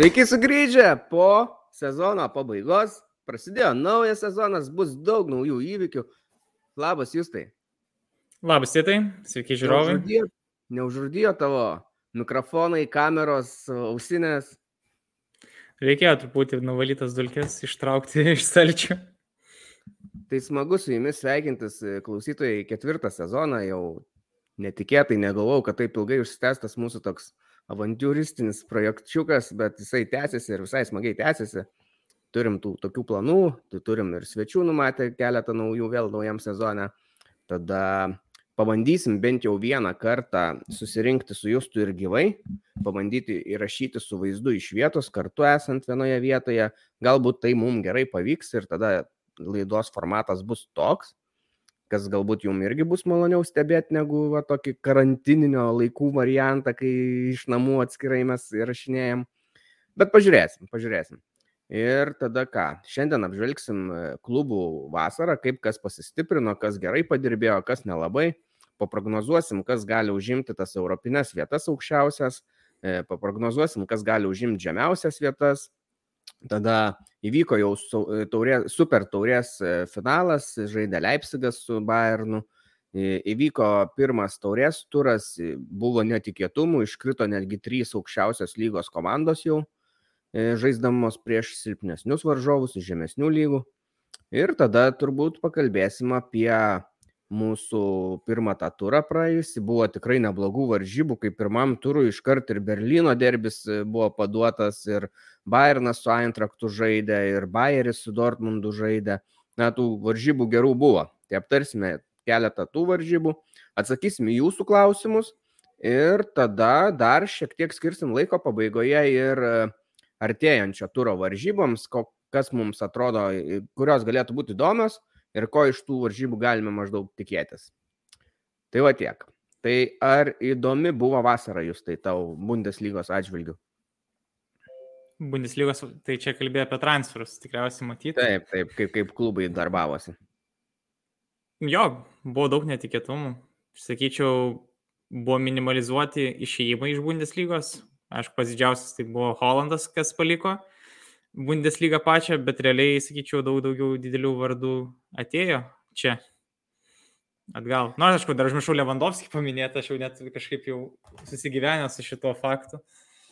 Sveiki sugrįžę po sezono pabaigos. Prasidėjo naujas sezonas, bus daug naujų įvykių. Labas, Justai. Labas, Tėtai. Sveiki, žiūrovai. Neužrūdijo, neužrūdijo tavo mikrofonai, kameros, ausinės. Reikėjo truputį nuvalytas dulkės ištraukti iš stalčių. Tai smagu su jumis sveikintis klausytojai ketvirtą sezoną. Jau netikėtai negalvojau, kad taip ilgai užsitęstas mūsų toks avantūristinis projekčiukas, bet jisai tęsiasi ir visai smagiai tęsiasi. Turim tų tokių planų, tai turim ir svečių numatę keletą naujų vėl naujam sezone. Tada pabandysim bent jau vieną kartą susirinkti su Justu ir gyvai, pabandyti įrašyti su vaizdu iš vietos, kartu esant vienoje vietoje. Galbūt tai mums gerai pavyks ir tada laidos formatas bus toks, kas galbūt jums irgi bus maloniau stebėti negu va, tokį karantininio laikų variantą, kai iš namų atskirai mes įrašinėjom. Bet pažiūrėsim, pažiūrėsim. Ir tada ką? Šiandien apžvelgsim e, klubų vasarą, kaip kas pasistiprino, kas gerai padirbėjo, kas nelabai. Paprognozuosim, kas gali užimti tas europinės vietas aukščiausias, e, paprognozuosim, kas gali užimti žemiausias vietas. Tada įvyko jau taurė, super taurės e, finalas, žaidė Leipzigas su Bayernu. Įvyko pirmas taurės turas, buvo netikėtumų, iškrito netgi trys aukščiausios lygos komandos jau E, žaisdamos prieš silpnesnius varžovus iš žemesnių lygų. Ir tada turbūt pakalbėsim apie mūsų pirmą tą turą praėjusį. Buvo tikrai neblogų varžybų, kaip pirmam turui iškart ir Berlyno derbis e, buvo paduotas, ir Bayernas su Eintraktu žaidė, ir Bayeris su Dortmundu žaidė. Na, tų varžybų gerų buvo. Tai aptarsime keletą tų varžybų, atsakysime jūsų klausimus ir tada dar šiek tiek skirsim laiko pabaigoje ir artėjančio turo varžyboms, kas mums atrodo, kurios galėtų būti įdomios ir ko iš tų varžybų galime maždaug tikėtis. Tai va tiek. Tai ar įdomi buvo vasara jūs tai tau Bundeslygos atžvilgių? Bundeslygos, tai čia kalbėjo apie transferus, tikriausiai matyti. Taip, taip, kaip, kaip klubai darbavosi. Jo, buvo daug netikėtumų. Sakyčiau, buvo minimalizuoti išėjimai iš Bundeslygos, Aišku, pats didžiausias tai buvo Hollandas, kas paliko Bundesliga pačią, bet realiai, sakyčiau, daug daugiau didelių vardų atėjo čia. Atgal. Na, nu, aišku, dar užmiršau Lewandowski paminėti, aš jau net kažkaip jau susigyvenęs su šituo faktu.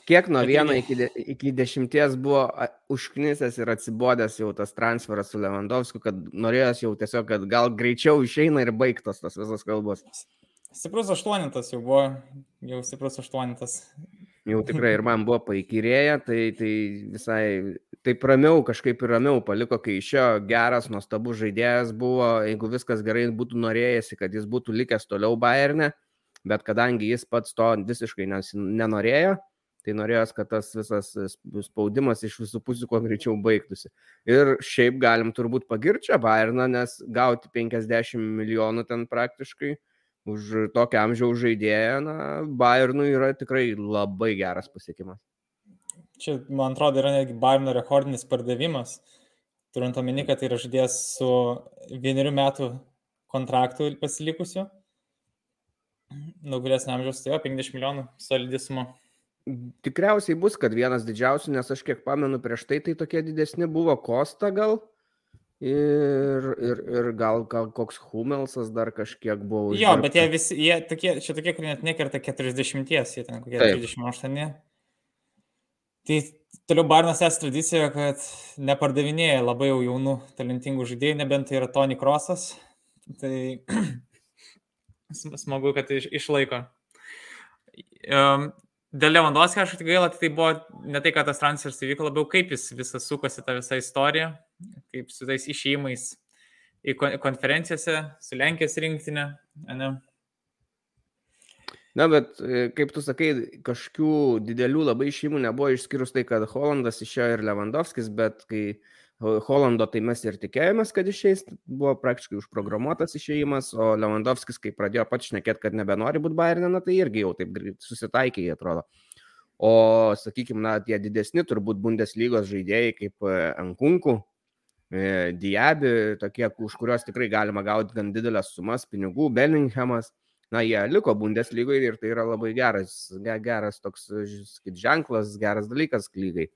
Kiek nuo vieno iki, de, iki dešimties buvo užknisęs ir atsibodęs jau tas transferas su Lewandowskiu, kad norėjęs jau tiesiog, kad gal greičiau išeina ir baigtos tas visas kalbos. Stiprus aštuonintas jau buvo, jau stiprus aštuonintas jau tikrai ir man buvo paikyrėję, tai, tai visai taip ramiau, kažkaip ir ramiau paliko, kai išėjo geras, nuostabus žaidėjas buvo, jeigu viskas gerai būtų norėjęsi, kad jis būtų likęs toliau Bayerne, bet kadangi jis pats to visiškai nenorėjo, tai norėjo, kad tas visas spaudimas iš visų pusių kuo greičiau baigtųsi. Ir šiaip galim turbūt pagirčią Bayerną, nes gauti 50 milijonų ten praktiškai už tokio amžiaus žaidėją, na, Bayernui yra tikrai labai geras pasiekimas. Čia, man atrodo, yra netgi Bayerno rekordinis pardavimas, turint omeny, kad tai yra žaidėjas su vienerių metų kontraktu pasilikusiu. Daug vyresnio amžiaus, tai jo, 50 milijonų solidismo. Tikriausiai bus, kad vienas didžiausių, nes aš kiek pamenu prieš tai, tai tokie didesni buvo Kosta gal. Ir, ir, ir gal, gal koks Humelsas dar kažkiek buvo. Jo, bet jie visi, jie tokie, čia tokie, kurie net nekerta 40, jie ten kokie Taip. 38. Tai toliau Barnas es tradicija, kad nepardavinėja labai jau jaunų, talentingų žaidėjų, nebent tai yra Tony Crossas. Tai smagu, kad iš, išlaiko. Um, Dėl Lewandowski aš tik gaila, tai buvo ne tai, kad tas transferas įvyko, labiau kaip jis visas sukosi tą visą istoriją, kaip su tais išėjimais į konferencijose, su Lenkijos rinktinė. Ne? Na, bet e, kaip tu sakai, kažkokių didelių labai išėjimų nebuvo, išskyrus tai, kad Hollandas išėjo ir Lewandowskis, bet kai Holando tai mes ir tikėjomės, kad išeis, buvo praktiškai užprogramuotas išėjimas, o Lewandowskis, kai pradėjo pats šnekėti, kad nebenori būti Bayernė, na, tai irgi jau taip susitaikė, jie atrodo. O, sakykime, na, tie didesni turbūt Bundeslygos žaidėjai kaip Ankunku, e, Diabi, tokie, už kuriuos tikrai galima gauti gan didelės sumas pinigų, Bellinghamas, na, jie liko Bundeslygoje ir tai yra labai geras, geras toks, kaip ženklas, geras dalykas lygai.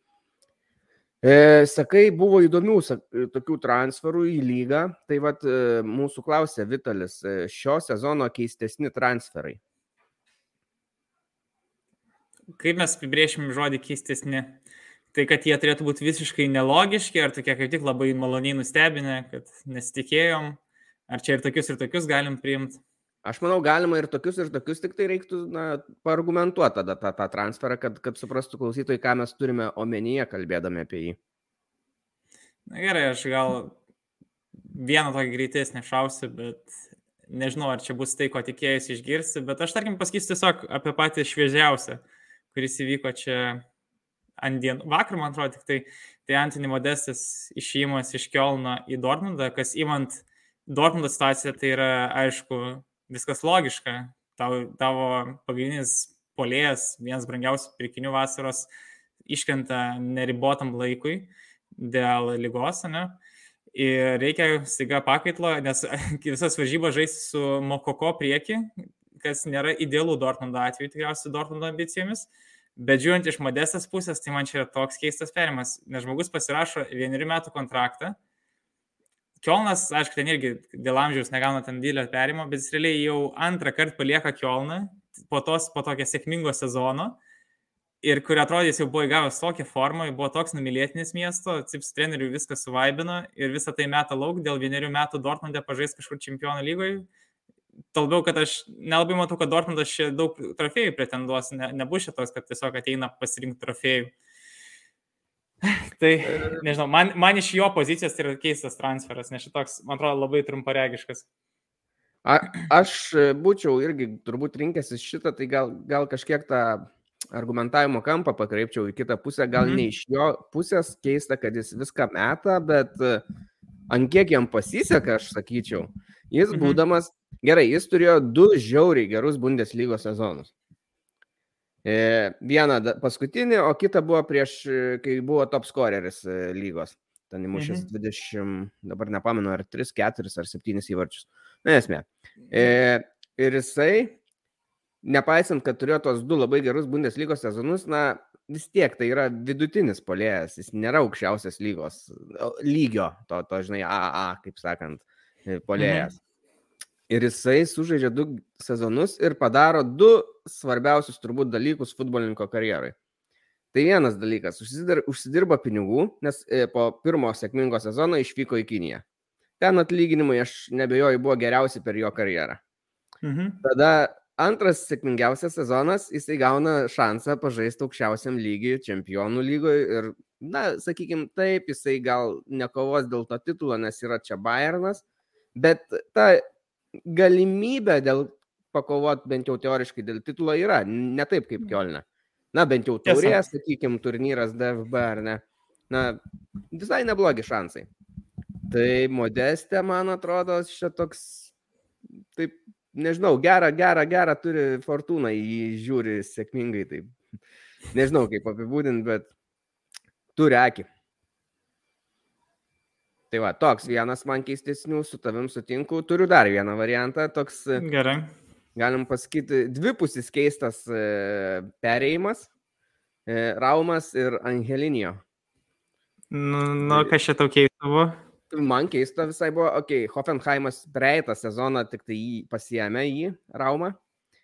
E, sakai, buvo įdomių sak, tokių transferų į lygą. Tai vad e, mūsų klausė Vitalis, e, šio sezono keistesni transferai. Kaip mes apibriešim žodį keistesni? Tai kad jie turėtų būti visiškai nelogiški, ar tokie kaip tik labai maloniai nustebinę, kad nesitikėjom, ar čia ir tokius ir tokius galim priimti? Aš manau, galima ir tokius, ir tokius, tik tai reiktų na, paargumentuoti tada tą, tą transferą, kad, kad suprastų klausytojai, ką mes turime omenyje, kalbėdami apie jį. Na gerai, aš gal vieną tokį greitesnį šausiu, bet nežinau, ar čia bus tai, ko tikėjausi išgirsti, bet aš tarkim pasakysiu tiesiog apie patį šviežiausią, kuris įvyko čia ant dienų. Vakar, man atrodo, tik tai, tai Antony Modestas išėjimas iš Kielno į Dortmundą, kas įmant Dortmundo situaciją, tai yra, aišku, viskas logiška. Tavo, tavo pagrindinis polėjas, vienas brangiausių pirkinių vasaros, iškrenta neribotam laikui dėl lygos, ne? Ir reikia staiga pakaitlo, nes visas varžybas žaisti su Mokoko prieki, kas nėra idealų Dortmundo atveju, tikriausiai Dortmundo ambicijomis. Bet žiūrint iš modestės pusės, tai man čia yra toks keistas perimas, nes žmogus pasirašo vienerių metų kontraktą, Kielnas, aišku, ten irgi dėl amžiaus negauna ten didelio perimo, bet jis realiai jau antrą kartą palieka Kielną po, tos, po tokio sėkmingo sezono ir kur atrodys jau buvo įgavęs tokią formą, buvo toks numylėtinis miesto, cips treneriui viskas suvaibino ir visą tai metą lauk dėl vienerių metų Dortmundė pažais kažkur čempionų lygoje. Talbiau, kad aš nelabai matau, kad Dortmundas čia daug trofėjų pretenduos, ne, nebus šitos, kad tiesiog ateina pasirinkti trofėjų. Tai, nežinau, man, man iš jo pozicijos tai yra keistas transferas, nes šitoks, man atrodo, labai trumparegiškas. A, aš būčiau irgi turbūt rinkęsis šitą, tai gal, gal kažkiek tą argumentavimo kampą pakreipčiau į kitą pusę, gal mm ne iš jo pusės keista, kad jis viską meta, bet ant kiek jam pasiseka, aš sakyčiau, jis mm -hmm. būdamas, gerai, jis turėjo du žiauriai gerus Bundeslygos sezonus. E, vieną paskutinį, o kitą buvo prieš, e, kai buvo top scoreris e, lygos. Ten įmušęs mhm. 20, dabar nepamenu, ar 3, 4 ar 7 įvarčius. Na, esmė. E, ir jisai, nepaisant, kad turėjo tos du labai gerus Bundeslygos sezonus, na, vis tiek tai yra vidutinis polėjas, jis nėra aukščiausias lygos, lygio, to, to žinai, AAA, kaip sakant, polėjas. Mhm. Ir jisai sužaidžia du sezonus ir padaro du svarbiausius turbūt dalykus futbolininko karjerai. Tai vienas dalykas, užsidirba pinigų, nes e, po pirmo sėkmingo sezono išvyko į Kiniją. Ten atlyginimai, aš nebejoju, buvo geriausi per jo karjerą. Mhm. Tada antras sėkmingiausias sezonas, jisai gauna šansą pažaisti aukščiausiam lygiui, čempionų lygoje ir, na, sakykime, taip, jisai gal nekovos dėl to titulo, nes yra čia Bayernas, bet ta galimybė dėl pakovot bent jau teoriškai dėl titulo yra, ne taip kaip Kielne. Na, bent jau turės, sakykime, turnyras DFB ar ne. Na, visai neblogi šansai. Tai modestė, man atrodo, čia toks, taip, nežinau, gerą, gerą, gerą turi fortūną, jį žiūri sėkmingai, taip. Nežinau, kaip apibūdinti, bet turi akį. Tai va, toks vienas man keistesnių, su tavim sutinku. Turiu dar vieną variantą, toks. E, Gerai. Galim pasakyti, dvipusis keistas e, perėjimas. E, Raumas ir Angelinio. Nu, nu kas čia tau keista buvo? Man keista visai buvo, okei, okay, Hoffenheimas praeitą sezoną tik tai jį pasiemė jį, Raumą.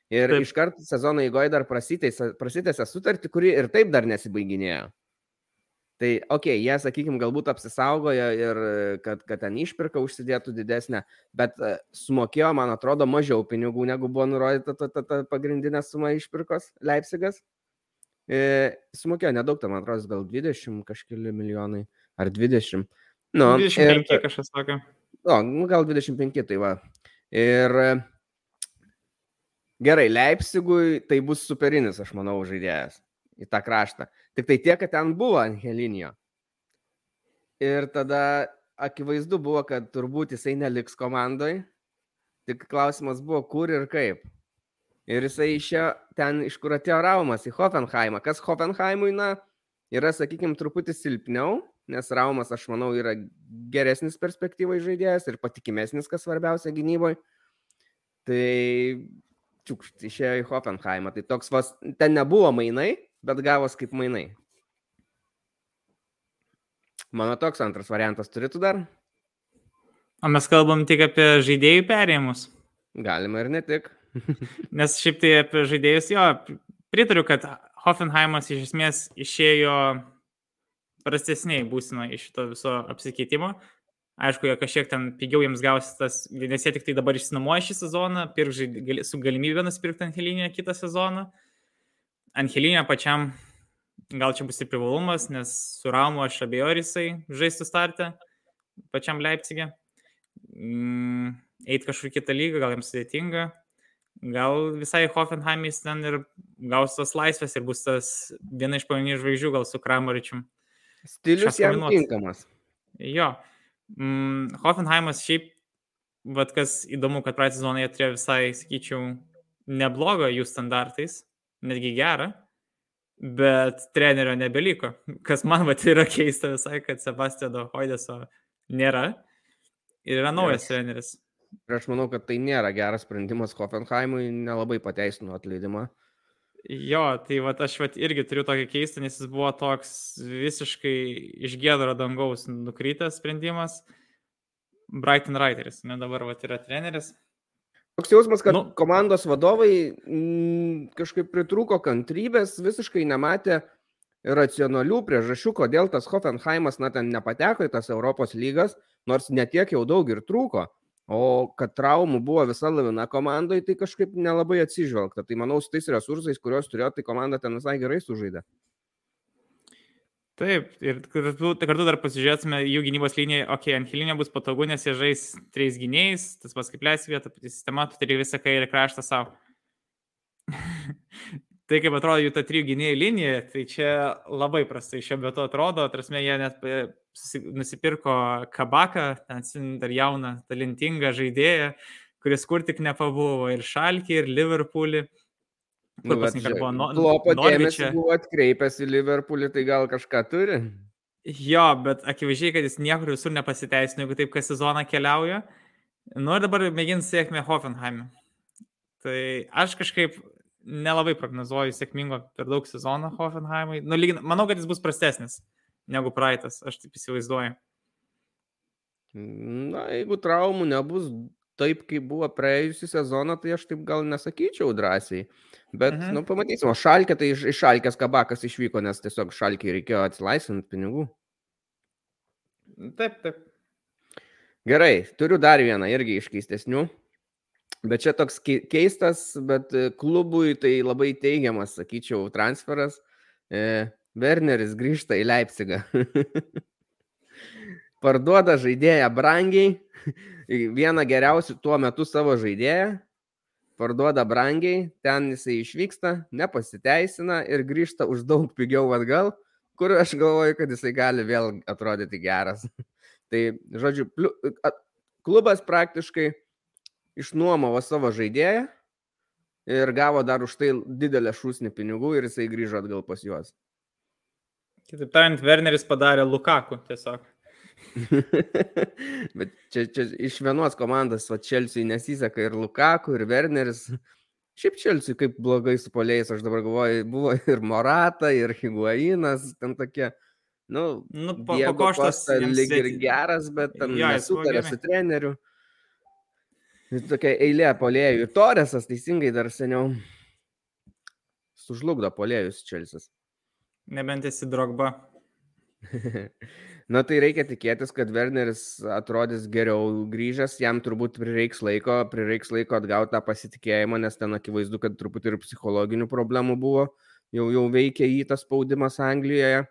Ir taip. iškart sezono įgoje dar prasitėsi sutartį, kuri ir taip dar nesibaiginėjo. Tai, okei, okay, jie, sakykime, galbūt apsisaugojo ir kad, kad ten išpirka užsidėtų didesnę, bet e, sumokėjo, man atrodo, mažiau pinigų, negu buvo nurodyta ta, ta, ta pagrindinė suma išpirkos Leipzigas. E, sumokėjo nedaug, man atrodo, gal 20 kažkeli milijonai ar 20. Nu, 25 ir, kažkas sakė. O, nu, gal 25, tai va. Ir gerai, Leipzigui tai bus superinis, aš manau, žaidėjas į tą kraštą. Tik tai tiek, kad ten buvo Angelinio. Ir tada akivaizdu buvo, kad turbūt jisai neliks komandai. Tik klausimas buvo, kur ir kaip. Ir jisai išėjo ten, iš kur atėjo Raumas, į Hoffenheimą. Kas Hoffenheimui, na, yra, sakykime, truputį silpniau, nes Raumas, aš manau, yra geresnis perspektyvai žaidėjas ir patikimesnis, kas svarbiausia gynyboje. Tai čiukšt, išėjo į Hoffenheimą. Tai toks vas, ten nebuvo mainai, bet gavos kaip mainai. Mano toks antras variantas turėtų dar. O mes kalbam tik apie žaidėjų perėjimus. Galima ir ne tik. Nes šiaip tai apie žaidėjus, jo, pritariu, kad Hoffenheimas iš esmės išėjo prastesniai būsino iš šito viso apsikeitimo. Aišku, jie kažkiek ten pigiau jiems gausi tas, nes jie tik tai dabar išsinuomoja šį sezoną, pirkžai su galimybė nusipirkti Angelinę kitą sezoną. Angelinė pačiam gal čia bus ir privalumas, nes su Ramu aš abejoju, jisai žaistų startę pačiam Leipzigė. Mm, eiti kažkur kitą lygą, gal jiems sudėtinga. Gal visai Hoffenheimis ten ir gaus tos laisvės ir bus tas viena iš pagrindinių žvaigždžių, gal su Kramaričium. Stilius jam tinkamas. Jo. Mm, Hoffenheimas šiaip, vad kas įdomu, kad praeitą sezoną jie turėjo visai, sakyčiau, neblogą jų standartais, netgi gerą, bet trenerio nebeliko. Kas man vat yra keista visai, kad Sebastiano Hoideso nėra ir yra naujas yes. treneris. Ir aš manau, kad tai nėra geras sprendimas Hoffenheimui, nelabai pateisino atleidimą. Jo, tai va aš vat irgi turiu tokį keistą, nes jis buvo toks visiškai iš gėdaro dangaus nukrytęs sprendimas. Brighton Reiteris, ne dabar va yra treneris. Toks jausmas, kad nu, komandos vadovai m, mm, kažkaip pritrūko kantrybės, visiškai nematė racionalių priežasčių, kodėl tas Hoffenheimas, na, ten nepateko į tas Europos lygas, nors netiek jau daug ir trūko. O kad traumų buvo visa lavina komandai, tai kažkaip nelabai atsižvelgta. Tai manau, su tais resursais, kuriuos turėjo, tai komanda ten visai gerai sužaidė. Taip, ir kartu, kartu dar pasižiūrėsime jų gynybos liniją, okei, okay, ant hilinio bus patogu, nes jie žais trejais gynėjais, tas pas kaip leis vietą, pati sistema, tu turi visą kairį kraštą savo. tai kaip atrodo jų ta trijų gynėjų linija, tai čia labai prastai šio metu atrodo, atrasme, jie net nusipirko kabaką, ten dar jauną, talentingą žaidėją, kuris kur tik nepabuvo ir Šalkį, ir Liverpoolį. Kur nu, pasninkar buvo? No, Klopo dėmesį buvo atkreipęs į Liverpoolį, tai gal kažką turi? Jo, bet akivaizdžiai, kad jis niekur visur nepasiteisino, jeigu taip, kas sezoną keliauja. Nu ir dabar mėgins sėkmę Hoffenheim. Tai aš kažkaip nelabai prognozuoju sėkmingo per daug sezoną Hoffenheimui. Nu, lygin, manau, kad jis bus prastesnis negu praeitas, aš taip įsivaizduoju. Na, jeigu traumų nebus taip, kaip buvo praėjusią sezoną, tai aš taip gal nesakyčiau drąsiai. Bet, mhm. nu, pamatysim, o šalkė, tai iš, iš šalkės kabakas išvyko, nes tiesiog šalkė reikėjo atsilaisvinti pinigų. Taip, taip. Gerai, turiu dar vieną irgi iš keistesnių. Bet čia toks keistas, bet klubui tai labai teigiamas, sakyčiau, transferas. E, Werneris grįžta į Leipzigą. Parduoda žaidėją brangiai, vieną geriausių tuo metu savo žaidėją, parduoda brangiai, ten jisai išvyksta, nepasiteisina ir grįžta už daug pigiau atgal, kur aš galvoju, kad jisai gali vėl atrodyti geras. Tai, žodžiu, klubas praktiškai išnuomavo savo žaidėją ir gavo dar už tai didelę šūsnį pinigų ir jisai grįžo atgal pas juos. Kitaip tariant, Werneris padarė Lukaku tiesiog. Bet čia, čia iš vienos komandos, va Čelsiui nesiseka ir Lukaku, ir Werneris. Šiaip Čelsiui kaip blogai su poliais, aš dabar galvoju, buvo ir Morata, ir Higuainas, ten tokie, nu, nu po, po koštas lyg ir geras, bet ten ja, nesutarė su treneriu. Ir tokia eilė polėjų. Ir Toresas teisingai dar seniau sužlugdo polėjus Čelsis. Nebent esi drogba. Na tai reikia tikėtis, kad Werneris atrodys geriau grįžęs, jam turbūt prireiks laiko, prireiks laiko atgauti tą pasitikėjimą, nes ten akivaizdu, kad truputį ir psichologinių problemų buvo, jau, jau veikia į tas spaudimas Anglijoje.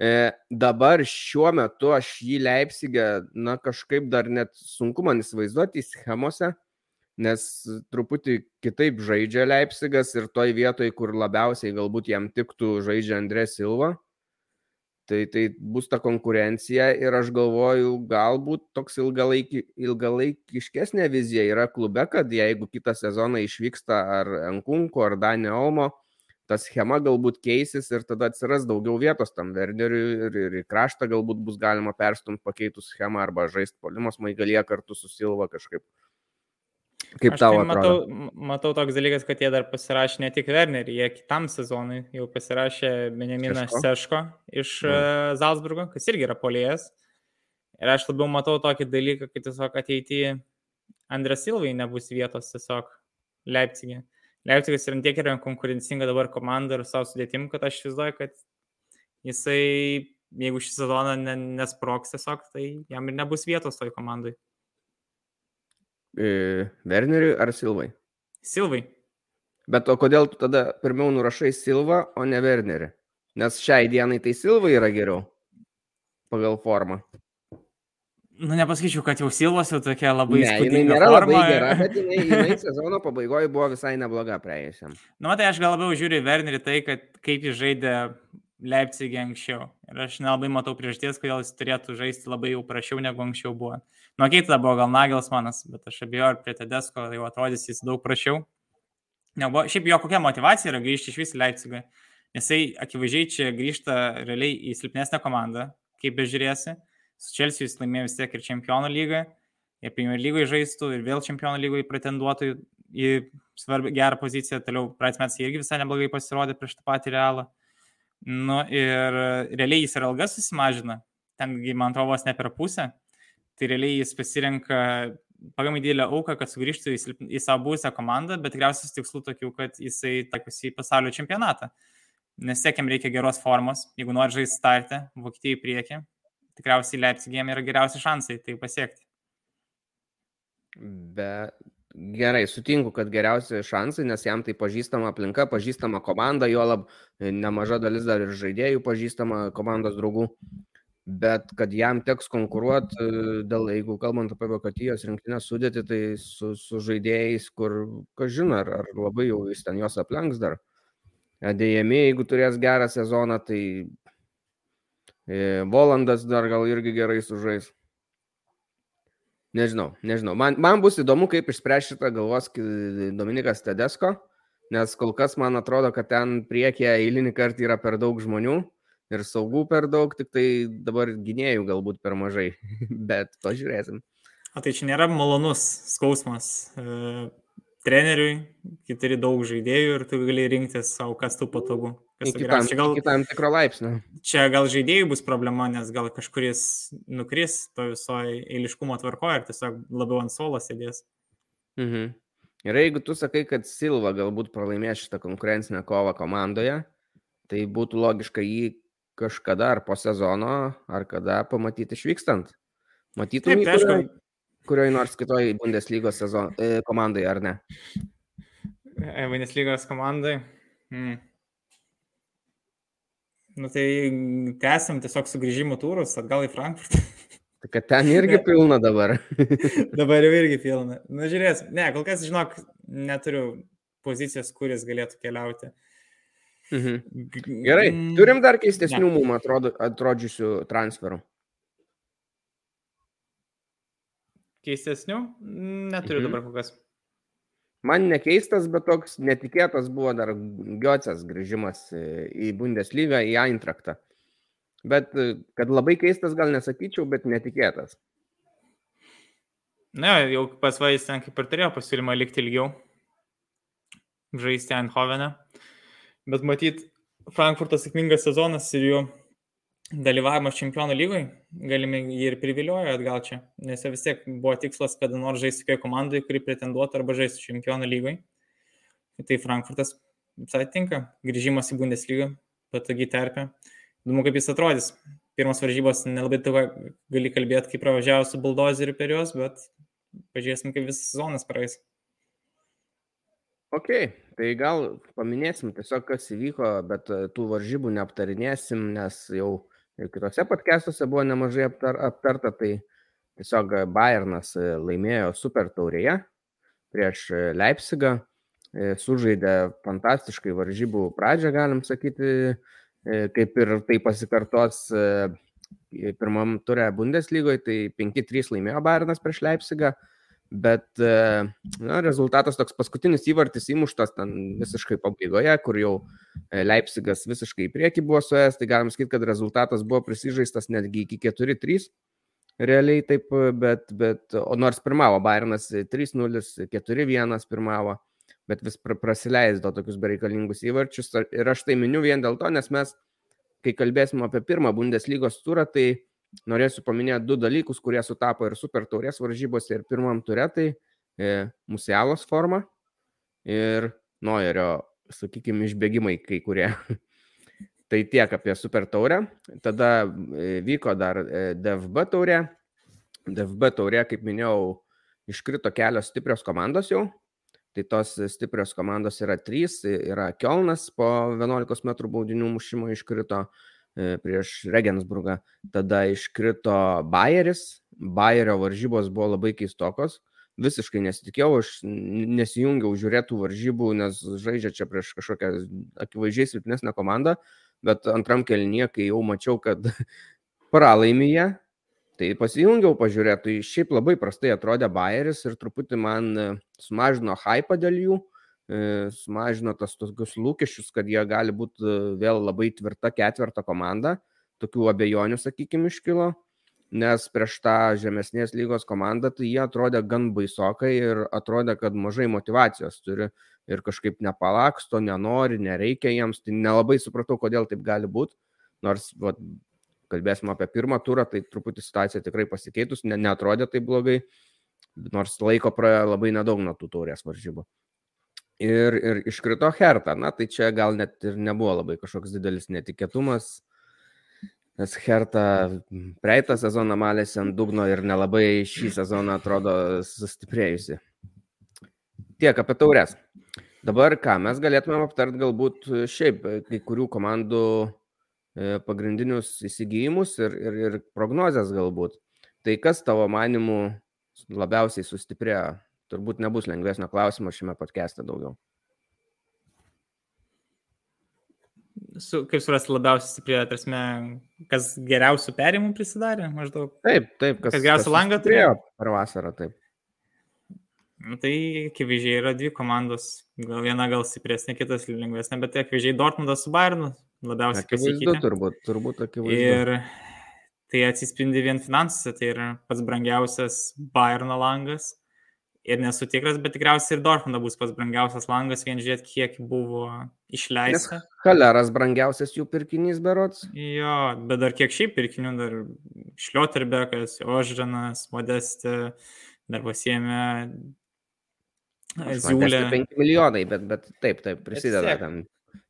E, dabar šiuo metu aš jį Leipzigę, na kažkaip dar net sunku man įsivaizduoti schemose, nes truputį kitaip žaidžia Leipzigas ir toj vietoj, kur labiausiai galbūt jam tiktų žaidžia Andrė Silva. Tai, tai bus ta konkurencija ir aš galvoju, galbūt toks ilgalaiki, ilgalaikiškesnė vizija yra klube, kad jeigu kitą sezoną išvyksta ar Enkunko, ar Danė Olmo, ta schema galbūt keisis ir tada atsiras daugiau vietos tam Werneriui ir, ir į kraštą galbūt bus galima perstumti pakeitus schemą arba žaisti polimas maigalie kartu su Silva kažkaip. Kaip aš tau tai matau, matau toks dalykas, kad jie dar pasirašė ne tik Wernerį, jie kitam sezonui jau pasirašė Benjaminą Seško, Seško iš ja. Zalzburgo, kas irgi yra polėjas. Ir aš labiau matau tokį dalyką, kad tiesiog ateityje Andres Silvai nebus vietos tiesiog Leipzigė. Leipzigas yra tiek yra konkurencinga dabar komanda ir savo sudėtim, kad aš įsivaizduoju, kad jisai, jeigu šį sezoną nesproks tiesiog, tai jam ir nebus vietos toj komandai. Werneriui ar Silvai? Silvai. Bet o kodėl tu tada pirmiau nurašai Silvą, o ne Wernerį? Nes šiai dienai tai Silva yra geriau pagal formą. Nu, nepasakyčiau, kad jau Silvos jau tokia labai ne, jinai nėra forma. labai gera, bet jinai, jinai sezono pabaigoje buvo visai nebloga praėjusiam. Nu, tai aš gal labiau žiūriu Wernerį tai, kad kaip jis žaidė Leipzigė anksčiau. Ir aš nelabai matau priežasties, kodėl jis turėtų žaisti labai jau prašiau negu anksčiau buvo. Nu, okay, tada buvo gal Nagelsmanas, bet aš abejoju, ar prie Tedesko jau atrodys jis daug prašiau. Nebuvo, šiaip jo kokia motivacija yra grįžti iš vis į Leipzigą. Jisai akivaizdžiai čia grįžta realiai į silpnesnę komandą, kaip bežiūrėsi. Su Chelsea jis laimėjo vis tiek ir Čempionų lygą, ir Premier lygoje žaistų, ir vėl Čempionų lygoje pretenduotų į svarbią gerą poziciją. Toliau praeitais metais irgi visai neblogai pasirodė prieš tą patį realą. Nu ir realiai jis ir algas susimažina, tengi man atrodo vos ne per pusę, tai realiai jis pasirenka pagamai didelę auką, kad sugrįžtų į, į savo būsę komandą, bet tikriausiai tikslų tokių, kad jisai takosi į pasaulio čempionatą. Nes siekiam reikia geros formos, jeigu nori žaisti startę, Vokietijai į priekį, tikriausiai Leipzigėm yra geriausi šansai tai pasiekti. Bet Gerai, sutinku, kad geriausi šansai, nes jam tai pažįstama aplinka, pažįstama komanda, jo lab nemaža dalis dar ir žaidėjų pažįstama komandos draugų. Bet kad jam teks konkuruoti, dėl, jeigu kalbant apie Vokietijos rinktinę sudėti, tai su, su žaidėjais, kur, ką žino, ar, ar labai jau jis ten juos aplenks dar. Dėjami, jeigu turės gerą sezoną, tai e, Volandas dar gal irgi gerai sužais. Nežinau, nežinau. Man, man bus įdomu, kaip išspręs šitą galvos Dominikas Tedesko, nes kol kas man atrodo, kad ten priekyje eilinį kartą yra per daug žmonių ir saugų per daug, tik tai dabar gynėjų galbūt per mažai, bet pažiūrėsim. O tai čia nėra malonus skausmas. E, treneriui, kai turi daug žaidėjų ir tu gali rinktis savo, kas tu patogu. Kas iki, tam, gal, iki tam tikro laipsnio. Čia gal žaidėjų bus problema, nes gal kažkuris nukris to visoje eiliškumo tvarkoje ir tiesiog labiau ant suolo sėdės. Mhm. Ir jeigu tu sakai, kad Silva galbūt pralaimės šitą konkurencinę kovą komandoje, tai būtų logiška jį kažkada ar po sezono, ar kada pamatyti išvykstant. Matytum, Taip, tai aišku, kurioje nors kitoje Bundeslygos sezon, e, komandai, ar ne? E, Bundeslygos komandai. Hmm. Nu tai tęsiam tiesiog sugrįžimo turus atgal į Frankfurtą. Tai kad ten irgi pilna dabar. dabar jau irgi pilna. Na nu, žiūrės, ne, kol kas, žinok, neturiu pozicijos, kuris galėtų keliauti. Mhm. Gerai, turim dar keistesnių mums atrodžiusių transferų. Keistesnių? Neturiu mhm. dabar kokias. Man nekeistas, bet toks netikėtas buvo dar Giocas grįžimas į Bundeslygą, į Eintraktą. Bet kad labai keistas gal nesakyčiau, bet netikėtas. Na, jau pasvais ten kaip ir turėjo pasiūlymą likti ilgiau, žaisti Eindhovenę. Bet matyt, Frankfurtas sėkmingas sezonas ir jų dalyvavimas čempionų lygoje, galime jį ir priviliojo atgal čia, nes vis tiek buvo tikslas, kada nors žaisti tokioje komandoje, kuri pretenduotų arba žaisti čempionų lygoje. Tai Frankfurtas visai tinka, grįžimas į Bundeslygą, patogi terpė. Įdomu, kaip jis atrodys. Pirmas varžybos nelabai tu gali kalbėti, kaip pravažiavo su buldozeriu per juos, bet pažiūrėsim, kaip visas sezonas praeis. Ok, tai gal paminėsim tiesiog, kas įvyko, bet tų varžybų neaptarinėsim, nes jau ir kitose podcastuose buvo nemažai aptar, aptarta, tai tiesiog Bayernas e, laimėjo super taurėje prieš e, Leipzigą, e, sužaidė fantastiškai varžybų pradžią, galim sakyti, kaip ir tai pasikartos pirmam turė Bundeslygoje, tai 5-3 laimėjo Bayernas prieš Leipzigą. Bet na, rezultatas toks paskutinis įvartis įmuštas ten visiškai pabaigoje, kur jau e, Leipzigas visiškai į priekį buvo suėjęs, tai galim sakyti, kad rezultatas buvo prisižaistas netgi iki 4-3. Realiai taip, bet, bet, o nors pirmavo Bayernas 3-0, 4-1 pirmavo, bet vis prasileisdo tokius bereikalingus įvarčius. Ir aš tai miniu vien dėl to, nes mes, kai kalbėsim apie pirmą Bundeslygos turą, tai norėsiu paminėti du dalykus, kurie sutapo ir super taurės varžybose, ir pirmam turė, tai e, Musialos forma ir Noerio, sakykime, išbėgimai kai kurie. tai tiek apie super taurę. Tada e, vyko dar e, DFB taurė. DFB taurė, kaip minėjau, iškrito kelios stiprios komandos jau. Tai tos stiprios komandos yra trys. Yra Kielnas po 11 m baudinių mušimo iškrito prieš Regensburgą. Tada iškrito Bayeris. Bayerio varžybos buvo labai keistokos visiškai nesitikėjau, aš nesijungiau žiūrėtų varžybų, nes žaidžia čia prieš kažkokią akivaizdžiai silpnesnę komandą, bet antram kelnie, kai jau mačiau, kad pralaimė, tai pasijungiau pažiūrėti, tai šiaip labai prastai atrodė Bayeris ir truputį man e, sumažino hypą dėl jų, e, sumažino tas tokius lūkesčius, kad jie gali būti e, vėl labai tvirta ketvirta komanda, tokių abejonių, sakykime, iškilo nes prieš tą žemesnės lygos komandą tai jie atrodė gan baisokai ir atrodė, kad mažai motivacijos turi ir kažkaip nepalaksto, nenori, nereikia jiems, tai nelabai supratau, kodėl taip gali būti, nors va, kalbėsim apie pirmą turą, tai truputį situacija tikrai pasikeitus, ne, netrodė taip blogai, nors laiko praėjo labai nedaug nuo tų taurės varžybų. Ir, ir iškrito Hertha, na tai čia gal net ir nebuvo labai kažkoks didelis netikėtumas, Nes Herta praeitą sezoną malėsi ant dugno ir nelabai šį sezoną atrodo sustiprėjusi. Tiek apie taures. Dabar ką, mes galėtumėm aptart galbūt šiaip kai kurių komandų e, pagrindinius įsigijimus ir, ir, ir prognozes galbūt. Tai kas tavo manimu labiausiai sustiprėjo? Turbūt nebus lengvesnio klausimo šiame podcast'e daugiau. su, kaip surasti labiausiai stiprią, tarsi, kas geriausių perimų prisidarė, maždaug. Taip, taip, kas, kas geriausią langą turėjo per vasarą, taip. Nu, tai akivaizdžiai yra dvi komandos, gal viena gal stipresnė, kitas lengvesnė, bet tai akivaizdžiai Dortmundas su Bayernu labiausiai pasikeitė. Turbūt, turbūt akivaizdu. Ir tai atsispindi vien finansuose, tai yra pats brangiausias Bayerno langas ir nesu tikras, bet tikriausiai ir Dortmundo bus pats brangiausias langas, vien žiūrėt, kiek buvo išleista. Nes Haleras brangiausias jų pirkinys berots. Jo, bet dar kiek šiaip pirkinių, dar Šlioterbekas, Ožranas, Modestė, dar pasiemė Ziulė. 5 milijonai, bet, bet taip, taip, prisideda tam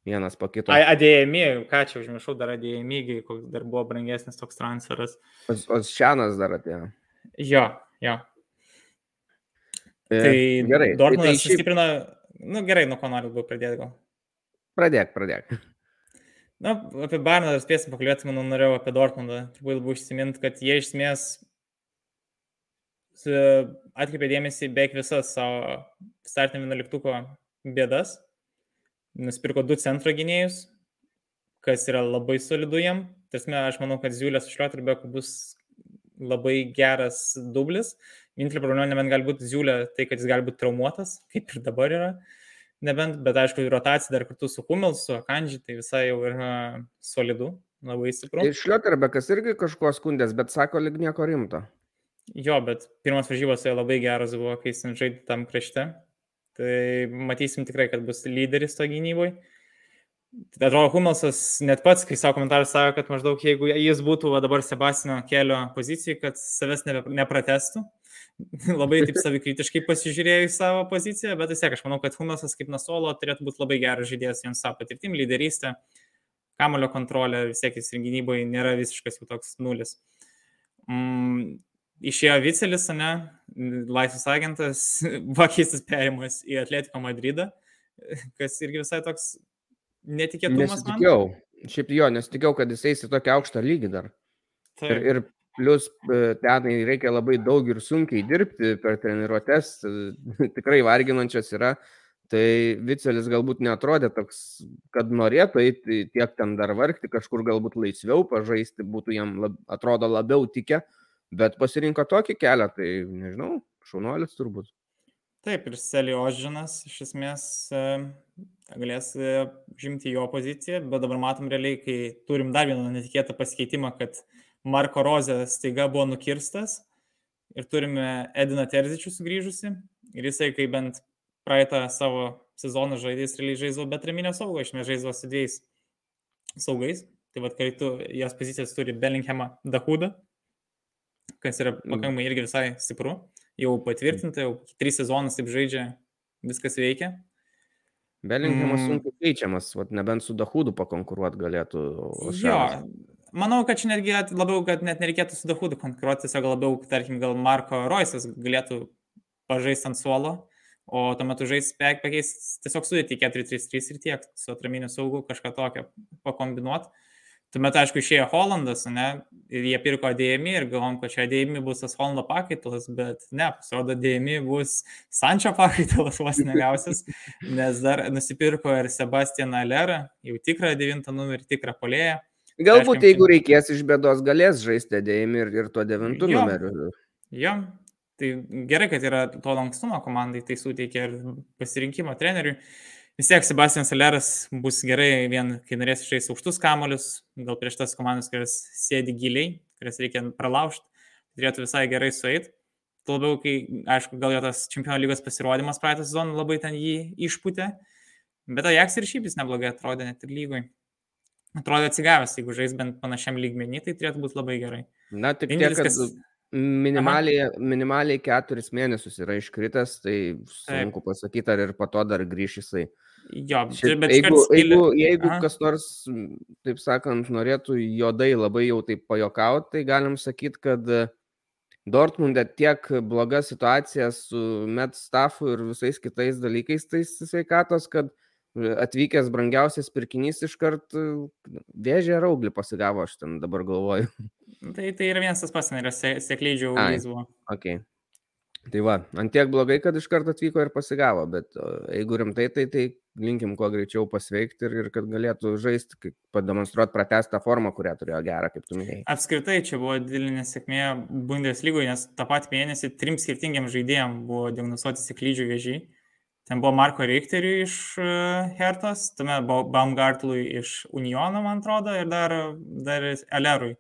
vienas po kito. Adėjami, ką čia užmiršau, dar adėjami, koks dar buvo brangesnis toks transferas. O, o Šianas dar atėjo. Jo, jo. Tai gerai. Dortmundas tai, tai šiaip... sustiprina, nu gerai, nuo ko noriu labiau pradėti gal. Pradėk, pradėk. Na, apie Barną dar spėsim pakalbėti, manau, norėjau apie Dortmundą. Turbūt labiau užsiminti, kad jie iš esmės atkreipė dėmesį beveik visas savo startinio vienuoliktuko bėdas. Nusipirko du centro gynėjus, kas yra labai solidu jam. Tarsi, aš manau, kad Ziulės su Šlioterbeku bus labai geras dublis. Vienintelė problema nebent gali būti Ziulė, tai kad jis gali būti traumuotas, kaip ir dabar yra. Nebent, bet aišku, rotacija dar kartu su Humelsu, Akandži, tai visai jau yra solidu, labai stipru. Ir Šlioterbekas irgi kažkuo skundės, bet sako, lyg nieko rimto. Jo, bet pirmas varžybos tai labai geras buvo, kai jis žaidė tam krašte. Tai matysim tikrai, kad bus lyderis to gynyboje. Tai atrodo, Humelsas net pats, kai savo komentarą sako, kad maždaug jeigu jis būtų va, dabar Sebastino kelio pozicijai, kad savęs ne, nepratestų. labai taip savikritiškai pasižiūrėjo į savo poziciją, bet vis tiek aš manau, kad Humelsas kaip Nasolo turėtų būti labai geras žaidėjas jiems savo patirtim, lyderystė, kamulio kontrolė, vis tiek jis ir gynyboje nėra visiškas jau toks nulis. Mm, išėjo Vicelis, ne, laisvas agentas, buvo keistas perimas į Atletico Madridą, kas irgi visai toks netikėtumas. Nesitikėjau. Man. Šiaip jo, nesitikėjau, kad jis eis į tokį aukštą lygį dar. Taip. Ir, ir plus e, tenai reikia labai daug ir sunkiai dirbti per treniruotės, e, tikrai varginančios yra. Tai Vicelis galbūt netrodė toks, kad norėtų eiti tiek ten dar vargti, kažkur galbūt laisviau pažaisti, būtų jam lab, atrodo labiau tikę, bet pasirinko tokį kelią, tai nežinau, šaunuolis turbūt. Taip, ir Seliožinas iš esmės e, galės e, žimti jo poziciją, bet dabar matom realiai, kai turim dar vieną netikėtą pasikeitimą, kad Marko Rozė staiga buvo nukirstas ir turime Ediną Terzičių sugrįžusi ir jisai, kai bent praeitą savo sezoną žaidės realiai žaisdavo be traminio saugo, iš mes žaisdavo su dviejais saugais. Tai vad kartu jos pozicijas turi Bellinghamą Dahudą, kas yra mm. pakankamai irgi visai stipru. Jau patvirtinta, jau trys sezonus taip žaidžia, viskas veikia. Bellinghamas mm. sunkiai keičiamas, vat, nebent su Dahudu pakonkuruoti galėtų. Jo, manau, kad čia netgi labiau, kad net nereikėtų su Dahudu konkuruoti, tiesiog labiau, tarkim, gal Marko Roisas galėtų pažaisti ant suolo, o tuo metu žais pakeis tiesiog sudėti 4-3-3 ir tiek, su atraminiu saugu kažką tokio pakombinuoti. Tuomet, aišku, išėjo Hollandas, ne, ir jie pirko dėjimi ir galvom, kad čia dėjimi bus tas Hollando pakaitalas, bet ne, pasirodo, dėjimi bus Sančio pakaitalas vos negausias, nes dar nusipirko ir Sebastianą Lerą, jau tikrą devintą numerį, tikrą polėją. Galbūt, tai, jeigu reikės iš bėdos, galės žaisti dėjimi ir, ir tuo devintu jo, numeriu. Jo, tai gerai, kad yra to lankstumo komandai, tai suteikia ir pasirinkimo treneriui vis tiek Sebastian Saleras bus gerai, vien kai norės žaisti aukštus kamolius, gal prieš tas komandas, kurias sėdi giliai, kurias reikia pralaužti, turėtų visai gerai sueiti. Tuo labiau, kai, aišku, gal jo tas čempionų lygos pasirodymas praeitą sezoną labai ten jį išputė, bet Ajax ir šiaip jis neblogai atrodė net ir lygoj. Atrodė atsigavęs, jeigu žais bent panašiam lygmenį, tai turėtų būti labai gerai. Na, tik tiek, kad kas... minimaliai, minimaliai keturis mėnesius yra iškritęs, tai sunku pasakyti, ar ir po to dar grįš jisai. Jo, Šiaip, bet jeigu, skili... jeigu, jeigu Aha. kas nors, taip sakant, norėtų juodai labai jau taip pajokauti, tai galim sakyti, kad e, Dortmundė tiek bloga situacija su met staffu ir visais kitais dalykais tais sveikatos, kad atvykęs brangiausias pirkinys iškart e, vėžė rauglį pasigavo, aš ten dabar galvoju. Tai, tai yra vienas tas pats, yra sėklydžių buvo. Okay. Tai va, ant tiek blogai, kad iš karto atvyko ir pasigavo, bet jeigu rimtai, tai, tai linkim kuo greičiau pasveikti ir, ir kad galėtų žaisti, pademonstruoti pratestą formą, kurią turėjo gerą, kaip tu minėjai. Apskritai, čia buvo didelė nesėkmė Bundeslygoje, nes tą patį mėnesį trim skirtingiam žaidėjim buvo diagnozuoti siklydžių vėžiai. Ten buvo Marko Richteriui iš e, Hertos, tuomet buvo Baumgartlui iš Uniono, man atrodo, ir dar, dar Elerui.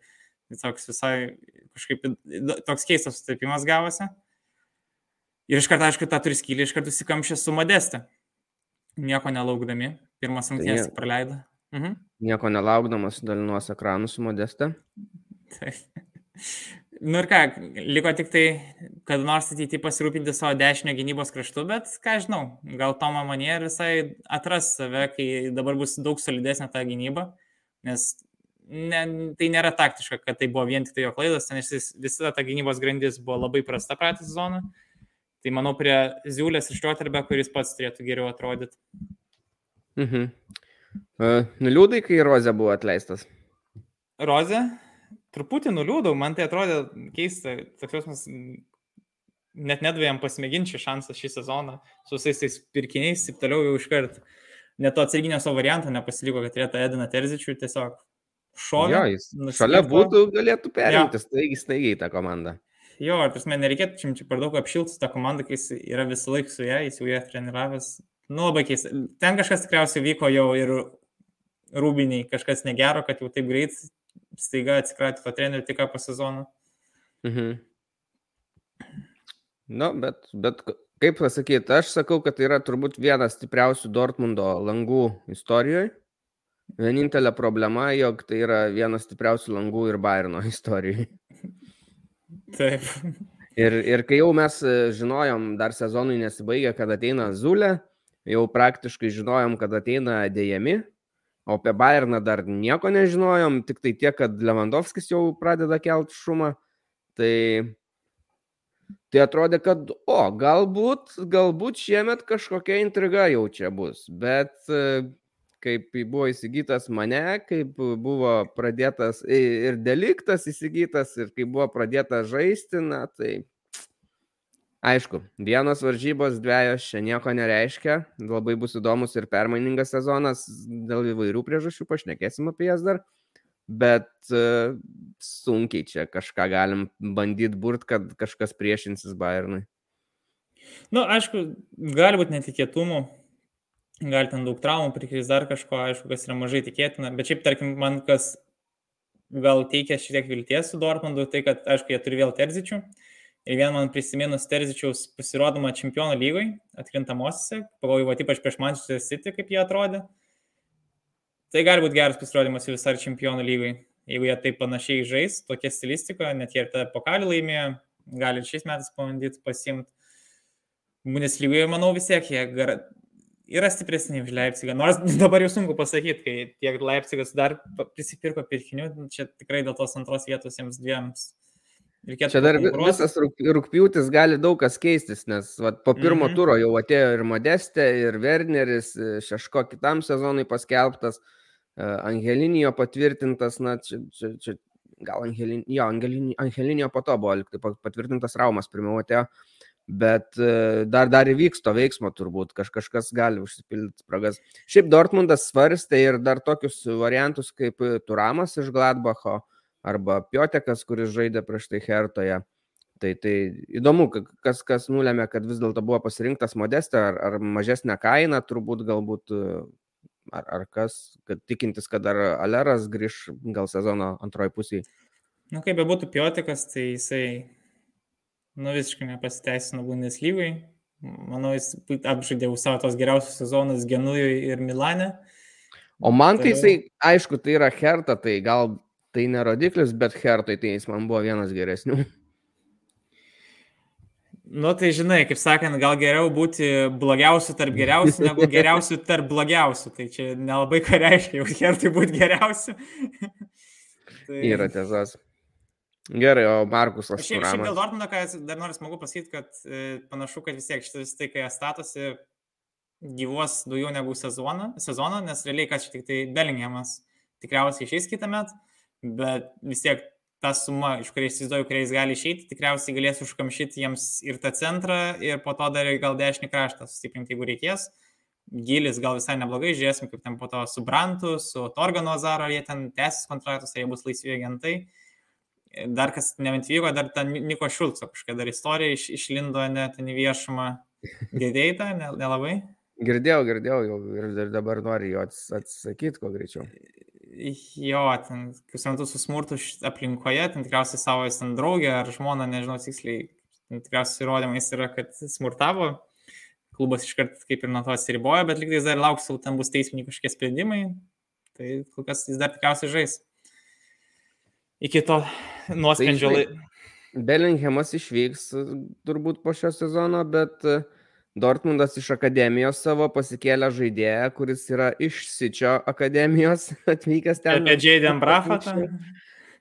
Tai toks visai kažkaip toks keistas sutapimas gavosi. Ir iš karto, aišku, tą turi skylį, iš karto įsikamšė su modeste. Nieko nelaukdami. Pirmas tai rungtynės tai praleido. Mhm. Nieko nelaukdamas dalinuos ekranų su modeste. Taip. Nu ir ką, liko tik tai, kad nors ateityje pasirūpinti savo dešinio gynybos kraštu, bet ką žinau, gal Tomo manier visai atras save, kai dabar bus daug solidesnė ta gynyba, nes ne, tai nėra taktiška, kad tai buvo vien tik tai jo klaidas, nes visada ta gynybos grandis buvo labai prasta praeitą sezoną. Tai manau, prie Ziulės ir Šrioterbė, kuris pats turėtų geriau atrodyti. Mhm. Uh, nuliūdai, kai Rozė buvo atleistas? Rozė? Truputį nuliūdau, man tai atrodė keista. Tokios mes net nedavėm pasimėginti šį šansą šį sezoną su visais tais pirkiniais ir toliau jau iškart. Net to atsarginio savo varianto nepasiliko, kad turėtų Ediną Terzičių tiesiog jis šalia būtų, galėtų perimti staigiai, staigiai tą komandą. Jo, ar prasme, nereikėtų čia, čia per daug apšilti tą komandą, kai jis yra visą laiką su ją, jis jau ją treniravęs. Nu, labai keista. Ten kažkas tikriausiai vyko jau ir rūbiniai, kažkas negero, kad jau taip greit staiga atsikratė to trenerių tik po sezono. Mhm. Nu, bet, bet kaip pasakyti, aš sakau, kad tai yra turbūt vienas stipriausių Dortmundo langų istorijoje. Vienintelė problema, jog tai yra vienas stipriausių langų ir Bayerno istorijoje. Taip. Ir, ir kai jau mes e, žinojom, dar sezonui nesibaigė, kad ateina Zulė, jau praktiškai žinojom, kad ateina dėjami, o apie Bayerną dar nieko nežinojom, tik tai tiek, kad Lewandowskis jau pradeda kelti šumą. Tai, tai atrodė, kad, o, galbūt, galbūt šiemet kažkokia intriga jau čia bus, bet e, kaip buvo įsigytas mane, kaip buvo pradėtas ir deliktas įsigytas, ir kaip buvo pradėta žaisti, na tai aišku, vienos varžybos, dviejos čia nieko nereiškia, labai bus įdomus ir permainingas sezonas dėl įvairių priežasčių, pašnekėsim apie jas dar, bet uh, sunkiai čia kažką galim bandyti burt, kad kažkas priešinsis Bayernui. Na, nu, aišku, gali būti netikėtumų, gali ten daug traumų prikrys dar kažko, aišku, kas yra mažai tikėtina, bet šiaip, tarkim, man kas gal teikia šiek tiek vilties su Dortmundu, tai kad, aišku, jie turi vėl terzičių Ir vien man prisiminus Terzičiaus pasirodymą čempionų lygoje, atkrintamosiose, pagalvojau, ypač prieš Manchester City, kaip jie atrodė. Tai gali būti geras pasirodymas visai čempionų lygoje. Jeigu jie taip panašiai žais, tokia stilistika, net jie ir tą pokalį laimėjo, gali šiais metais pabandyti pasimti. Bundeslygoje, manau, vis tiek jie. Yra stipresni už Leipzigą. Nors dabar jau sunku pasakyti, kai tiek Leipzigas dar prisipirko pirkinių, čia tikrai dėl tos antros vietos jiems dviems Reikėtų Čia dar visas rūpjūtis gali daug kas keistis, nes vat, po pirmo mm -hmm. turo jau atėjo ir Modestė, ir Werneris, Šeško kitam sezonui paskelbtas, Angelinio patvirtintas, na, čia, čia, čia gal Angelinio, jo, Angelinio, Angelinio po to buvo liktai patvirtintas Raumas pirmiau atėjo, bet dar, dar įvyks to veiksmo turbūt, Kaž, kažkas gali užsipildyti spragas. Šiaip Dortmundas svarstė ir dar tokius variantus kaip Turamas iš Gladbacho arba Piotekas, kuris žaidė prieš tai Hertoje. Tai, tai įdomu, kas, kas nulėmė, kad vis dėlto buvo pasirinktas modestė ar, ar mažesnė kaina, turbūt galbūt, ar, ar kas, kad tikintis, kad dar Aleras grįž gal sezono antroji pusėje. Na, kaip bebūtų Piotekas, tai jisai, nu, visiškai nepasiteisino Bundeslygai. Manau, jis apžaidė savo tos geriausius sezonus Genujui ir Milane. O man tai jisai, aišku, tai yra Herta, tai gal tai ne rodiklis, bet Hertoj tai jis man buvo vienas geresnių. Nu, tai žinai, kaip sakant, gal geriau būti blogiausiu tarp geriausių, negu geriausiu tarp blogiausių. Tai čia nelabai ką reiškia, jau Hertoj būti geriausiu. tai... Yra tiesas. Gerai, o Markus aš. Šiaip, šiaip dėl Dortmundo, ką dar noriu smagu pasakyti, kad e, panašu, kad vis tiek šitas tai, kai jie statosi, gyvuos daugiau negu sezoną, sezoną nes realiai, kas čia tik tai Bellinghamas tikriausiai išeis kitą metą bet vis tiek ta suma, iš kuriais įsivaizduoju, kuriais gali išeiti, tikriausiai galės užkamšyti jiems ir tą centrą, ir po to dar gal dešinį kraštą sustiprinti, jeigu reikės. Gilis gal visai neblogai, žiūrėsim, kaip ten po to su Brantu, su Torgano Zaro, ar jie ten tęsis kontraktus, ar jie bus laisvi agentai. Dar kas neventvyko, dar ten Niko Šulco kažkokia dar istorija iš, išlindo net į viešumą. Girdėjai tą, nelabai? Girdėjau, girdėjau jau ir dabar noriu jo atsakyti, kuo greičiau jo, ten, kaip suprantu, su smurtu aplinkoje, ten tikriausiai savo ten draugė ar žmona, nežinau tiksliai, tikriausiai įrodymais yra, kad smurtavo, klubas iškart kaip ir nuo to atsiribojo, bet liktais dar lauks, kol ten bus teisminiai kažkokie sprendimai, tai kol kas jis dar tikriausiai žais. Iki to nuosprendžio. Tai, Bellinghamas išvyks turbūt po šio sezono, bet uh, Dortmundas iš akademijos savo pasikėlė žaidėją, kuris yra iš Sičio akademijos atvykęs ten. Apie Jaden Brafą.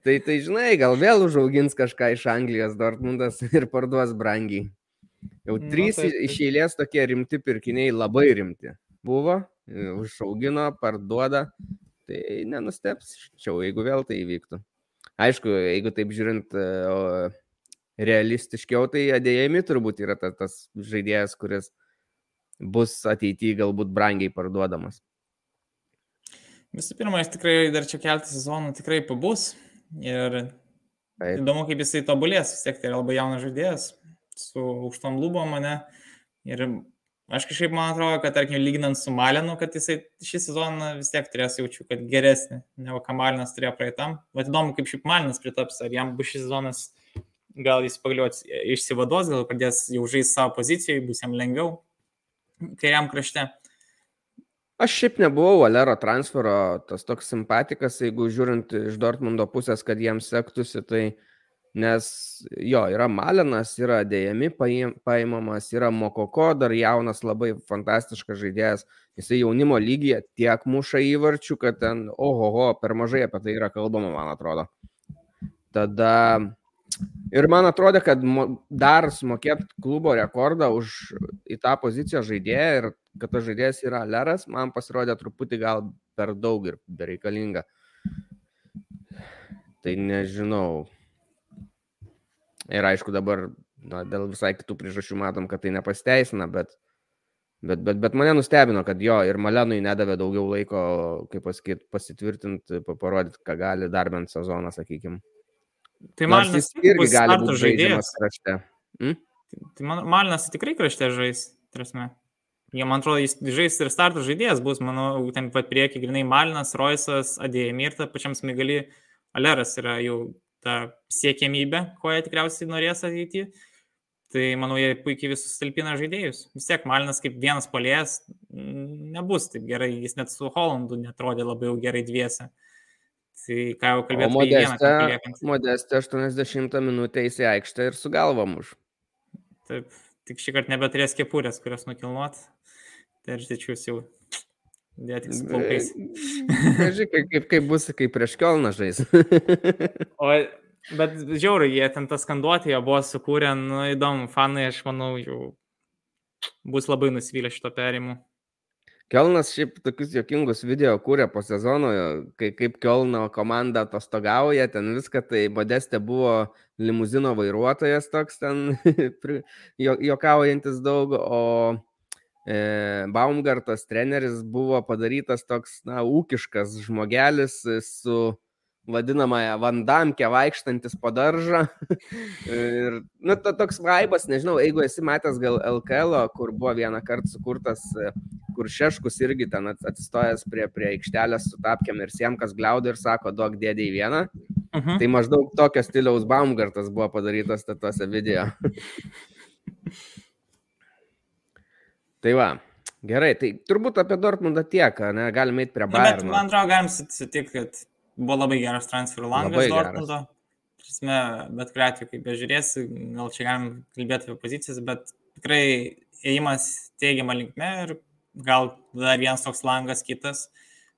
Tai, tai žinai, gal vėl užaugins kažką iš Anglijos Dortmundas ir parduos brangiai. Jau nu, trys nu, tai, iš eilės tokie rimti pirkiniai, labai rimti. Buvo, užaugino, parduoda. Tai nenustepčiau, jeigu vėl tai įvyktų. Aišku, jeigu taip žiūrint, o, realistiškiau, tai adėjami turbūt yra ta, tas žaidėjas, kuris bus ateityje galbūt brangiai parduodamas. Visų pirma, jis tikrai dar čia keltą sezonų tikrai pabus ir Taip. įdomu, kaip jisai tobulės, vis tiek tai yra labai jaunas žaidėjas su aukštom lubom mane ir aš kažkaip man atrodo, kad tarkim lyginant su Malinu, kad jisai šį sezoną vis tiek turės jaučiu, kad geresnį, negu ką Malinas turėjo praeitam. Bet įdomu, kaip šiaip Malinas pritaps, ar jam bus šis sezonas gal jis pagaliau išsivados, gal pradės jau žaisti savo pozicijoje, bus jam lengviau kairiam krašte. Aš šiaip nebuvau Valero transfero tas toks simpatikas, jeigu žiūrint iš Dortmundo pusės, kad jiems sektųsi, tai nes jo, yra Malinas, yra dėjami paimamas, yra Mokoko, dar jaunas, labai fantastiškas žaidėjas, jisai jaunimo lygyje tiek muša įvarčių, kad ten, ohoho, per mažai apie tai yra kalbama, man atrodo. Tada Ir man atrodė, kad dar sumokėt klubo rekordą už į tą poziciją žaidėją ir kad tas žaidėjas yra Leras, man pasirodė truputį gal per daug ir bereikalinga. Tai nežinau. Ir aišku, dabar na, dėl visai kitų priežasčių matom, kad tai nepasteisina, bet, bet, bet, bet mane nustebino, kad jo ir Malenui nedavė daugiau laiko, kaip pasakyti, pasitvirtinti, parodyti, ką gali dar bent sezoną, sakykime. Tai Malinas irgi gali būti žaidėjas krašte. Hmm? Tai man, Malinas tikrai krašte žais, trasme. Jie, man atrodo, jis žais ir starto žaidėjas bus, manau, ten pat prieki, grinai Malinas, Roisas, Adėjami ir ta pačiam smigali Aleras yra jau ta siekiamybė, ko jie tikriausiai norės ateityje. Tai manau, jie puikiai visus talpina žaidėjus. Vis tiek Malinas kaip vienas polėjas nebus taip gerai, jis net su Holandu netrodė labai gerai dviese. Tai ką jau kalbėjau, modestė, modestė 80 minutę įsiaikštė ir su galvom už. Taip, tik šį kartą nebeturės kepurės, kurias nukilnuot. Tai aš dėčius jau dėti su plaukais. Nežinai, kaip, kaip, kaip bus, kaip prieš Kelną žais. o Bet žiauriai, jie ten tą skanduotį jau buvo sukūrę, nu įdomu, fanai, aš manau, jau bus labai nusivylę šito perimu. Kelnas šiaip tokius jokingus video kūrė po sezono, kai kaip Kelno komanda atostogauja, ten viską, tai Modestė buvo limuzino vairuotojas toks ten, jokaujantis daug, o Baumgartas treneris buvo padarytas toks, na, ūkiškas žmogelis su vadinamąją vandamkę vaikštantis po daržą. ir, nu, to, toks vaibas, nežinau, jeigu esi matęs gal LKL, kur buvo vieną kartą sukurtas, kur Šeškus irgi ten atsistojęs prie, prie aikštelės su tapkiam ir siemkas gliaudo ir sako, duok dėdė į vieną. Uh mhm. -huh. Tai maždaug tokio stiliaus Baumgartas buvo padarytas tatuose video. tai va. Gerai, tai turbūt apie Dortmundą tiek, ne, galime eiti prie Bayerno. Man atrodo, galim sutikti, kad buvo labai geras transferų langas Dortmundo. Prasme, bet kuriuo atveju, kaip bežiūrėsi, gal čia galim kalbėti apie pozicijas, bet tikrai ėjimas teigiamą linkme ir gal dar vienas toks langas kitas,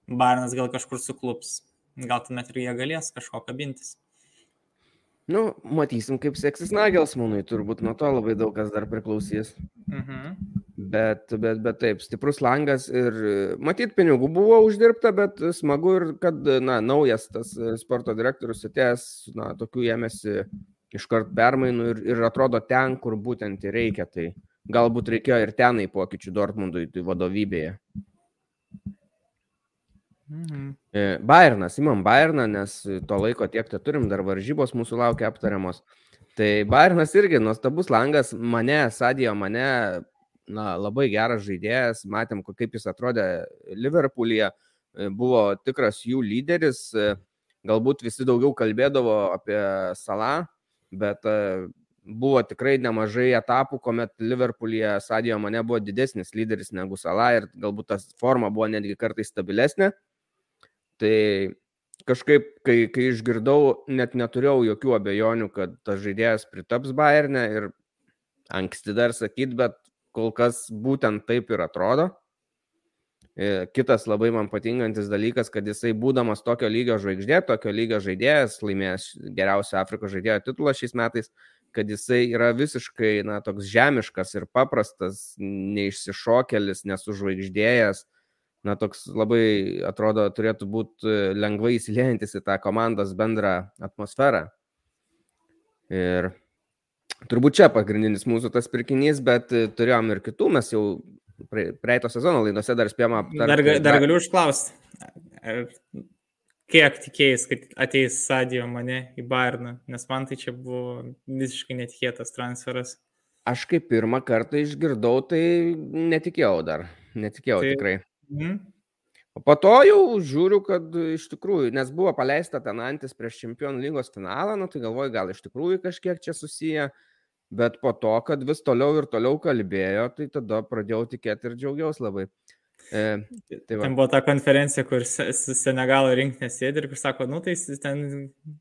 Barnas gal kažkur suklups, gal tuomet ir jie galės kažko kabintis. Nu, matysim, kaip seksis Nagelsmanui, turbūt nuo to labai daug kas dar priklausys. Mhm. Bet, bet, bet taip, stiprus langas ir matyt, pinigų buvo uždirbta, bet smagu ir kad, na, naujas tas sporto direktorius atėjęs, na, tokių ėmėsi iškart permainų ir, ir atrodo ten, kur būtent reikia. Tai galbūt reikėjo ir tenai pokyčių Dortmundui tai vadovybėje. Mhm. E, Bayernas, imam Bayerną, nes to laiko tiek te turim, dar varžybos mūsų laukia aptariamos. Tai Bayernas irgi nuostabus langas, mane, Sadijo, mane na, labai geras žaidėjas, matėm, kaip jis atrodė Liverpoolyje, e, buvo tikras jų lyderis, e, galbūt visi daugiau kalbėdavo apie Salą, bet buvo tikrai nemažai etapų, kuomet Liverpoolyje Sadijo mane buvo didesnis lyderis negu Sala ir galbūt tas forma buvo netgi kartais stabilesnė. Tai kažkaip, kai, kai išgirdau, net neturėjau jokių abejonių, kad tas žaidėjas pritaps Bayernė ir anksti dar sakyt, bet kol kas būtent taip ir atrodo. E, kitas labai man patinkantis dalykas, kad jisai būdamas tokio lygio žvaigždė, tokio lygio žaidėjas, laimėjęs geriausią Afrikos žaidėjo titulą šiais metais, kad jisai yra visiškai, na, toks žemiškas ir paprastas, neišsišokelis, nesužvaigždėjęs, na, toks labai, atrodo, turėtų būti lengvai įsiliejantis į tą komandos bendrą atmosferą. Ir Turbūt čia pagrindinis mūsų tas pirkinys, bet e, turėjom ir kitų, mes jau praeito sezono laidose dar spėjom aptarti. Dar, dar galiu užklausti, kiek tikėjais, kad ateis Sadio mane į Bairną, nes man tai čia buvo visiškai netikėtas transferas. Aš kaip pirmą kartą išgirdau, tai netikėjau dar, netikėjau tai, tikrai. Mm. O po to jau žiūriu, kad iš tikrųjų, nes buvo paleista ten antis prieš Čempionų lygos finalą, nu tai galvoju, gal iš tikrųjų kažkiek čia susiję. Bet po to, kad vis toliau ir toliau kalbėjo, tai tada pradėjau tikėti ir džiaugiausi labai. E, tai va. ten buvo ta konferencija, kur Senegalo rinkinė sėdi ir kur sako, nu tai ten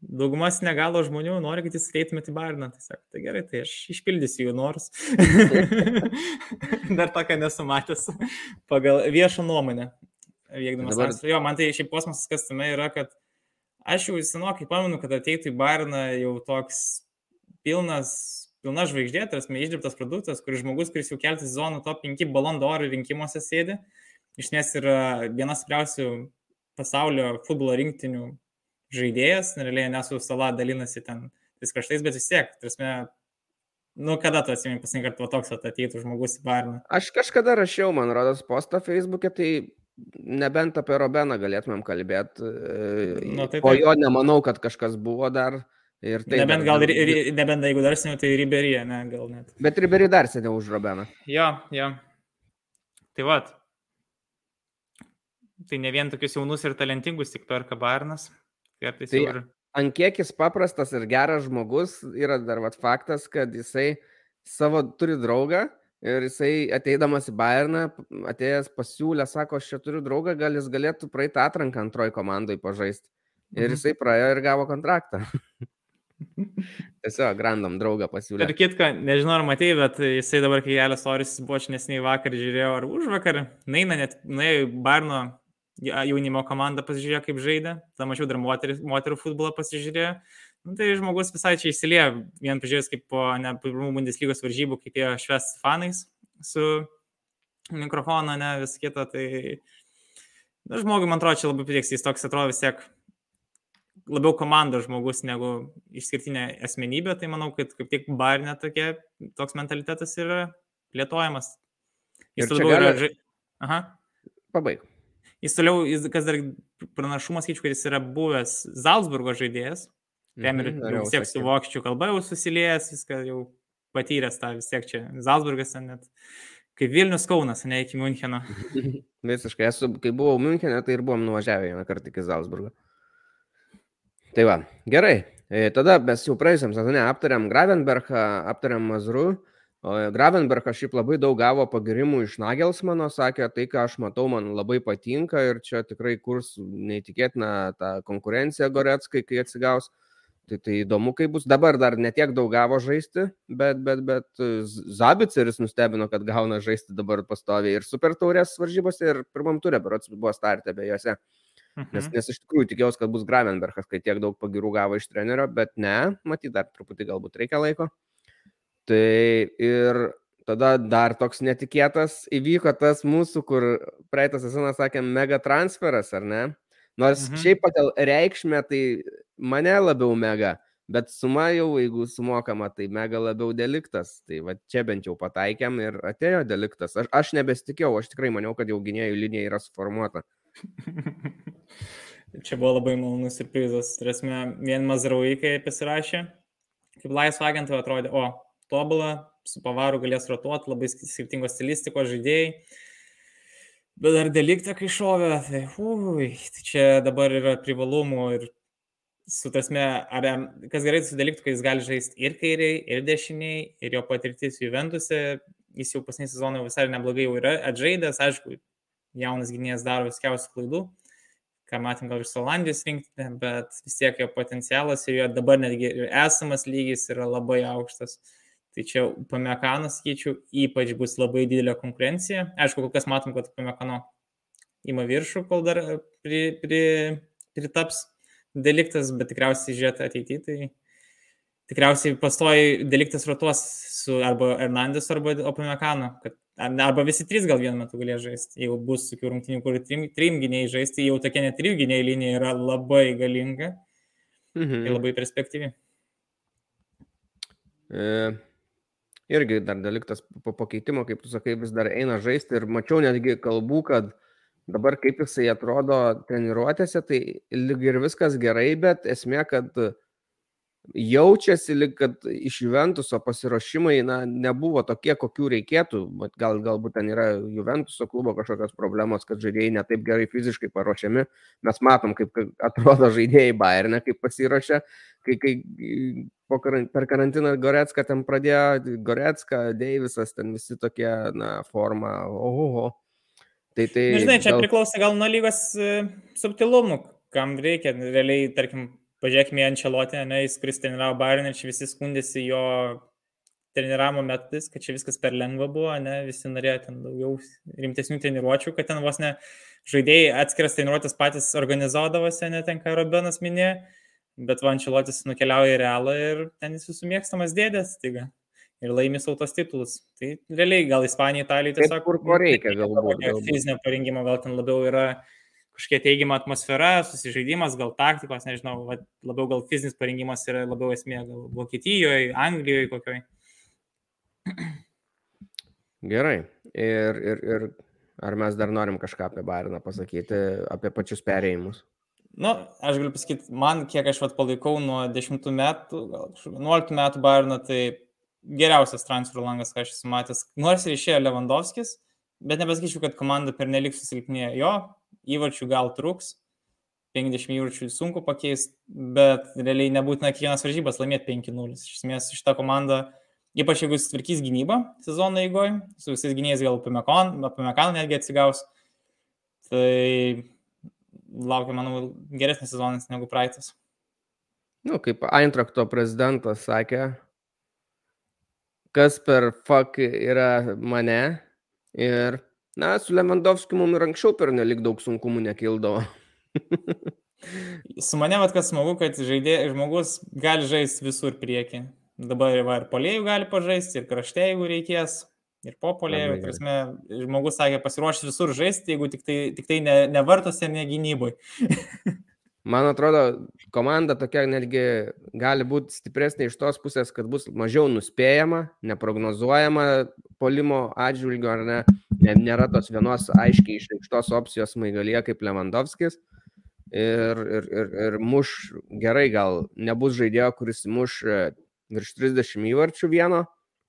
dauguma Senegalo žmonių nori, kad jūs eitumėte į Barną. Tai sako, tai gerai, tai aš išpildysiu jų norus. Dar tokia nesumatęs pagal viešą nuomonę. Dabar... Jo, man tai šiaip kosmosas kas tame yra, kad aš jau senokai pamenu, kad ateitų į Barną jau toks pilnas pilna žvaigždė, yra išdirbtas produktas, kuris žmogus, kuris jau keltas zonų top 5 balondo oro rinkimuose sėdi, iš nes yra vienas stipriausių pasaulio futbolo rinktinių žaidėjas, realiai nesu sala dalinasi ten tais kraštais, bet vis tiek, tarsi, nu kada tu atsimeni pasirinkti, kad toks ateitų žmogus į Barną? Aš kažkada rašiau, man rodos, postą Facebook'e, tai nebent apie Robeną galėtumėm kalbėti. Nu, tai, po jo nemanau, kad kažkas buvo dar. Ir tai nebent gal, ir, ir, nebent jeigu dar seniau, tai Riberyje, ne, gal net. Bet Ribery dar seniau už Robeną. Jo, jo. Tai va. Tai ne vien tokius jaunus ir talentingus tik perka Barnas. Kartais tai ir... Ant kiek jis paprastas ir geras žmogus, yra dar vat faktas, kad jisai savo turi draugą ir jisai ateidamas į Bayerną, atėjęs pasiūlė, sako, aš čia turiu draugą, gal jis galėtų praeiti atranką antroji komandai pažaisti. Ir Mhm. jisai praėjo ir gavo kontraktą. Tiesiog random draugą pasiūlė. Ir kitką, nežinau ar matei, bet jisai dabar, kai Jelės Oris buvo aš nesiniai vakar žiūrėjau ar už vakar, naina net, į Barno jaunimo komandą pasižiūrėjo, kaip žaidė, tada mačiau dar moterį, moterų futbolą pasižiūrėjo. Nu, tai žmogus visai čia įsilieja, vien pažiūrėjus, kaip po ne, pirmų Bundeslygos varžybų, kaip jie šves fanais su mikrofoną, ne, vis kita, tai na, žmogui, man atrodo, čia labai patiks, jis toks atrodo vis tiek labiau komandos žmogus negu išskirtinė asmenybė, tai manau, kad kaip tik barne tokia, toks mentalitetas yra plėtojamas. Jis labiau yra... gali- žai- Aha. Pabaig. Jis toliau, jis, kas dar pranašumas, skaičiu, kad jis yra buvęs Salzburgo žaidėjas. Ten ir Mhm, vis tiek su vokiečių kalba jau susiliejęs, viską jau patyręs tą vis tiek čia. Salzburgas ten net kaip Vilnius Kaunas, ne iki Müncheno. Visiškai esu, kai buvau Münchenė, tai ir buvom nuvažiavę vieną kartą iki Salzburgo. Tai va, gerai. E, Tada mes jau praėjusiam sezone aptarėm Gravenbergą, aptarėm Mazru. Gravenbergas šiaip labai daug gavo pagirimų iš Nagelsmano, sakė, tai ką aš matau, man labai patinka ir čia tikrai kurs neįtikėtina ta konkurencija Goretskai, kai atsigaus. Tai, tai įdomu, kaip bus. Dabar dar netiek daug gavo žaisti, bet, bet, bet e, Zabiceris nustebino, kad gauna žaisti dabar pastoviai ir super taurės varžybose, ir pirmam turė, berots buvo startė abiejose. Nes, Mhm. nes iš tikrųjų tikėjausi, kad bus Gravenbergas, kai tiek daug pagirų gavo iš trenerio, bet ne, matyt, dar truputį galbūt reikia laiko. Tai ir tada dar toks netikėtas įvyko tas mūsų, kur praeitą sezoną sakėm, mega transferas, ar ne? Nors Mhm. šiaip pagal reikšmę tai mane labiau mega, bet suma jau, jeigu sumokama, tai mega labiau deliktas. Tai va čia bent jau pataikėm ir atėjo deliktas. Aš, aš nebesitikėjau, aš tikrai maniau, kad jau gynėjų linija yra suformuota. Čia buvo labai malonus surprizas. Turėsime vien Mazrauikai pasirašė. Kaip laisvo agentų atrodė, o, tobulą, su pavaru galės rotuoti, labai sk- skirtingos stilistikos žaidėjai. Bet dar deliktą, kai šovė, tai, ui, tai čia dabar yra privalumų ir su tasme, ar, kas gerai su deliktu, kai jis gali žaisti ir kairiai, ir dešiniai, ir jo patirtis Juventuse, jis jau pasnį sezoną visai neblogai jau yra atžaidęs, aišku, jaunas gynėjas daro viskiausių klaidų, ką matėm gal iš Solandijos rinkti, bet vis tiek jo potencialas ir jo dabar netgi ir esamas lygis yra labai aukštas. Tai čia Pamekanas, sakyčiau, ypač bus labai didelė konkurencija. Aišku, kol kas matom, kad Pamekano ima viršų, kol dar pri, pri, pritaps deliktas, bet tikriausiai žiūrėti ateityje, tai tikriausiai pastoji deliktas rotuos su arba Hernandės, arba Opamekano, kad arba visi trys gal vienu metu galės žaisti. Jeigu bus tokių rungtynių, kur trim, trim gynėjai žaisti, jau tokia net trijų gynėjų linija yra labai galinga Mhm. ir labai perspektyvi. E, irgi dar daliktas po pakeitimo, kaip tu sakai, vis dar eina žaisti ir mačiau netgi kalbų, kad dabar kaip jisai atrodo treniruotėse, tai lyg ir viskas gerai, bet esmė, kad jaučiasi, lyg kad iš Juventuso pasiruošimai na, nebuvo tokie, kokių reikėtų. Gal, galbūt ten yra Juventuso klubo kažkokios problemos, kad žaidėjai netaip gerai fiziškai paruošiami. Mes matom, kaip atrodo žaidėjai Bayerne, kaip pasiruošia, kai, kai per karantiną Goretska ten pradėjo, Goretska, Deivisas, ten visi tokie, na, forma, oho. Tai, tai Na, Žinai, čia gal- priklauso gal nuo lygos e, subtilumų, kam reikia. Realiai, tarkim, pažiūrėkime į Ančelotę, ne, jis, kuris treniravo Bayern ir čia visi skundėsi jo treniravimo metodais, kad čia viskas per lengva buvo, ne, visi norėjo ten daugiau rimtesnių treniruočių, kad ten vos ne žaidėjai atskiras treniruotės patys organizuodavosi, ne ten, ką Robenas minėjo, bet Vančelotis nukeliauja į realą ir ten jis visų mėgstamas dėdės, taiga. Ir laimės autos titulus. Tai realiai gal Ispanija, Italija Taip, tiesiog... kur ko reikia, galbūt. Fizinio parengimo gal ten labiau yra kažkokia teigiama atmosfera, susižaidimas, gal taktikos, nežinau, va, labiau gal fizinis parengimas yra labiau esmė, gal Vokietijoje, Anglijoje kokioje. Gerai. Ir, ir, ir ar mes dar norim kažką apie Bairną pasakyti, apie pačius perėjimus? Nu, aš galiu pasakyti, man, kiek aš vat palaikau nuo 10 metų, gal kažkokių 11 metų Bayerną, tai geriausias transferų langas, ką aš esu matęs. Nors ir išėjo Lewandowskis, bet nepasakyčiau, kad komanda pernelik susilpnėjo. Jo, įvarčių gal truks, 50 įvarčių sunku pakeisti, bet realiai nebūtina kiekvienas varžybas laimėti 5-0. Iš esmės šitą komandą Ypač jeigu jis tvarkys gynybą sezono eigoje, su visais gynėjais gal Pamekaną netgi atsigaus. Tai laukia, manau, geresnis sezonas negu praeitas. Nu, kaip Eintrakto prezidentas sakė, kas per fuck yra mane. Ir, na, su Lemendovskiu mums ir anksčiau per nelik daug sunkumų nekildavo. su mane, vad, kas smagu, kad žaidė, žmogus gali žaisti visur prieki. Dabar va, ir polėjų gali pažaisti, ir krašte, jeigu reikės. Ir po polėjų, prasme, žmogus sakė, pasiruošęs visur žaisti, jeigu tik tai, tik tai ne, ne vartose, ne gynybai. Man atrodo, komanda tokia netgi gali būti stipresnė iš tos pusės, kad bus mažiau nuspėjama, neprognozuojama polimo atžvilgiu, ar ne, nėra tos vienos aiškiai išreikštos opcijos maigalyje kaip Lewandowskis. Ir, ir, ir, ir muš gerai, gal nebus žaidėjo, kuris muš e, virš 30 įvarčių vieno,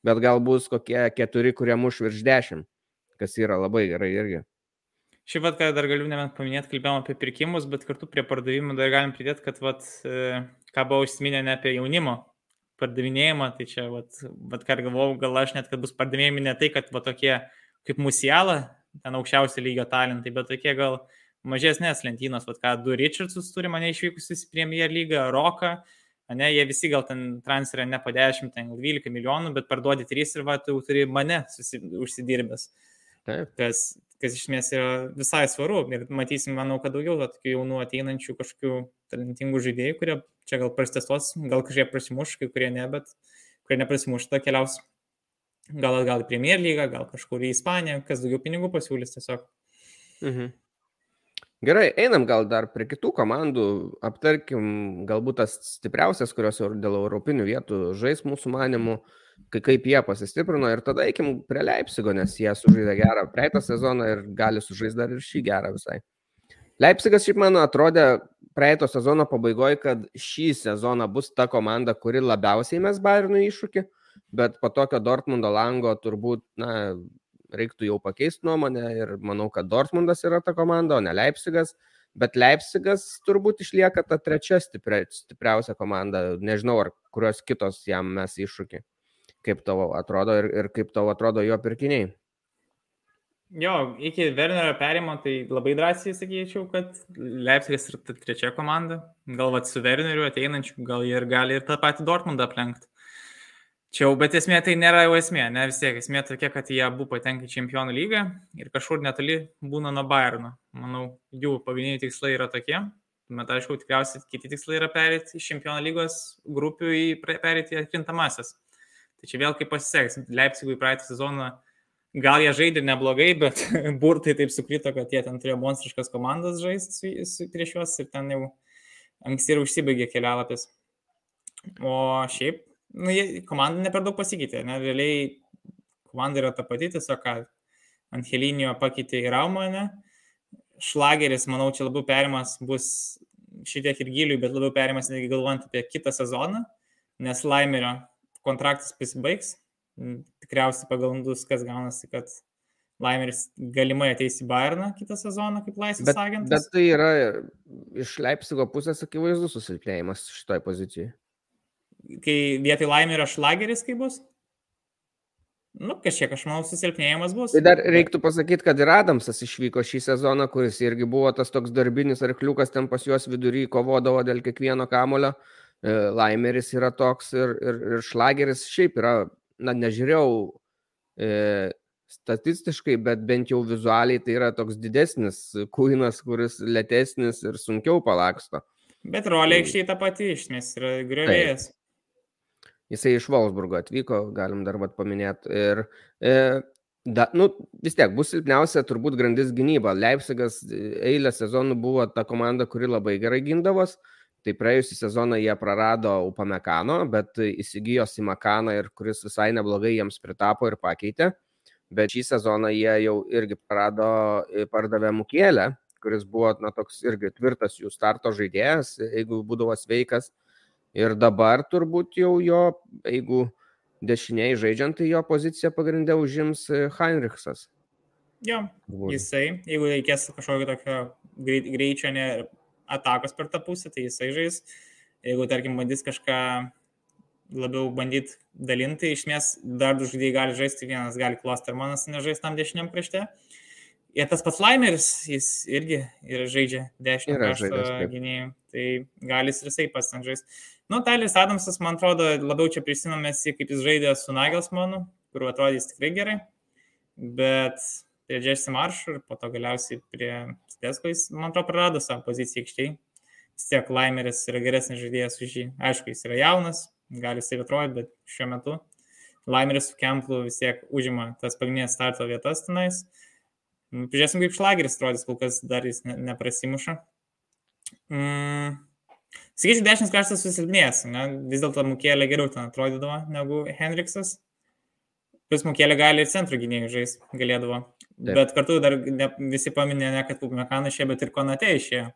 bet gal bus kokie keturi, kurie muš virš 10, kas yra labai gerai irgi. Šiaip ką dar galiu nebent paminėti, kalbėjom apie pirkimus, bet kartu prie pardavimų dar galim pridėti, kad, vat, e, ką buvo užsiminę ne apie jaunimo pardavinėjimą, tai čia, vat, vat ką galvojau, gal aš net, kad bus pardavinėjami ne tai, kad va tokie kaip Musiala, ten aukščiausio lygio talentai, bet tokie gal mažesnės lentynos, vat ką du Richardsus turi mane išvykusius į Premier lygą, Roką, ne, jie visi gal ten transferė ne po 10, ten 12 milijonų, bet parduodi 3 ir va, tu turi mane susi, užsidirbęs. Taip. Kas, kas iš esmės yra visai svaru. Ir matysim, manau, kad daugiau tokių jaunų ateinančių kažkokių talentingų žaidėjų, kurie čia gal prasitestuos, gal kažkiek prasimuš, kai kurie ne, bet kurie neprasimuš, tada keliaus gal atgal į Premier lygą, gal kažkur į Ispaniją, kas daugiau pinigų pasiūlys tiesiog. Mhm. Gerai, einam gal dar prie kitų komandų, aptarkim galbūt tas stipriausias, kurios dėl europinių vietų žais mūsų manimų. Mhm kaip jie pasistiprino ir tada eikim prie Leipzigo, nes jie sužaidė gerą praeitą sezoną ir gali sužaisti dar ir šį gerą visai. Leipzigas šiaip man atrodė praeito sezono pabaigoje, kad šį sezoną bus ta komanda, kuri labiausiai mes Bayernui iššūkį, bet po tokio Dortmundo lango turbūt, na, reiktų jau pakeisti nuomonę ir manau, kad Dortmundas yra ta komanda, o ne Leipzigas. Bet Leipzigas turbūt išlieka ta trečia stipria, stipriausia komanda. Nežinau, ar kurios kitos jam mes iššūkį kaip tavo atrodo ir, ir kaip tavo atrodo jo pirkiniai. Jo, iki Wernerio perimo tai labai drąsiai sakyčiau, kad Leipzigas yra trečia komanda. Gal vat su Werneriu ateinančiu, gal jie ir gali ir tą patį Dortmundą aplenkti. Čia jau, bet esmė tai nėra jau esmė, ne vis tiek esmė tokia, kad jie abu patenka į čempionų lygą ir kažkur netoli būna nuo Bayerno. Manau, jų pagrindiniai tikslai yra tokie. Bet aišku, tikriausiai kiti tikslai yra perėti iš čempionų lygos grupių į perėti atkrintamasias. Tai čia vėl kaip pasiseks. Leipzigui praeitą sezoną gal jie žaidė neblogai, bet burtai taip sukrito, kad jie ten turėjo monstriškas komandas žaisti prieš juos ir ten jau anksti ir užsibaigė kelialapis. O šiaip, nu, jie, komanda ne per daug pasikeitė, ne, realiai komanda yra ta pati, tiesiog ką Angelinio pakeitė į Raumą, ne. Šlageris, manau, čia labiau perimas bus šitiek ir giliui, bet labiau perimas netgi galvojant apie kitą sezoną, nes Laimerio kontraktas pasibaigs, tikriausiai pagal gandus, kas gaunasi, kad Laimeris galimai ateis į Bayerną kitą sezoną kaip laisvas agentas. Bet tai yra iš Leipzigo pusės akivaizdus susilpnėjimas šitoje pozicijoje. Kai vietoj Laimerio šlageris kaip bus? Nu, kažkiek, aš manau, susilpnėjimas bus. Tai dar reiktų pasakyti, kad ir Adamsas išvyko šį sezoną, kuris irgi buvo tas toks darbinis arkliukas ten pas juos vidury, kovodavo dėl kiekvieno kamulio. E, Laimeris yra toks ir, ir, ir Šlageris šiaip yra, na, nežiūrėjau e, statistiškai, bet bent jau vizualiai tai yra toks didesnis kūinas, kuris lėtesnis ir sunkiau palaksto. Bet rolė aikštėje ta pati, iš esmės, yra griovėjas. Jisai iš Wolfsburgo atvyko, galim dar pat paminėti. Ir e, da, nu, vis tiek bus silpniausia turbūt grandis gynyba. Leipzigas e, eilę sezonų buvo ta komanda, kuri labai gerai gindavos. E, Tai praėjusį sezoną jie prarado Upamekano, bet įsigijo Simakaną ir kuris visai neblogai jiems pritapo ir pakeitė. Bet šį sezoną jie jau irgi prarado, pardavė Mukėlę, kuris buvo na, toks irgi tvirtas jų starto žaidėjas, jeigu būdavo sveikas. Ir dabar turbūt jau jo, jeigu dešiniai žaidžiant, tai jo poziciją pagrindę užims Heinrichsas. Jo, jisai, jeigu reikės kažkokio tokio greičio, ne, atakos per tą pusę, tai jisai žais. Jeigu, tarkim, bandys kažką labiau bandyti dalinti. Iš esmės, dar du žaidėjai gali žaisti, vienas gali Klostermanas nežaisti tam dešiniam krašte. Ir tas pats Laimeris, jis irgi yra žaidžia dešinio krašto gynėjų, tai gali ir jisai pats ten žaisti. Nu, Tylis Adamsas, man atrodo, labiau čia prisimėmės, kaip jis žaidė su Nagelsmanu, kur atrodys tikrai gerai, bet prie Jesse Marsh ir po to galiausiai prie Stesko jis, man atrodo, prarado savo poziciją aikštėje. Vis tiek Laimeris yra geresnis žaidėjas už jį. Aišku, jis yra jaunas, gali jisai atrodyti, bet šiuo metu Laimeris su Kemplu vis tiek užima tas pagrindinės starto vietas tenais. Nu, pažiūrėsim, kaip šlageris atrodys, kol kas dar jis ne, neprasimuša. Mm. Sakyčiau, dešimt kraštas susilpnės, ne? vis dėlto Mukėlė geriau ten atrodydavo negu Hendriksas. Plus Mukėlė gali ir centro gynėjų žaisti, galėdavo. Taip. Bet kartu dar ne, visi paminė ne kad Mekanas išėjo, bet ir Konate išėjo.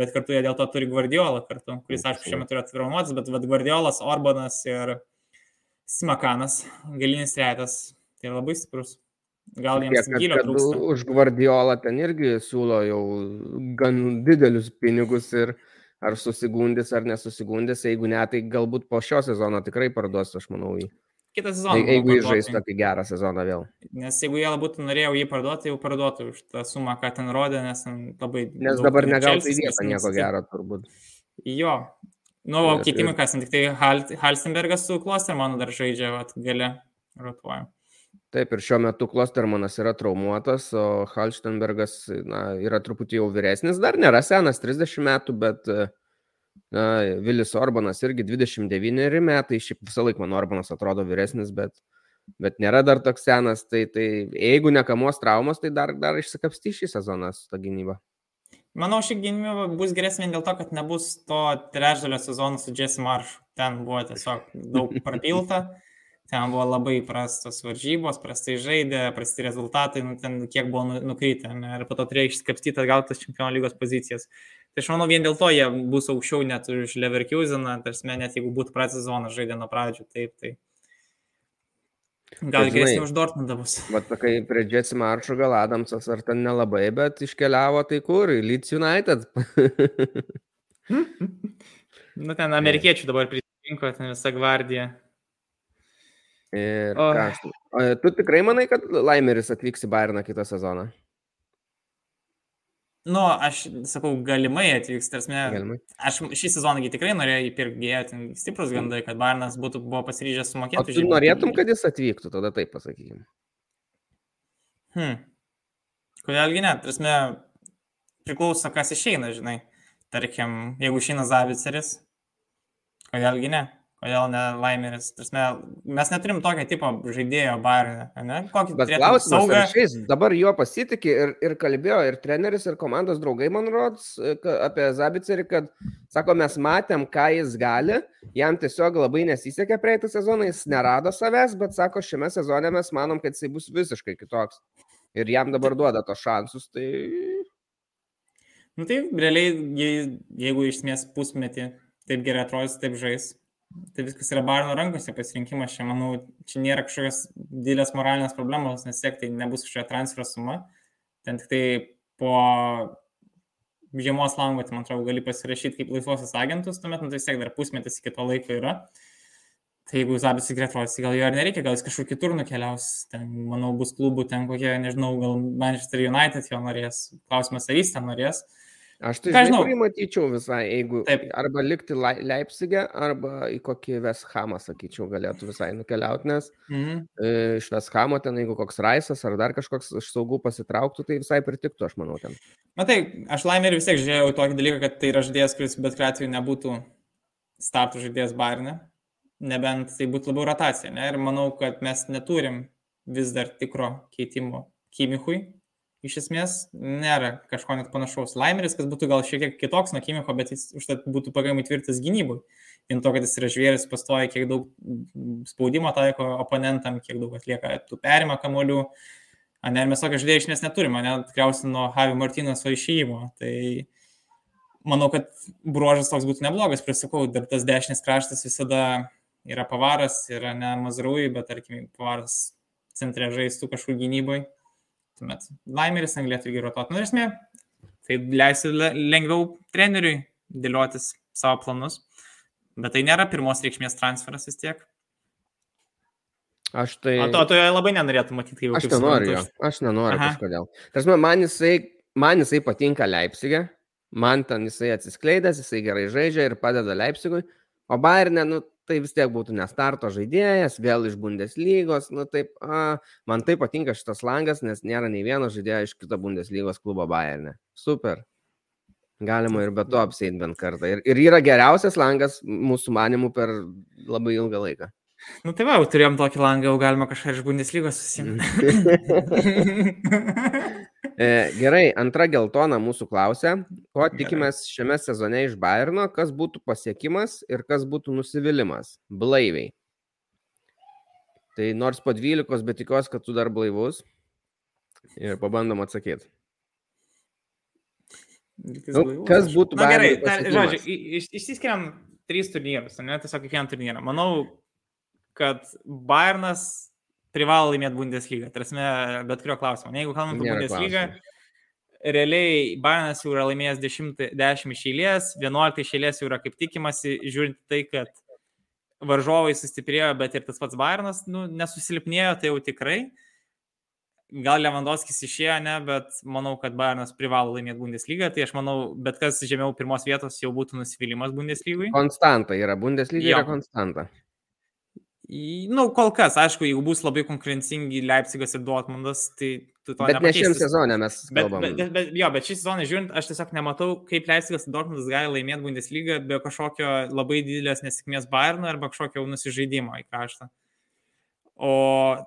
Bet kartu jie dėl to turi Guardiolą kartu, kuris, aišku, šiuo metu yra atvironuotas, bet, bet Guardiolas, Orbanas ir Simakanas, galinis retas, tai labai stiprus. Gal jiems Tiek, gilio trūksta. Už Guardiolą ten irgi siūlo jau gan didelius pinigus ir ar susigundys ar nesusigundys, jeigu ne, tai galbūt po šio sezono tikrai parduos, aš manau, jį kitą sezoną. Jeigu jis žais tokį gerą sezoną vėl. Nes jeigu jie būtų norėjo jį parduoti, jau parduotų už tą sumą, ką ten rodė, nes labai... Nes dabar negautų į vietą nieko gero turbūt. Jo. Nu, o keitimai kas, tik tai Hal, Halstenbergas su Klostermanu dar žaidžia, vat, gale rotuoja. Taip, ir šiuo metu Klostermanas yra traumuotas, o Halstenbergas na, yra truputį jau vyresnis, dar nėra senas, 30 metų, bet Na, Vilis Orbanas irgi 29 metai, šiaip visą laiką man Orbanas atrodo vyresnis, bet, bet nėra dar toks senas, tai, tai jeigu nekamos traumos, tai dar, dar išsikapstys šį sezoną su ta gynyba. Manau, ši gynyba bus geresnė dėl to, kad nebus to trečdalio sezono su Jesse Marshu. Ten buvo tiesiog daug prapilta, ten buvo labai prastos varžybos, prastai žaidė, prasti rezultatai, nu, ten kiek buvo nu, nukrytę ne, ir po to turėjo išsikapstyti atgal tas čempionų lygos pozicijas. Tai aš manau, vien dėl to jie bus aukščiau net už Leverkuseną, tarsi net jeigu būtų pradės sezoną žaidę nuo pradžių, taip, tai gal geresnė už Dortmundą bus. Bet kai prie Jesse Maršo gal Adamsas ar ten nelabai, bet iškeliavo tai kur, į Leeds United. nu ten amerikiečių dabar prisirinko, ten visa gvardija. Ir oh. ką, tu tikrai manai, kad Laimeris atvyks į Bayerną kitą sezoną? Nu, aš sakau, galimai atvyks, tarsi, aš šį sezoną tikrai norėjau įpirkti, ten stiprus mm. gandai, kad Barnas būtų, buvo pasiryžęs sumokėti. O tu norėtum, kad jis atvyktų, tada taip pasakykime. Hmm. Kodėlgi ne, tarsi, priklauso, kas išeina, žinai. Tarkim, jeigu išeina Zaviceris, kodėlgi ne. Kodėl ne Laimeris? Tasme, mes neturim tokio tipo žaidėjo barį, ne? Kokį Bet klausimas, saugą... šiais dabar juo pasitikė ir, ir kalbėjo ir treneris, ir komandos draugai, man rodos, apie Zabicerį, kad, sako, mes matėm, ką jis gali, jam tiesiog labai nesisekė praeitą sezoną, jis nerado savęs, bet, sako, šiame sezone mes manom, kad jisai bus visiškai kitoks. Ir jam dabar duoda tos šansus, tai... Nu tai, realiai, jeigu iš esmės pusmetį taip gerai atrodys, taip žais, tai viskas yra Barno rankose pasirinkimas. Čia, manau, čia nėra kažkokios didelės moralinės problemos, nes tiek tai nebus kažkokia transfer suma. Ten tik tai po žiemos lango, tai man atrodo, gali pasirašyti kaip laisvosios agentus, tuomet, nu, tai vis tiek dar pusmetis iki to laiko yra. Tai jeigu Zabis įgretros, gal jo ir nereikia, gal jis kažkur kitur nukeliaus. Ten, manau, bus klubų ten kokie, nežinau, gal Manchester United jo norės. Klausimas, ar jis ten norės. Uh, Aš tai žinau, kurį matyčiau visai, jeigu Taip. arba likti Leipzigė, arba į kokį Veshamą, sakyčiau, galėtų visai nukeliauti, nes mhm. Iš Veshamo ten, jeigu koks Raisas ar dar kažkoks iš saugų pasitrauktų, tai visai pritiktų, aš manau, ten. Matai, aš laimė ir vis tiek žiūrėjau tokį dalyką, kad tai yra žaidėjas, kuris bet kuriuo atveju nebūtų startų žaidėjas Barne, nebent tai būtų labiau rotacija, ne? Ir manau, kad mes neturim vis dar tikro keitimo Kimichui, iš esmės nėra kažko net panašaus. Laimeris, kas būtų gal šiek tiek kitoks nuo Kimiko, bet jis užtat būtų pakankamai tvirtas gynybui. Vien to, kad jis yra žvėris, pastoja, kiek daug spaudimo taiko oponentam, kiek daug atlieka tų perima kamolių. Ne, mes tokio žaidėjo iš esmės neturime, net tikriausiai nuo Javi Martinoso išėjimo. Tai manau, kad bruožas toks būtų neblogas, prisakau, dar tas dešinis kraštas visada yra pavaras, yra ne mazrui, bet tarkim, pavaras centre žaistų kažkur gynybai tuomet laimeris galėtų irgi rotuoti. Nu, esmė, tai leisi lengviau treneriui dėliotis savo planus. Bet tai nėra pirmos reikšmės transferas vis tiek. Aš tai... O to, to labai nenorėtų matyti, kaip Aš nenoriu jo. Aš nenoriu Aha. kažkodėl. Tarsi, man jisai, man jisai patinka Leipzigė, man ten jisai atsiskleidęs, jisai gerai žaidžia ir padeda Leipzigui, o Bayernė, nu, tai vis tiek būtų nestarto žaidėjas, vėl iš Bundeslygos, nu taip, a, man taip patinka šitas langas, nes nėra nei vieno žaidėjo iš kito Bundeslygos klubo Bayernė. Super. Galima ir be to apsėti bent kartą. Ir, ir yra geriausias langas mūsų manimų per labai ilgą laiką. Nu tai va, jau turėjom tokį langą, jau galima kažką iš Bundeslygos susimti. E, gerai, antra geltona mūsų klausia, ko tikimės šiame sezone iš Bayerno, kas būtų pasiekimas ir kas būtų nusivylimas. Blaiviai. Tai nors po 12, bet tikiuosi, kad tu dar blaivus. Ir pabandom atsakyti. Nu, kas būtų Na gerai, ta, žodžiu, iš, išsiskiriam trys turnyrus, ne tiesiog kiekvieną turnyrą. Manau, kad Bayernas privalo laimėti Bundeslygą. Tarsi, bet kurio klausimo. Jeigu kalbam apie Bundeslygą, realiai Bayernas jau yra laimėjęs 10, 10 iš eilės, 11 iš eilės jau yra kaip tikimasi, žiūrint tai, kad varžovai sustiprėjo, bet ir tas pats Bayernas nu, nesusilpnėjo, tai jau tikrai. Gal Lewandowskis išėjo, ne, bet manau, kad Bayernas privalo laimėti Bundeslygą, tai aš manau, bet kas žemiau pirmos vietos jau būtų nusivylimas Bundeslygui. Konstanta yra, Bundeslyga yra konstanta. Nu, kol kas, aišku, jeigu bus labai konkurencingi Leipzigas ir Dortmundas, tai tu to bet ne šiam sezonė mes kalbame. Bet, bet, bet, jo, bet šį sezoną žiūrint, aš tiesiog nematau, kaip Leipzigas ir Dortmundas gali laimėti Bundesliga be kažkokio labai didelės nesėkmės Bayerno arba kažkokio nusižaidimo į kraštą. O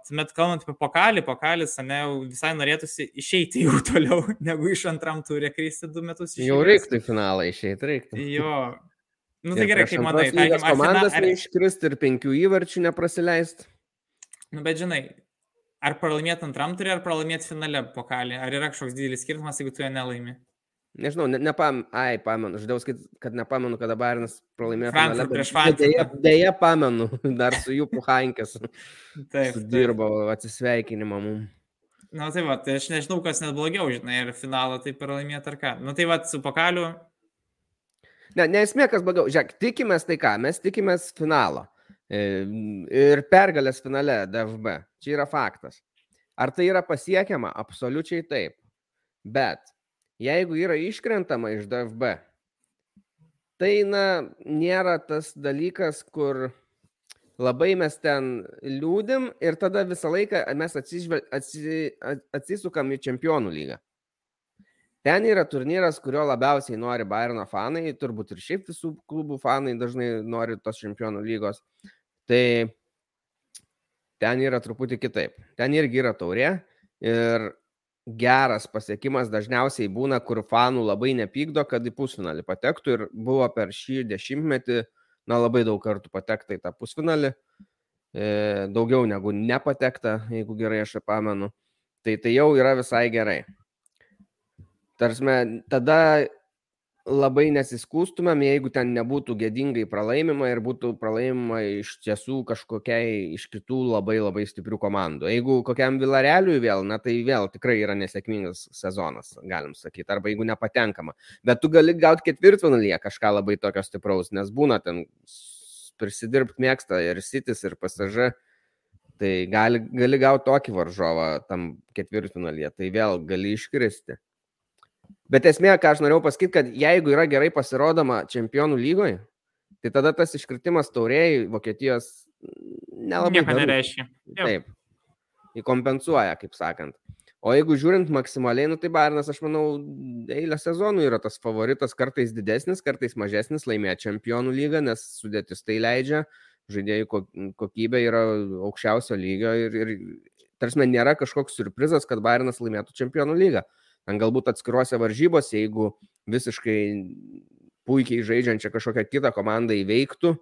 tuomet kalbant apie pokalį, pokalis, ne, visai norėtųsi išeiti jau toliau, negu iš antram turė kristi du metus. Išėjęs. Jau reiktų į finalą išeiti, reiktų. Jo, Nu tai gerai, kaip manai, tarkim, ar komandas ar... neiškrist ir penkių įvarčių neprasileist? Nu bet žinai, ar pralaimėti antram turi, ar pralaimėti finale pokalį? Ar yra kažkoks didelis skirtumas, jeigu tu jo nelaimi? Nežinau, ne, nepam, ai, pamenu, žadėjau sakyti, kad nepamenu, kada Bairnas pralaimėjo finale. Prieš Frankfurtą. Dėja, dėja pamenu, dar su jų puhainkės. taip. Dirbo atsisveikinimą mums. Na tai va, tai aš nežinau, kas net blogiau, žinai, ar finalą tai pralaimėti ar ką. Na tai va, su pokaliu Ne, nesmė, kas blogiau. Žiūrėk, tikimės tai ką, mes tikimės finalo. E, ir pergalės finale DFB. Čia yra faktas. Ar tai yra pasiekiama? Absoliučiai taip. Bet jeigu yra iškrentama iš DFB, tai na, nėra tas dalykas, kur labai mes ten liūdim ir tada visą laiką mes atsižvel, atsi, atsisukam į čempionų lygą. Ten yra turnyras, kurio labiausiai nori Bayerno fanai, turbūt ir šiaip visų klubų fanai dažnai nori tos čempionų lygos. Tai ten yra truputį kitaip. Ten irgi yra taurė ir geras pasiekimas dažniausiai būna, kur fanų labai nepykdo, kad į pusfinalį patektų ir buvo per šį dešimtmetį, na labai daug kartų patekta į tą pusfinalį, e, daugiau negu nepatekta, jeigu gerai aš pamenu. Tai tai jau yra visai gerai. Tarsime, tada labai nesiskūstumėm, jeigu ten nebūtų gėdingai pralaimima ir būtų pralaimima iš tiesų kažkokiai iš kitų labai labai stiprių komandų. Jeigu kokiam Vilareliui vėl, na tai vėl tikrai yra nesėkmingas sezonas, galim sakyti, arba jeigu nepatenkama. Bet tu gali gauti ketvirtfinalyje kažką labai tokio stipraus, nes būna ten prisidirbti mėgsta ir Sitis, ir pasažai. Tai gali, gali gauti tokį varžovą tam ketvirtfinalyje, tai vėl gali iškristi. Bet esmė, ką aš norėjau pasakyti, kad jeigu yra gerai pasirodoma čempionų lygoje, tai tada tas iškritimas taurėjai Vokietijos nelabai. Nieko nereiškia. Taip. Įkompensuoja, kaip sakant. O jeigu žiūrint maksimaliai, nu tai Bairnas, aš manau, eilę sezonų yra tas favoritas, kartais didesnis, kartais mažesnis laimėti čempionų lygą, nes sudėtis tai leidžia, žaidėjų kokybė yra aukščiausio lygio ir, ir tarsi nėra kažkoks surprizas, kad Bairnas laimėtų čempionų lygą. Ten galbūt atskiruose varžybose, jeigu visiškai puikiai žaidžiančią kažkokią kitą komandą įveiktų,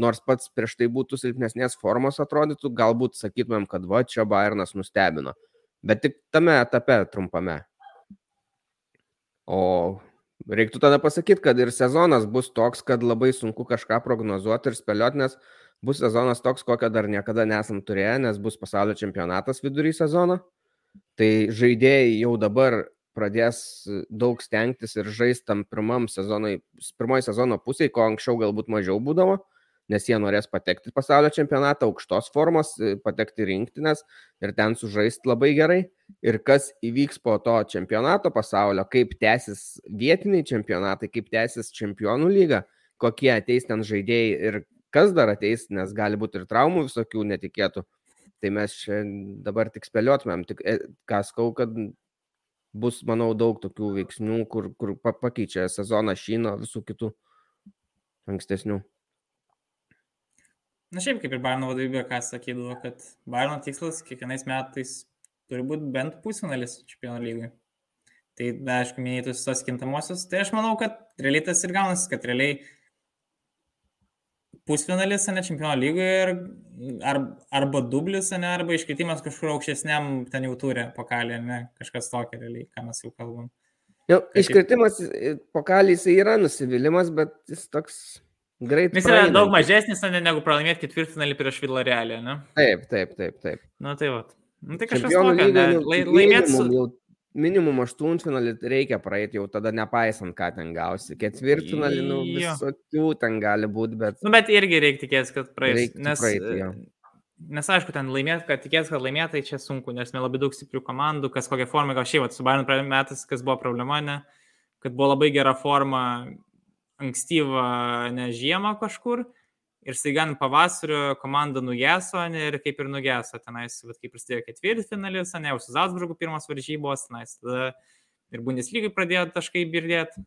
nors pats prieš tai būtų silpnesnės formos atrodytų, galbūt sakytumėm, kad va čia Bayernas nustebino. Bet tik tame etape trumpame. O reiktų tada pasakyti, kad ir sezonas bus toks, kad labai sunku kažką prognozuoti ir spėlioti, nes bus sezonas toks, kokio dar niekada nesam turėję, nes bus pasaulio čempionatas vidury sezono. Tai žaidėjai jau dabar pradės daug stengtis ir žaisti tam pirmam sezonui, pirmoji sezono pusėje, ko anksčiau galbūt mažiau būdavo, nes jie norės patekti pasaulio čempionatą, aukštos formos, patekti rinktinės ir ten sužaisti labai gerai. Ir kas įvyks po to čempionato pasaulio, kaip tęsis vietiniai čempionatai, kaip tęsis čempionų lyga, kokie ateis ten žaidėjai ir kas dar ateis, nes gali būti ir traumų visokių netikėtų. Tai mes čia dabar tik spėliotumėm, tik e, ką skau, kad bus, manau, daug tokių veiksnių, kur, kur pakeičia sezoną šyno visų kitų ankstesnių. Na šiaip kaip ir Bairno vadovybė, ką sakydavo, kad Bairno tikslas kiekvienais metais turi būti bent pusfinalis čempionų lygai. Tai, aišku, minėtus tos kintamosios, tai aš manau, kad realiai tas ir gaunasi, kad realiai pusfinalis, ne čempionų lygoje ir ar, arba dublis, ne, arba iškritimas kažkur aukštesniam ten jau turi pokalį, ne, kažkas tokio realiai, ką mes jau kalbam. Jau, iškritimas pokalys yra nusivylimas, bet jis toks greit. Jis yra daug mažesnis ne, negu pralaimėti ketvirtfinalį prieš Villarealį, ne? Taip, taip, taip, taip. Na tai va. Nu, tai kažkas tokio, ne, laimėti su... Jau minimum aštuntfinalį reikia praeiti jau tada nepaisant, ką ten gausi. Ketvirtfinalį, nu, visokių ten gali būti, bet... Nu, bet irgi reikia tikėtis, kad praeis. Nes, praeiti, jo. nes aišku, ten laimėti, kad tikėtis, kad laimėtai čia sunku, nes mes labai daug stiprių komandų, kas kokią formą, gal šiaip, su Bayern metais, kas buvo problema, ne, kad buvo labai gera forma ankstyvą, ne žiemą kažkur ir staiga pavasario komanda nugeso, ne, ir kaip ir nugeso, tenais, bet kaip prasidėjo ketvirtfinalis, ne, jau su Zalzburgu pirmas varžybos, tenais, tada ir Bundeslygai pradėjo taškai birdėti.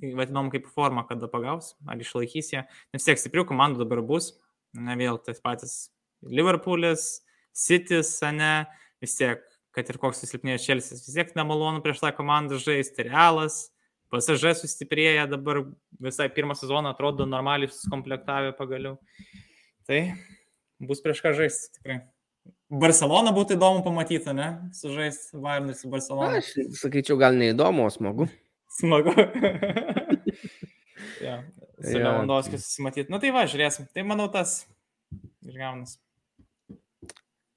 Tai vadinam kaip forma, kada pagaus, ar išlaikys ją. Nes tiek stiprių komandų dabar bus, ne vėl tas patys Liverpoolis, City's, ne, vis tiek, kad ir koks susilpnėjęs Čelsis, vis tiek nemalonu prieš tą komandą žaisti, Realas, PSG sustiprėję dabar visai pirmą sezoną atrodo normaliai susikomplektavę pagaliau. Tai bus prieš ką žaisti tikrai. Barcelona būtų įdomu pamatyti, ne? Sužaisti Bayernui su Barcelona. Aš sakyčiau, gal neįdomu, o smagu. Smagu. ja, su ja. Lewandowskiu susimatyti. Na nu, tai va, žiūrėsim. Tai manau tas išgaunas.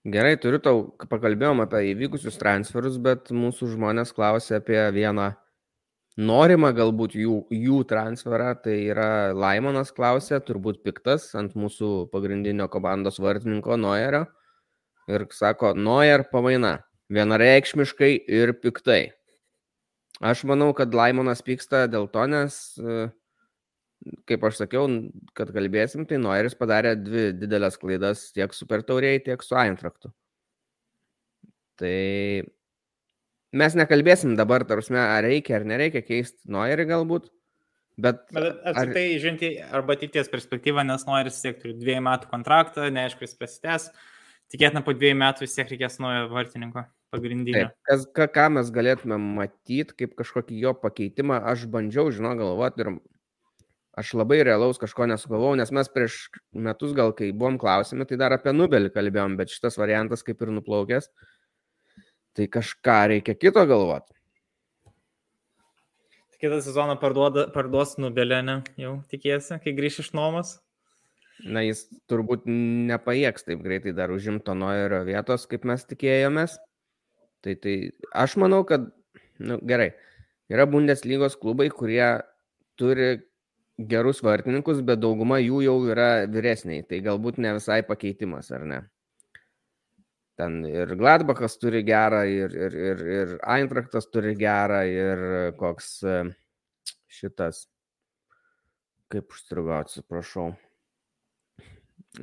Gerai, turiu tau, pakalbėjom apie įvykusius transferus, bet mūsų žmonės klausė apie vieną norimą galbūt jų, jų transferą, tai yra Laimonas klausė, turbūt piktas ant mūsų pagrindinio komandos vartininko Noerio ir sako, Noer pamaina vienareikšmiškai ir piktai. Aš manau, kad Laimonas pyksta dėl to, nes, kaip aš sakiau, kad kalbėsim, tai Noeris padarė dvi didelės klaidas tiek Super Tauriai, tiek su Eintraktu. Tai mes nekalbėsim dabar, tarsi, ar reikia ar nereikia keisti Noirį galbūt. Bet, bet apskritai, ar... žiūrint, arba ateities perspektyvą, nes Noiris tiek turi dviejų metų kontraktą, neaišku, jis prasitęs, tikėtina po dviejų metų vis tiek reikės naujo vartininko pagrindinio. Taip, kas, ką, ką mes galėtume matyti kaip kažkokį jo pakeitimą, aš bandžiau, žinau, galvoti ir aš labai realaus kažko nesugalvojau, nes mes prieš metus gal, kai buvom klausimi, tai dar apie Nubelį kalbėjom, bet šitas variantas kaip ir nuplaukęs. Uh, Tai kažką reikia kito galvoti. Kitą sezoną parduoda, parduos Nubelė, ne? Jau tikėsi, kai grįš iš nuomos. Na, jis turbūt nepajėgs taip greitai dar užimto Noerio vietos, kaip mes tikėjomės. Tai, tai aš manau, kad, na nu, gerai, yra Bundeslygos klubai, kurie turi gerus vartininkus, bet dauguma jų jau yra vyresniai. Tai galbūt ne visai pakeitimas, ar ne? Ten ir Gladbachas turi gerą, ir, ir, ir, ir Eintraktas turi gerą, ir koks e, šitas, kaip užstrigo, atsiprašau.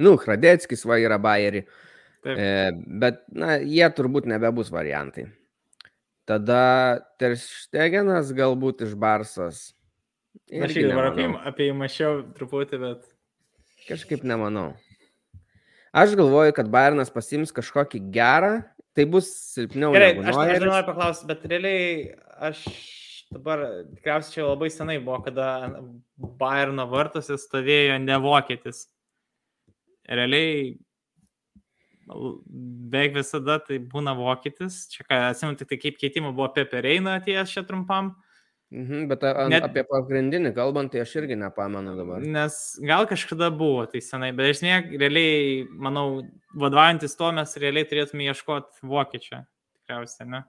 Nu, Hradeckis va yra Bayerį. E, bet, na, jie turbūt nebebus variantai. Tada Terštegenas galbūt iš Barsas. Aš jau dabar apie, apie jį mačiau truputį, bet. Kažkaip nemanau. Aš galvoju, kad Bayernas pasims kažkokį gerą, tai bus silpniau. Gerai, aš, aš noriu paklausti, bet realiai aš dabar tikriausiai čia labai senai buvo, kada Bayerno vartose stovėjo ne vokietis. Realiai beveik visada tai būna vokietis. Čia, ką atsimenu, tik tai kaip keitimo buvo Pepereina atėjęs čia trumpam. Mhm, bet a, Net... apie pagrindinį kalbant, tai aš irgi nepamenu dabar. Nes gal kažkada buvo tai senai, bet esmė, realiai, manau, vadovaujantis to mes realiai turėtume ieškoti vokiečio, tikriausiai, ne?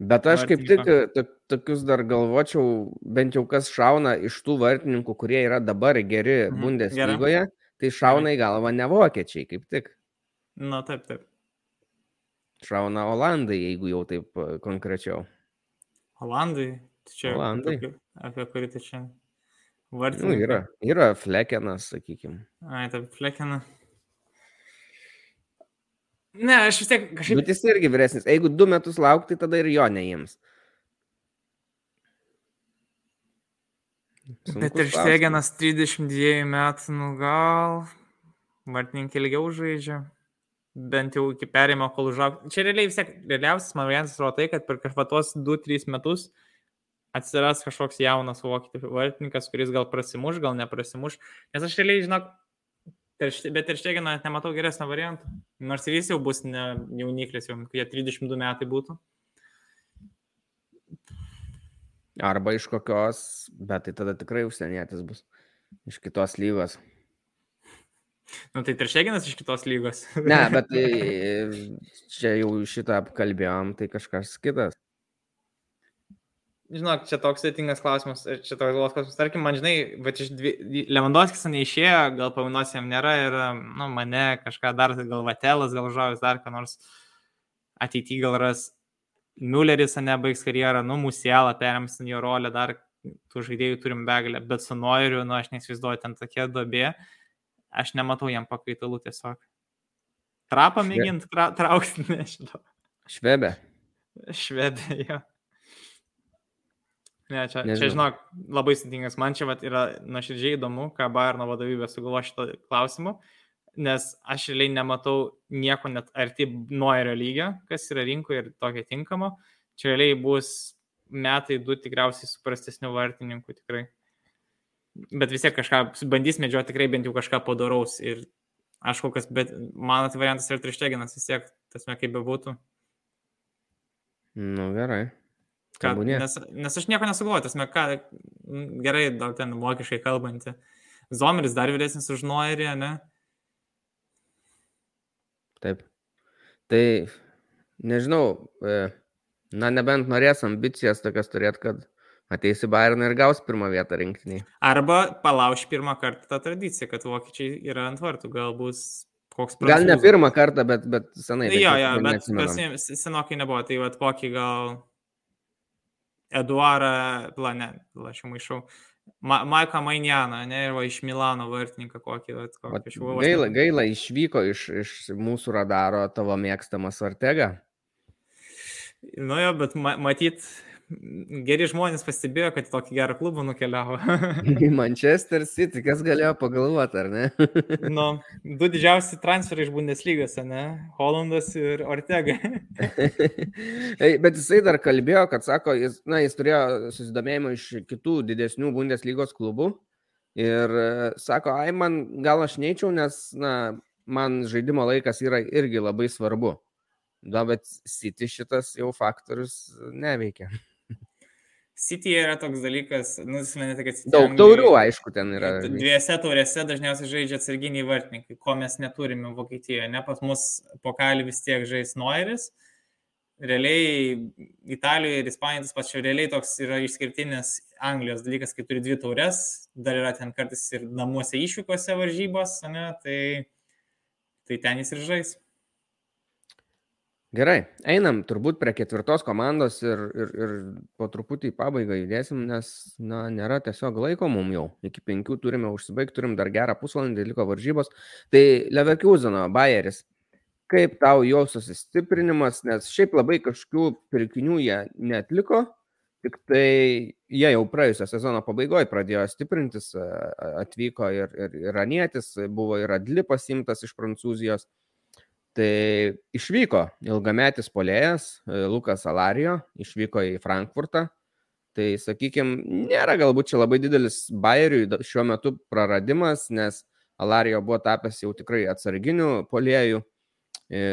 Bet aš kaip tik to- tokius dar galvočiau, bent jau kas šauna iš tų vartininkų, kurie yra dabar geri Mhm, Bundeslygoje, tai šauna į galvą ne vokiečiai, kaip tik. Na, taip, taip. Šauna Olandai, jeigu jau taip e, konkrečiau. Olandai. Čia Olandai. Apie, apie kurį tai čia. Nu, Vartininkai. yra, yra Flekenas, sakykime. Ai, taip, flekina. Ne, aš vis tiek kažkaip. Bet jis irgi vyresnis. Jeigu du metus laukti, tada ir jo neims. Bet ir Štegenas 32 metų, nu gal. Vartininkai ilgiau žaidžia. Bent jau iki perėjimo, kol užaug. Čia realiai vis tiek, realiausias man variantas yra tai, kad per kažvatos 2-3 metus atsiras kažkoks jaunas vokiečių vartininkas, kuris gal prasimuš, gal neprasimuš. Nes aš realiai, žinok, Ter Šte- bet ir Štegino net nematau geresnio varianto. Nors ir jis jau bus ne jauniklis, jau jie 32 metai būtų. Arba iš kokios, bet tai tada tikrai užsienietis bus. Iš kitos lygos. Nu tai Teršteginas iš kitos lygos. Ne, bet tai, čia jau šitą apkalbėjom, tai kažkas kitas. Žinok, čia toks sėtingas klausimas, čia toks galvos klausimas. Tarkim, man žinai, va iš dvi... Lewandowskis neišėjo, gal pavinos jam nėra ir, nu, mane kažką dar, gal Vatelas, gal Žavis dar ką nors ateityje gal ras. Mülleris nebaigs karjerą, nu, Musielą perims jo rolę, dar tų žaidėjų turim begalę, bet su Noiriu, nu, aš neįsivaizduoju, ten tokia dobė, aš nematau jam pakaitalų tiesiog. Trapą mėgint tra traukti, nežinau. Švebė. Švedija. Ne, čia, Nežinau. čia, žinok, labai sudėtingas. Man čia vat, yra nuoširdžiai įdomu, ką Bayerno vadovybė sugalvo šito klausimu, nes aš realiai nematau nieko net arti Noirio lygio, kas yra rinkoje ir tokio tinkamo. Čia realiai bus metai du tikriausiai su prastesniu vartininku tikrai. Bet vis tiek kažką bandys medžioti tikrai bent jau kažką padaraus. Ir aš kol kas, bet mano variantas yra trišteginas vis tiek, tasme kaip bebūtų. Nu gerai. Ką, nes, nes aš nieko nesugalvoju, tas ką, m, gerai, dar ten vokiškai kalbantį. Zomeris dar vyresnis už Noirį, ne? Taip. Tai nežinau, e, na nebent norės ambicijas tokias turėti, kad ateisi Bayerną ir gaus pirmą vietą rinktiniai. Arba palauš pirmą kartą tą tradiciją, kad vokiečiai yra ant vartų, gal bus koks Gal ne pirmą kartą, bet, bet senai. Jo, taip jo, net bet senokai nebuvo, tai vad kokį gal Eduarą, plane, aš jau maišau, Ma Maiką Mainjaną, ne, ir va iš Milano vartininką kokį, Vat kokį buvau. Gaila, gaila išvyko iš, iš mūsų radaro tavo mėgstamas Ortega. Nu jo, bet ma matyt, geri žmonės pastebėjo, kad tokį gerą klubą nukeliavo. Į Manchester City, kas galėjo pagalvoti, ar ne? nu, du didžiausi transferai iš Bundeslygos, ne? Holandas ir Ortega. Ei, Bet jisai dar kalbėjo, kad sako, jis, na, jis turėjo susidomėjimą iš kitų didesnių Bundeslygos klubų. Ir e, sako, ai, man gal aš neičiau, nes, na, man žaidimo laikas yra irgi labai svarbu. Na, bet City šitas jau faktorius neveikia. City yra toks dalykas, nu, jis mane tik atsitiko. Daug taurių, aišku, ten yra. Dviejose taurėse dažniausiai žaidžia atsarginiai vartininkai, ko mes neturime Vokietijoje. Ne pas mus pokalį vis tiek žais Noiris. Realiai Italijoje ir Ispanijoje tas pats realiai toks yra išskirtinis Anglijos dalykas, kai turi dvi taures, dar yra ten kartais ir namuose išvykose varžybos, ne, tai, tai ten jis ir žais. Gerai, einam turbūt prie ketvirtos komandos ir, ir, ir po truputį į pabaigą judėsim, nes, na, nėra tiesiog laiko mum jau. Iki penkių turime užsibaigti, turim dar gerą pusvalandį, liko varžybos. Tai Leverkuseno, Bayeris, kaip tau jo susistiprinimas, nes šiaip labai kažkokių pirkinių jie netliko, tik tai jie jau praėjusią sezono pabaigoje pradėjo stiprintis, atvyko ir, ir iranietis, buvo ir Adli pasimtas iš Prancūzijos. Tai išvyko ilgametis polėjas e, Lukas Alarijo, išvyko į Frankfurtą. Tai, sakykime, nėra galbūt čia labai didelis Bayeriui da- šiuo metu praradimas, nes Alarijo buvo tapęs jau tikrai atsarginiu polėjų. E,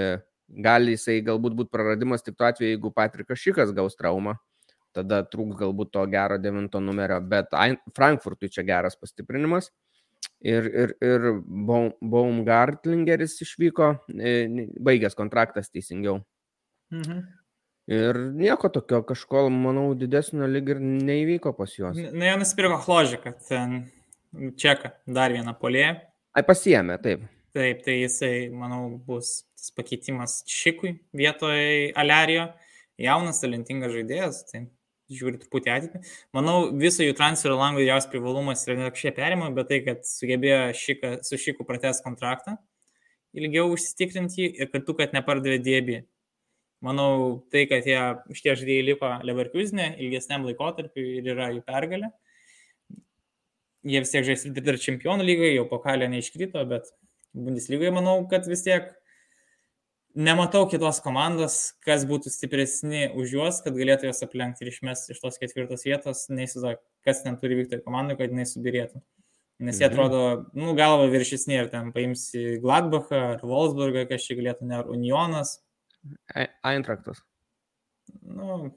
Gali jisai galbūt būti praradimas tik tuo atveju, jeigu Patrikas Šikas gaus traumą. Tada trūks galbūt to gero devinto numerio, bet Frankfurtui čia geras pastiprinimas. Ir, ir, ir Baum- Baumgartlingeris išvyko, e, baigęs kontraktas teisingiau. Mhm. Ir nieko tokio kažko, manau, didesnio lyg ir neįvyko pas juos. Na, jie nusipirko Hložiką, ten Čeką, dar vieną polėją. Ai, pasiemė, taip. Taip, tai jisai, manau, bus tas pakeitimas Šikui vietoje Alerijo. Jaunas, talentingas žaidėjas, tai žiūri truputį ateitį. Manau, viso jų transferio lango didžiausias privalumas yra ne šie perimai, bet tai, kad sugebėjo šika, su Šiku pratęs kontraktą, ilgiau užsitikrinti ir kartu, kad nepardavė dėbį. Manau, tai, kad jie šitie žaidėjai liko Leverkusenė ilgesniam laikotarpiu ir yra jų pergalė. Jie vis tiek žais dar čempionų lygoje, jau po kalio neiškrito, bet Bundeslygoje manau, kad vis tiek nematau kitos komandos, kas būtų stipresni už juos, kad galėtų juos aplenkti ir išmesti iš tos ketvirtos vietos, neįsivaizduoju, kas ten turi vykti komandai, kad jinai subirėtų. Nes jie mhm. atrodo, nu, galva viršesni ir ten paimsi Gladbachą ar Wolfsburgą, kas čia galėtų, ne, ar Unionas, Eintraktas. Nu,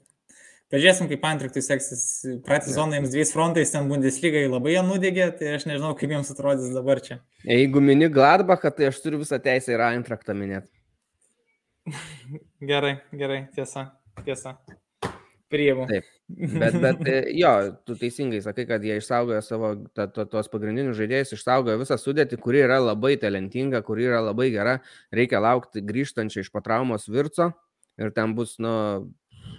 pažiūrėsim, kaip Eintraktui seksis. Praeitą sezoną jiems dviejais frontais ten Bundeslygai labai jie nudegė, tai aš nežinau, kaip jiems atrodys dabar čia. Jeigu mini Gladbachą, tai aš turiu visą teisę ir Eintraktą minėti. Gerai, gerai, tiesa, tiesa. Priimu. Taip. Bet, bet e, jo, tu teisingai sakai, kad jie išsaugojo savo ta, ta, tos pagrindinius žaidėjus, išsaugojo visą sudėtį, kuri yra labai talentinga, kuri yra labai gera. Reikia laukti grįžtančiai iš patraumos virco ir ten bus, nu,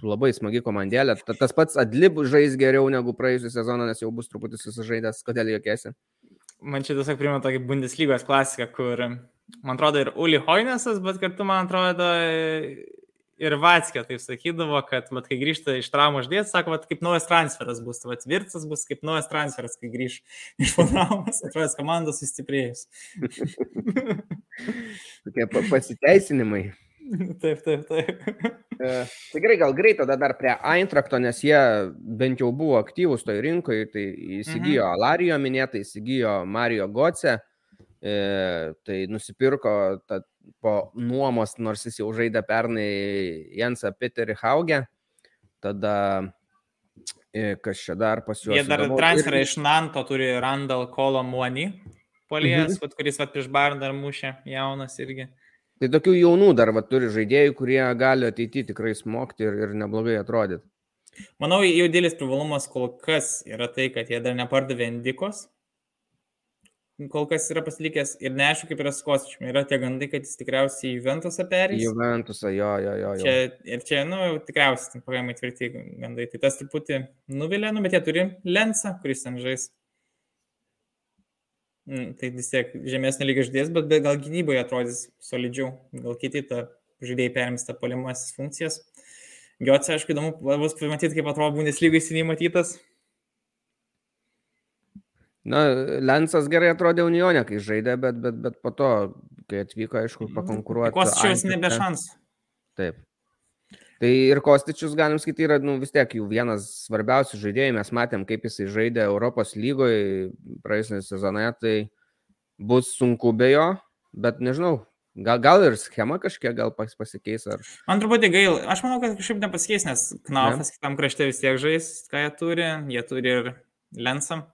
labai smagi komandėlė. Tas pats Adlib žais geriau negu praėjusią sezoną, nes jau bus truputį susižaidęs, kodėl jokiesi. Man čia tiesiog primena tokį Bundeslygos klasiką, kur, man atrodo, ir Uli Hoinesas, bet kartu, man atrodo, ir Vatskė taip sakydavo, kad vat, kai grįžta iš traumos ždėt, sako, vat, kaip naujas transferas bus, vat, Virtsas bus kaip naujas transferas, kai grįž iš traumos, atrodo, komandos sustiprėjus. Tokie pasiteisinimai. Taip, taip, taip. E, tai gerai, gal greit tada dar prie Eintrakto, nes jie bent jau buvo aktyvūs toj rinkoje, tai įsigijo mhm. Alarijo minėtą, įsigijo Mario Goce, e, tai nusipirko tą po nuomos, nors jis jau žaidė pernai Jensą Peterį Haugę. Tada e, kas čia dar pas juos. Jie dar transferą ir... iš Nanto turi Randall Kolo Muoni, polijas, mhm. kuris vat, prieš Barn dar mušė, jaunas irgi. Tai tokių jaunų dar vat, turi žaidėjų, kurie gali ateityje tikrai smogti ir, ir neblogai atrodyti. Manau, jų didelis privalumas kol kas yra tai, kad jie dar nepardavė indikos, kol kas yra pasilikęs ir neaišku, kaip yra su Kostičiumi. Yra tie gandai, kad jis tikriausiai į Juventusą perės. Juventusą, jo, jo, jo. jo. Čia, ir čia, nu, tikriausiai, pakankamai tvirti gandai. Tai tas truputį nuvilė, nu, bet jie turi Lensą, kuris ten žais. Mm, tai vis tiek žemesnė lyga ždės, bet, gal gynyboje atrodys solidžiau. Gal kiti tą žaidėjai perims tą polimasis funkcijas. Giotsė, aišku, įdomu bus pamatyti, kaip atrodo Bundeslygai seniai matytas. Na, Lensas gerai atrodė Unionė, kai žaidė, bet, bet, bet po to, kai atvyko, aišku, mhm. pakonkuruoti. Kostičius nebe šans. Taip. Tai ir Kostičius, galim sakyti, yra nu, vis tiek jų vienas svarbiausių žaidėjų. Mes matėm, kaip jisai žaidė Europos lygoje praėjusią sezoną, tai bus sunku be jo, bet nežinau, Gal, gal ir schema kažkiek gal pas, pasikeis. Ar... Man truputį gaila. Aš manau, kad kažkaip nepasikeis, nes Knaufas ne? kitam krašte vis tiek žais, ką jie turi. Jie turi ir Lensą,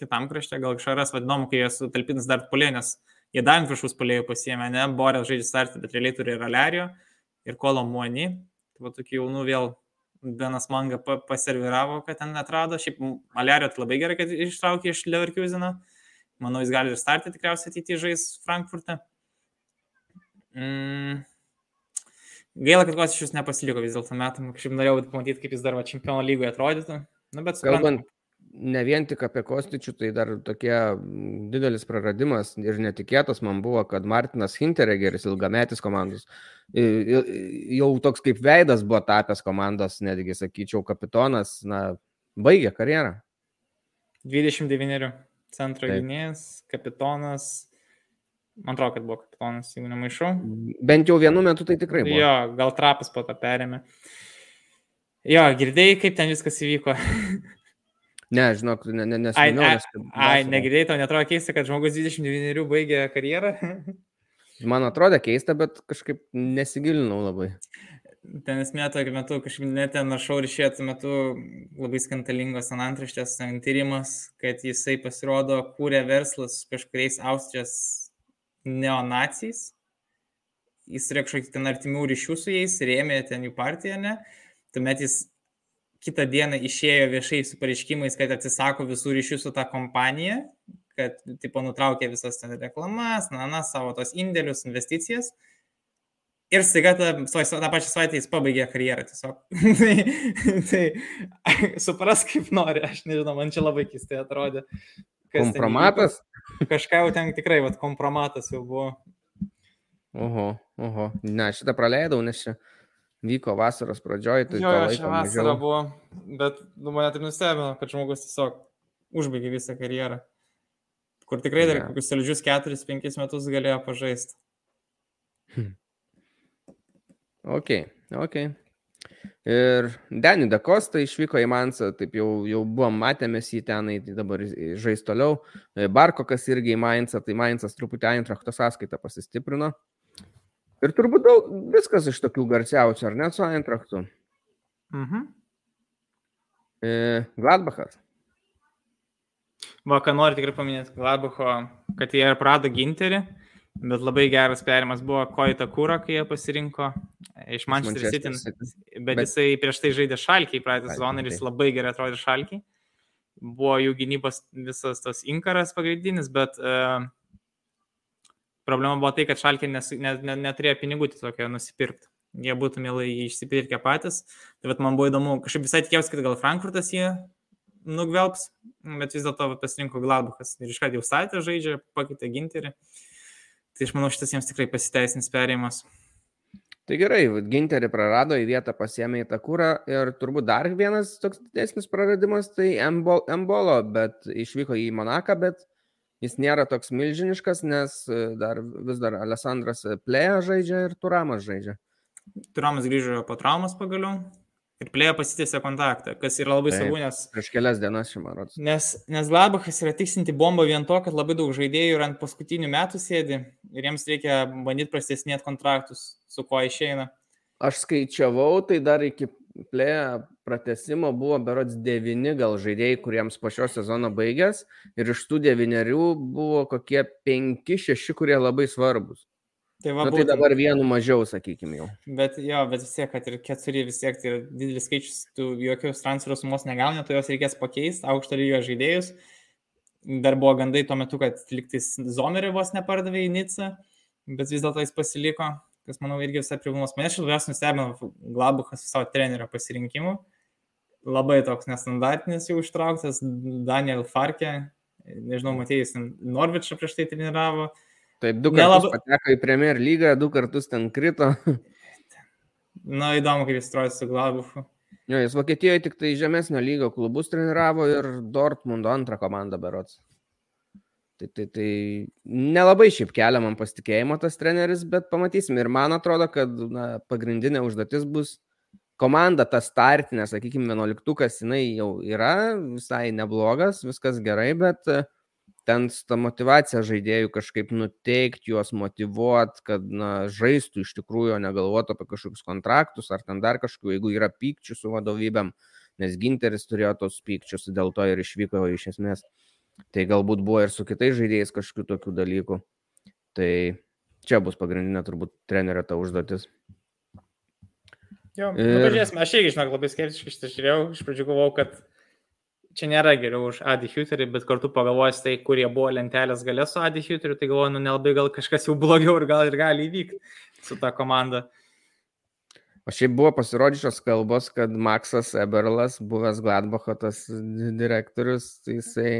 kitam krašte, gal kažkas vadinam, kai jie sutalpinas dar polė, nes jie dar viršus polėjų pasiemė, ne, Borės žaidžia startą, bet realiai turi ir Alerio, ir Kolo Muoni. Tai va tokių jaunų vėl Benas Manga paserviravo, kad ten atrado. Šiaip Alerio tai labai gerai, kad ištraukė iš Leverkusino. Manau, jis gali ir startą tikriausiai ateityje žais Frankfurte. Mm. Gaila, kad šis nepasiliko vis dėlto metam. Kažkaip norėjau pamatyti, kaip jis dar va, čempionų lygoje atrodytų. Na, bet suprantu. Kalbant, ne vien tik apie Kostičių, tai dar tokie didelis praradimas ir netikėtas man buvo, kad Martinas Hinteregeris, ilgametis komandos, jau toks kaip veidas buvo tapęs komandos, netgi sakyčiau, kapitonas, na, baigė karjerą. 29 centro gynėjas, kapitonas, man atrodo, kad buvo kapitonas, jeigu nemaišau. Bent jau vienu metu tai tikrai buvo. Jo, gal trapas po to perėmė. Jo, girdėjai, kaip ten viskas įvyko. Ne, žinok, ne, ne, nesiminiau. Ai, ai, ai negirdėjai, tau netrodo keista, kad žmogus 29 baigė karjerą? Man atrodė keista, bet kažkaip nesigilinau labai. Ten esmė tokiu metu, kažkaip net ten našau ir šie tuo metu labai skantalingos ant antraštės tyrimas, kad jisai pasirodo kūrė verslas kažkuriais Austrijos neonacijais jis turėjo kažkokį ten artimių ryšių su jais, rėmė ten jų partiją, ne? Tuomet jis kitą dieną išėjo viešai su pareiškimais, kad atsisako visų ryšių su tą kompanija, kad, tipo, nutraukė visas ten reklamas, na, na, savo tos indėlius, investicijas. Ir staiga tą, tą pačią savaitę jis pabaigė karjerą tiesiog. tai, tai supras kaip nori, aš nežinau, man čia labai keistai atrodė. Kompromatas? Kažką jau ten tikrai, vad, kompromatas jau buvo. Oho, oho. Ne, šitą praleidau, nes čia vyko vasaros pradžioj. Tai jo, jo, vasara mažiau. buvo, bet nu, mane taip nustebino, kad žmogus tiesiog užbaigė visą karjerą. Kur tikrai dar ja. kokius saldžius 4-5 metus galėjo pažaisti. Hmm. Ok, ok. Ir Denį Dakostą išvyko į Mansą, taip jau, jau buvom matėmės jį tenai, tai dabar žais toliau. Barkokas irgi į Mainzą, tai Mainzas truputį Eintrachto sąskaitą pasistiprino. Ir turbūt daug, viskas iš tokių garsiausių, ar ne, su Eintrachtu? Mhm. E, Gladbachas. Va, ką noriu tikrai paminėti, Gladbacho, kad jie prado ginterį. Bet labai geras perimas buvo Koita Kūra, kai jie pasirinko iš Manchester City. Bet, bet jisai prieš tai žaidė šalkiai praeitą sezoną ir jis labai gerai atrodė šalkiai. Buvo jų gynybos visas tas inkaras pagrindinis, bet uh, problema buvo tai, kad šalkiai nes, ne, ne, neturėjo pinigų tiesiog nusipirkti. Jie būtų mielai išsipirkę patys. Tai man buvo įdomu, kažkaip visai tikėjausi, kad gal Frankfurtas jie nugvelbs, bet vis dėlto pasirinko Gladbachas. Ir iš karto jau statė žaidžia, pakeitė ginterį. Tai aš manau, šitas jiems tikrai pasiteisins perėjimas. Tai gerai, Ginterį prarado į vietą, pasiemė į tą kūrą ir turbūt dar vienas toks didesnis praradimas tai Embolo, bet išvyko į Monaką, bet jis nėra toks milžiniškas, nes e, dar, vis dar Alessandras Plėja žaidžia ir Turamas žaidžia. Turamas grįžo po traumas pagaliau ir plėja pasitėsė kontaktą, kas yra labai svarbu, nes... Prieš kelias dienas šiuo man rodos. Nes, nes Gladbachas yra tiksinti bomba vien to, kad labai daug žaidėjų ir ant paskutinių metų sėdi ir jiems reikia bandyti prastesnėti kontraktus, su kuo išeina. Aš skaičiavau, tai dar iki plėja pratesimo buvo berods devyni gal žaidėjai, kuriems po šio sezono baigęs ir iš tų devynerių buvo kokie penki, šeši, kurie labai svarbus. Tai, va, Na, tai dabar vienu mažiau, sakykime jau. Bet jo, bet vis tiek, kad ir keturi vis tiek tai yra didelis skaičius, tu jokios transferų sumos negauni, tu jos reikės pakeisti, aukšto lygio žaidėjus. Dar buvo gandai tuo metu, kad liktais Zomerį vos nepardavė į Nicą, bet vis dėlto jis pasiliko, kas manau irgi visai privalumas. Mane šiandien labiausiai nustebino Glabuchas savo trenerio pasirinkimu. Labai toks nestandartinis jau ištrauktas, Daniel Farke, nežinau, matėjai, Norvičą prieš tai treniravo. Taip, du kartus Nelab... pateko į Premier lygą, du kartus ten krito. Na, įdomu, kaip jis atrodo su Glabufu. Jo, jis Vokietijoje tik tai žemesnio lygio klubus treniravo ir Dortmundo antrą komandą berots. Tai, tai, tai nelabai šiaip kelia man pasitikėjimo tas treneris, bet pamatysim. Ir man atrodo, kad na, pagrindinė užduotis bus komanda, ta startinė, sakykime, vienuoliktukas, jinai jau yra visai neblogas, viskas gerai, bet uh, ten ta motivacija žaidėjų kažkaip nuteikti, juos motivuoti, kad na, žaistų iš tikrųjų, o negalvotų apie kažkokius kontraktus ar ten dar kažkokių, jeigu yra pykčių su vadovybėm, nes Ginteris turėjo tos pykčius, dėl to ir išvyko iš esmės. Tai galbūt buvo ir su kitais žaidėjais kažkokių tokių dalykų. Tai čia bus pagrindinė turbūt trenerio ta užduotis. Jo, nu, ir... nu, pažiūrėsime, aš irgi, žinok, labai skeptiškai šitą žiūrėjau, iš pradžių galvojau, kad čia nėra geriau už Adi Huterį, bet kartu pagalvojus tai, kurie buvo lentelės galė su Adi Huteriu, tai galvoju, nu nelabai gal kažkas jau blogiau ir gal ir gali įvykti su ta komanda. O šiaip buvo pasirodžiusios kalbos, kad Maksas Eberlas, buvęs Gladbacho tas direktorius, tai jisai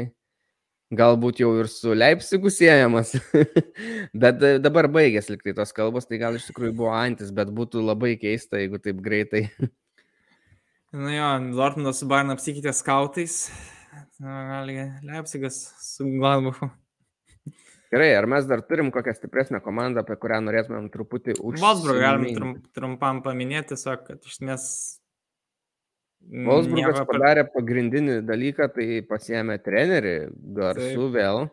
galbūt jau ir su Leipzigu siejamas. bet dabar baigėsi liktai tos kalbos, tai gal iš tikrųjų buvo antis, bet būtų labai keista, jeigu taip greitai Na jo, Dortmundas su Bayern apsikeitė skautais. Gali Leipzigas su Gladbachu. Gerai, ar mes dar turim kokią stipresnę komandą, apie kurią norėtumėm truputį užsiminti? Wolfsburg galim trum, trumpam paminėti, tiesiog, kad iš esmės... Wolfsburgas nieko... padarė pagrindinį dalyką, tai pasiemė trenerį, garsų Taip. vėl.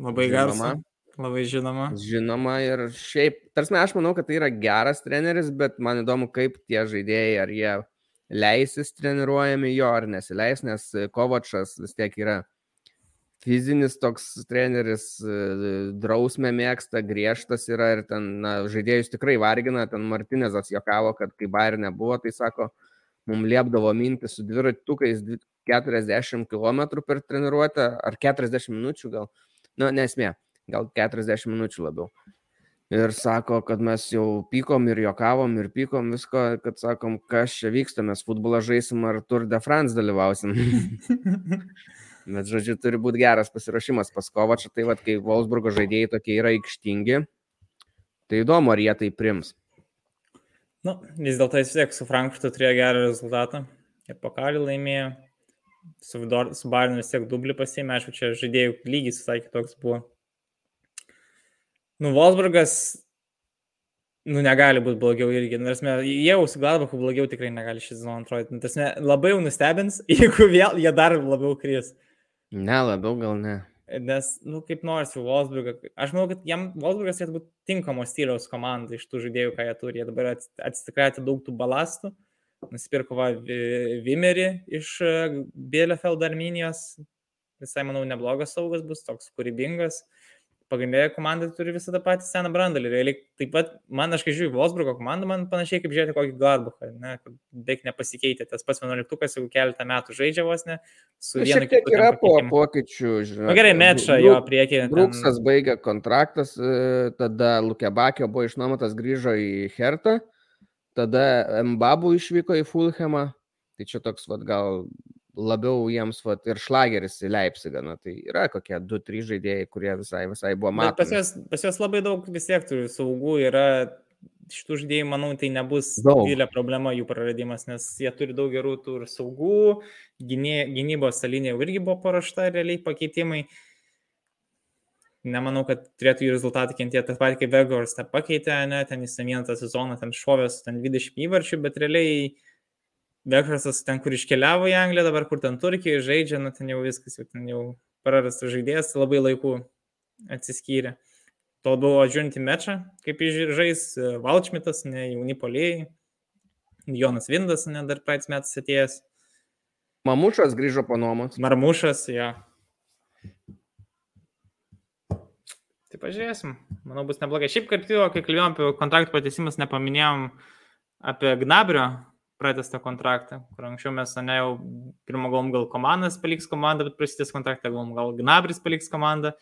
Labai garsų. Labai žinoma. Žinoma ir šiaip, tarsi aš manau, kad tai yra geras treneris, bet man įdomu, kaip tie žaidėjai, ar jie leisis treniruojami jo ar nesileis, nes Kovačas vis tiek yra fizinis toks treneris, drausmė mėgsta, griežtas yra ir ten na, žaidėjus tikrai vargina, ten Martinezas jokavo, kad kai Bayer nebuvo, tai sako, mums liepdavo minti su dviratukais 40 km per treniruotę ar 40 minučių gal, nu nesmė, gal 40 minučių labiau. Ir sako, kad mes jau pykom ir jokavom ir pykom visko, kad sakom, kas čia vyksta, mes futbolą žaisim ar Tour de France dalyvausim. Bet, žodžiu, turi būti geras pasiruošimas pas Kovačą, tai vad, kai Wolfsburgo žaidėjai tokie yra aikštingi, tai įdomu, ar jie tai prims. Nu, vis dėlto jis tiek su Frankfurtu turėjo gerą rezultatą. Ir pokalį laimėjo. Su, su Barinu vis tiek dublį pasiėmė, aišku, čia žaidėjų lygis visai kitoks buvo. Nu, Wolfsburgas, nu, negali būti blogiau irgi. Nu, tarsi, jie su Gladbachu blogiau tikrai negali šį sezoną atrodyti. Nu, tarsi, labai jau nustebins, jeigu vėl jie dar labiau kris. Ne, labiau gal ne. Nes, nu, kaip nors jau Wolfsburgą, aš manau, kad jam Wolfsburgas turėtų būti tinkamo stiliaus komanda iš tų žaidėjų, ką jie turi. Jie dabar atsitikratė daug tų balastų. Nusipirko va, Vimerį iš e, Bielefeld Arminijos. Visai, manau, neblogas saugas bus, toks kūrybingas. Uh, pagrindinė komanda turi visą tą patį seną brandalį. Realiai taip pat, man, aš kai žiūriu Volsburgo komandą, man panašiai kaip žiūrėti kokį Gladbachą, ne, beveik nepasikeitė. Tas pats 11-ukas jau keletą metų žaidžia vos ne. Su vienu kitu. Yra po pokyčių, žinai. Na gerai, mečą jo priekį. Bruksas ten... baigė kontraktas, e, tada Lukebakio buvo išnuomotas, grįžo į Hertą, tada Mbabu išvyko į Fulhamą. Tai čia toks, vad, gal labiau jiems vat, ir šlageris į Leipzigą. Na, tai yra kokie 2-3 žaidėjai, kurie visai, visai buvo matomi. Pas juos, pas juos labai daug vis tiek turi saugų, yra šitų žaidėjų, manau, tai nebus didelė problema jų praradimas, nes jie turi daug gerų tų ir saugų, gynė, gynybos salinė jau irgi buvo parašta realiai pakeitimai. Nemanau, kad turėtų jų rezultatai kentėti. Tas pat kaip Vegors tą pakeitė, ne, ten jis vieną tą sezoną, ten šovės, ten 20 įvarčių, bet realiai Bekrasas ten, kur iškeliavo į Angliją, dabar kur ten Turkijoje žaidžia, nu ten jau viskas, jau ten jau prarastas žaidėjas, labai laiku atsiskyrė. To buvo žiūrint į mečą, kaip žais e, Valčmitas, ne jauni polėjai, Jonas Vindas, ne dar praeitais metais atėjęs. Mamušas grįžo po nuomos. Marmušas, jo. Tai pažiūrėsim. Manau, bus neblogai. Šiaip, kaip jau, kai kalbėjom apie kontraktų patisimus, nepaminėjom apie Gnabrio pratestą kontraktą, kur anksčiau mes, ne jau pirmą galvom gal komandas paliks komandą, bet prasidės kontraktą, galvom gal Gnabris paliks komandą,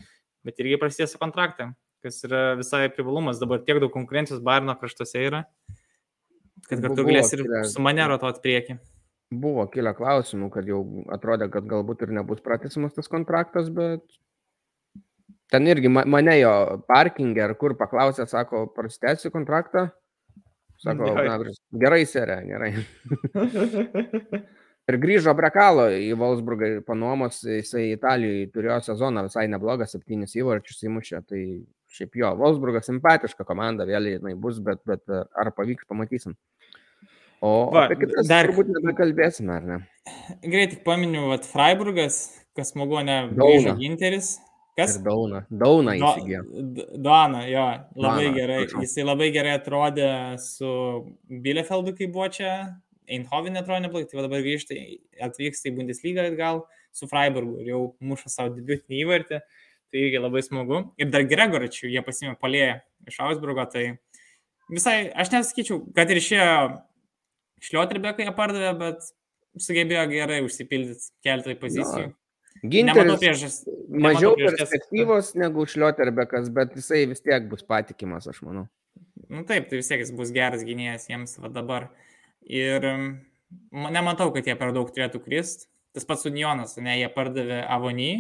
bet irgi prasidės kontraktą, kas yra visai privalumas. Dabar tiek daug konkurencijos Barno kraštuose yra, kad kartu galės ir su mane rotuoti prieki. Buvo kilę klausimų, kad jau atrodė, kad galbūt ir nebus pratesimas tas kontraktas, bet ten irgi mane jo parkingė ar kur paklausė, sako, prastėsiu kontraktą, Sako, na, gerai, serė, gerai. ir grįžo Brekalo į Wolfsburgą po nuomos, jisai Italijoje turėjo sezoną visai neblogą, septynis įvarčius įmušė, tai šiaip jo, Wolfsburgas simpatiška komanda, vėl jinai bus, bet, bet ar pavyks, pamatysim. O Va, apie kitas dar turbūt nebekalbėsime, ar ne? Greitai paminiu, kad Freiburgas, kas smagu, ne, grįžo Ginteris, Kas? Ir Dauna. Dauna įsigijo. Dauna, jo, labai Dauna, gerai. Prašau. Jisai labai gerai atrodė su Bielefeldu, kai buvo čia. Eindhoven atrodo neblogai, tai dabar grįžta, atvyksta į Bundesliga gal su Freiburgu ir jau muša savo debiutinį įvartį. Tai irgi labai smagu. Ir dar Gregoričių jie pasimė palėję iš Augsburgo, tai visai, aš nesakyčiau, kad ir išėjo šliotrbeką jie pardavė, bet sugebėjo gerai užsipildyti keletą pozicijų. Ginteris mažiau perspektyvos negu Šlioterbekas, bet jisai vis tiek bus patikimas, aš manau. Nu taip, tai vis tiek jis bus geras gynėjas jiems va dabar. Ir nematau, kad jie per daug turėtų krist. Tas pats Unionas, ne, jie pardavė Avonį,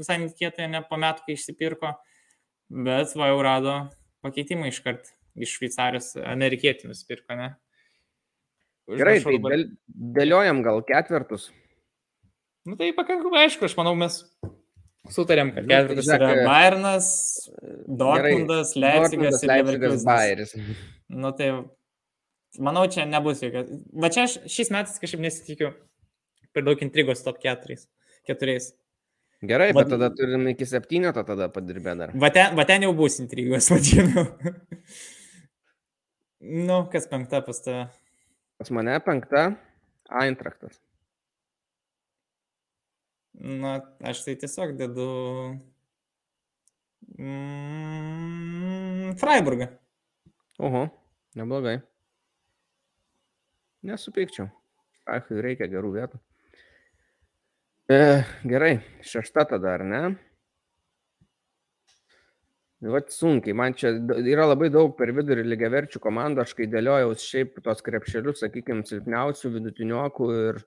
visai netikėtai, ne po metų, kai išsipirko, bet va jau rado pakeitimą iškart iš Šveicarijos, amerikietį nusipirko, ne? Gerai, tai dėl, dėliojam gal ketvertus. Nu tai pakankamai aišku, aš manau, mes sutarėm, kad ketvirtas yra Bayernas, Dortmundas, Leipzigas ir Leverkusenas. Bayeris. Nu tai, manau, čia nebus jokio. Va čia aš šiais metais kažkaip nesitikiu per daug intrigos top 4. Keturiais. Gerai, va, bet tada turim iki septyneto tada padirbę dar. Va ten, va ten jau bus intrigos, vadinu. nu, kas penkta pas tave? Pas mane penkta Eintraktas. Na, aš tai tiesiog dedu mm, Freiburgą. Oho, neblogai. Nesupykčiau. Achui reikia gerų vietų. E, gerai, šešta tada, ar ne? Vat sunkiai, man čia yra labai daug per vidurį lygiaverčių komandų, aš kai dėliojau šiaip tos krepšelius, sakykime, silpniausių vidutiniokų ir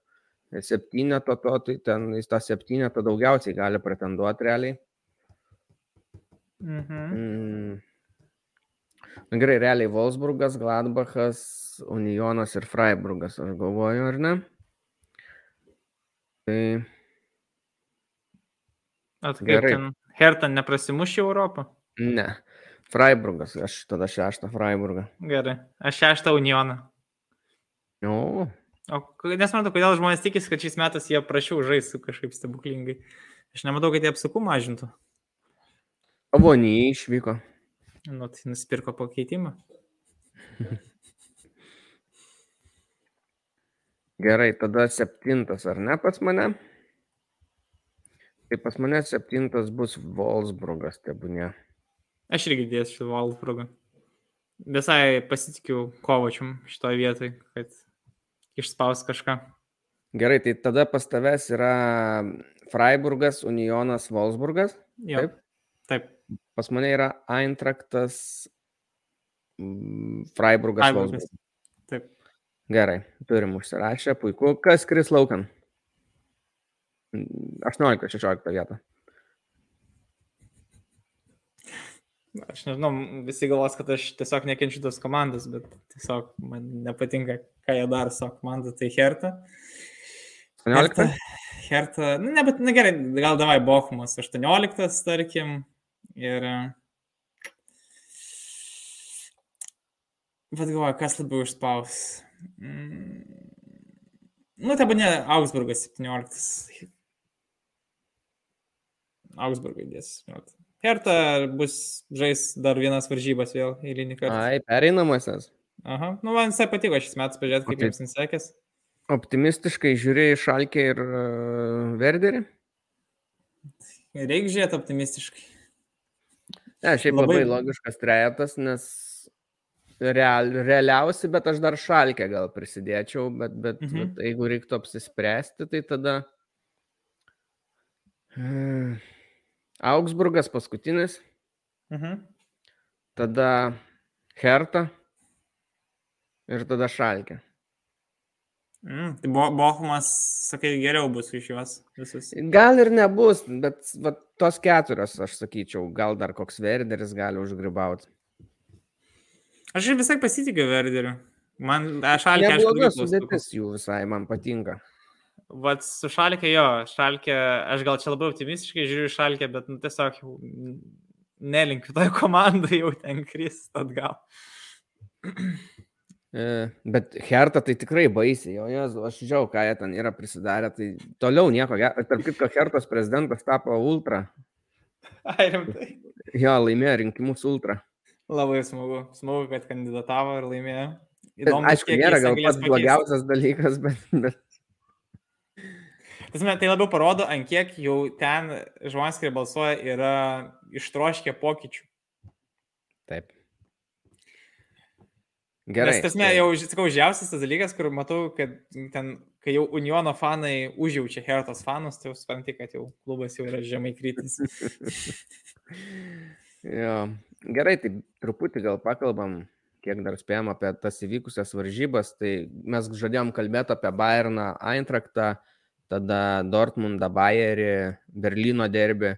septyneto to, tai ten į tą septynetą daugiausiai gali pretenduoti realiai. Mhm. Mm. Na gerai, realiai Wolfsburgas, Gladbachas, Unionas ir Freiburgas, aš galvoju, ar ne? Tai At kaip Gerai. ten Hertha neprasimuš į Europą? ne. Freiburgas, aš tada šeštą Freiburgą. Gerai. Aš šeštą Unioną. O, O nesmatau, kodėl žmonės tikisi, kad šiais metais jie prašiau žais kažkaip stebuklingai. Aš nematau, kad jie apsukų mažintų. Avonijai išvyko. Nu, tai nusipirko pakeitimą. Gerai, tada septintas, ar ne pas mane? Tai pas mane septintas bus Wolfsburgas, tebūnė. Aš irgi dėsiu Valfrugą. Visai pasitikiu kovačium šitoje vietoje, kad išspaus kažką. Gerai, tai tada pas tavęs yra Freiburgas, Unionas, Wolfsburgas. Jo. Taip. Taip. Pas mane yra Eintraktas, mm, Freiburgas, Freiburgas. Wolfsburgas. Taip. Gerai, turim užsirašę, puiku. Kas kris laukan? Mm, 18-16 vietą. Aš nežinau, visi galvos, kad aš tiesiog nekenčiu tos komandos, bet tiesiog man nepatinka, ką jie daro su komanda, tai Hertha. 18? Hertha, nu, ne, bet, na gerai, gal davai Bochumas 18, tarkim. Ir. Bet galvoju, kas labiau išspaus. Mm. Nu, tai ne Augsburgas 17. Augsburgai dės 17. Hertha bus žais dar vienas varžybas vėl eilinį kartą. Ai, pereinamasis. Aha, nu man visai patiko šis metas pažiūrėti, kaip O jiems nusekės. Optimistiškai žiūrėjai Šalkį ir uh, Verderį? Reikia žiūrėti optimistiškai. Ne, šiaip labai, Labai- logiškas trejetas, nes real, realiausi, bet aš dar Šalkę gal prisidėčiau, bet, bet, Mhm. mhm. bet jeigu reiktų apsispręsti, tai tada hmm, Augsburgas paskutinis, Mhm. tada Herta ir tada Šalkė. Mm, tai Bo Bochumas, sakai, geriau bus iš juos visus. Gal ir nebus, bet va, tos keturios, aš sakyčiau, gal dar koks Verderis gali užgribauti. Aš visai pasitikiu Verderiu. Man šalkė, aš Nebloga irgi sudėtis jų visai, man patinka. Vat su šalkė jo, šalkė, aš gal čia labai optimistiškai žiūriu šalkę, bet nu, tiesiog jau nelinkiu tai komandai jau ten krist atgal. E, Bet Herta tai tikrai baisiai, jo, jezu, aš žinau, ką jie ten yra prisidarę, tai toliau nieko gero. Tarp kitko, Hertos prezidentas tapo ultra. Ai, rimtai. Jo, laimėjo rinkimus ultra. Labai smagu. Smagu, kad kandidatavo ir laimėjo. Įdomu, Aišku, kiek nėra gal pats blogiausias dalykas, bet, bet Tasme, tai labiau parodo, ant kiek jau ten žmonės, kurie balsuoja, yra ištroškę pokyčių. taip. Gerai. Nes tasme, jau, sakau, žiausias tas dalykas, kur matau, kad ten, kai jau Uniono fanai užjaučia Hertos fanus, tai jau supranti, kad jau klubas jau yra žemai kritis. Jo. Gerai, tai truputį gal pakalbam, kiek dar spėjom apie tas įvykusias varžybas. Tai mes žadėjom kalbėti apie Bayerną, Eintraktą, tada Dortmundą, Bayerį, Berlyno derbį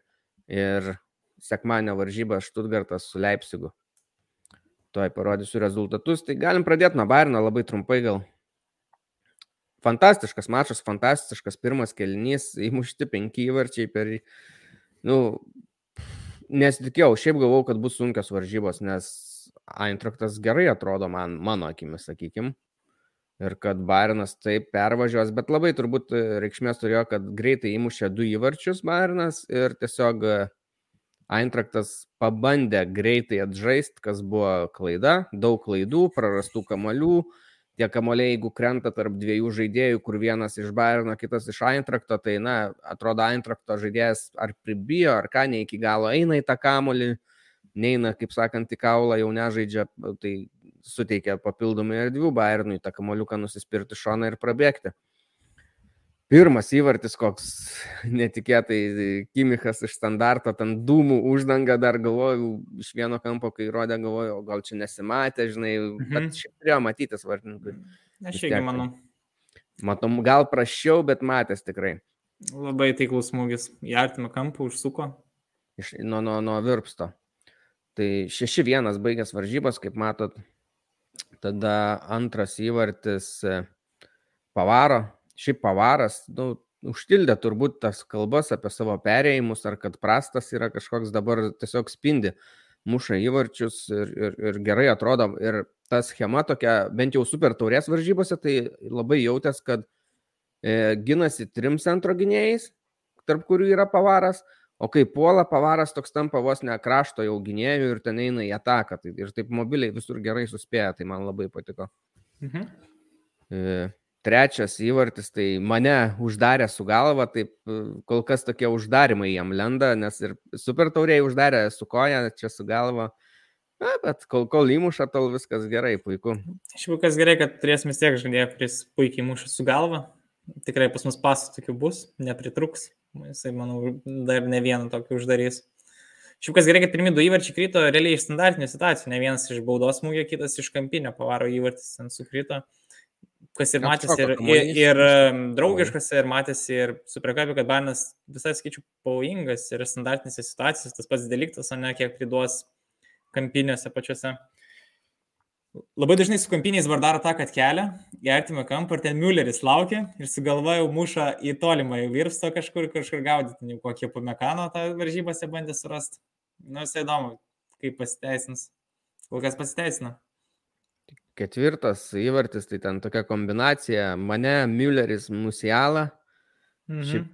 ir sekmanio varžybą Stuttgartas su Leipzigu. Tuoj parodysiu rezultatus. Tai galim pradėti nuo Bayerno labai trumpai gal. Fantastiškas mačas, fantastiškas pirmas kelnys, įmušti penki įvarčiai per... Nu, nesitikėjau, šiaip galvau, kad bus sunkios varžybos, nes Eintraktas gerai atrodo man, mano akimis, sakykim. Ir kad Bairnas taip pervažiuos, bet labai turbūt e, reikšmės turėjo, kad greitai įmušė du įvarčius Bairnas ir tiesiog e, Eintraktas pabandė greitai atžaisti, kas buvo klaida, daug klaidų, prarastų kamalių, tie kamoliai, jeigu krenta tarp dviejų žaidėjų, kur vienas iš Bayerno, kitas iš Eintrakto, tai, na, atrodo, Eintrakto žaidėjas ar pribijo, ar ką, ne iki galo eina į tą kamolį, neina, kaip sakant, į kaulą, jau nežaidžia, tai suteikia papildomai erdvių Bayernui tą kamoliuką nusispirti šoną ir prabėgti. Pirmas įvartis, koks netikėtai Kimichas iš standarto, ten dūmų uždanga dar galvojau, iš vieno kampo, kai rodė, galvojau, gal čia nesimatė, žinai, mhm. bet šiaip turėjo matytis vartininkui. Aš irgi manau. Matom, gal prašiau, bet matęs tikrai. Labai taiklus smūgis. Į artimą kampą užsuko. Iš, nuo, nuo, nuo virpsto. Tai 6-1 baigęs varžybos, kaip matot. Tada antras įvartis e, pavaro, šiaip pavaras, nu, užtildė turbūt tas kalbas apie savo perėjimus, ar kad prastas yra kažkoks dabar tiesiog spindi, muša įvarčius ir, ir, ir gerai atrodo. Ir ta schema tokia, bent jau super taurės varžybose, tai labai jautės, kad e, ginasi trim centro gynėjais, tarp kurių yra pavaras, o kai puola pavaras, toks tampa vos ne krašto jau gynėjų ir ten eina į ataką. Tai, ir taip mobiliai visur gerai suspėja, tai man labai patiko. Mhm. E, trečias įvartis, tai mane uždarė su galva, taip kol kas tokie uždarimai jam lenda, nes ir super tauriai uždarė su koja, čia su galva. Na, bet kol, kol įmuša, tol viskas gerai, puiku. Šiaip kas gerai, kad turėsime tiek žaidėją, kuris puikiai muša su galva. Tikrai pas mus pasų tokių bus, nepritruks. Jisai, manau, dar ne vieną tokį uždarys. Šiaip kas gerai, kad pirmi du įvarčiai krito realiai iš standartinių situacijų. Ne vienas iš baudos smūgio, kitas iš kampinio pavaro įvartis ten sukrito kas ir matėsi ir, ir, ir draugiškas, ir matėsi ir superkapė, kad Barnas visai, skaičiu, pavojingas ir standartinėse situacijose, tas pats deliktas, o ne kiek priduos kampinėse pačiose. Labai dažnai su kampiniais vardaro tą, kad kelia į artimą kampą ir ten Mülleris laukia ir sugalvoja mušą į tolimą, jau virsto kažkur, kažkur gaudyti, kokį pamekano tą varžybose bandė surasti. Nu, visai įdomu, kaip pasiteisins. Kol kas pasiteisina. Ketvirtas įvartis, tai ten tokia kombinacija. Mane, Mülleris, Musiala. Mhm. Šiaip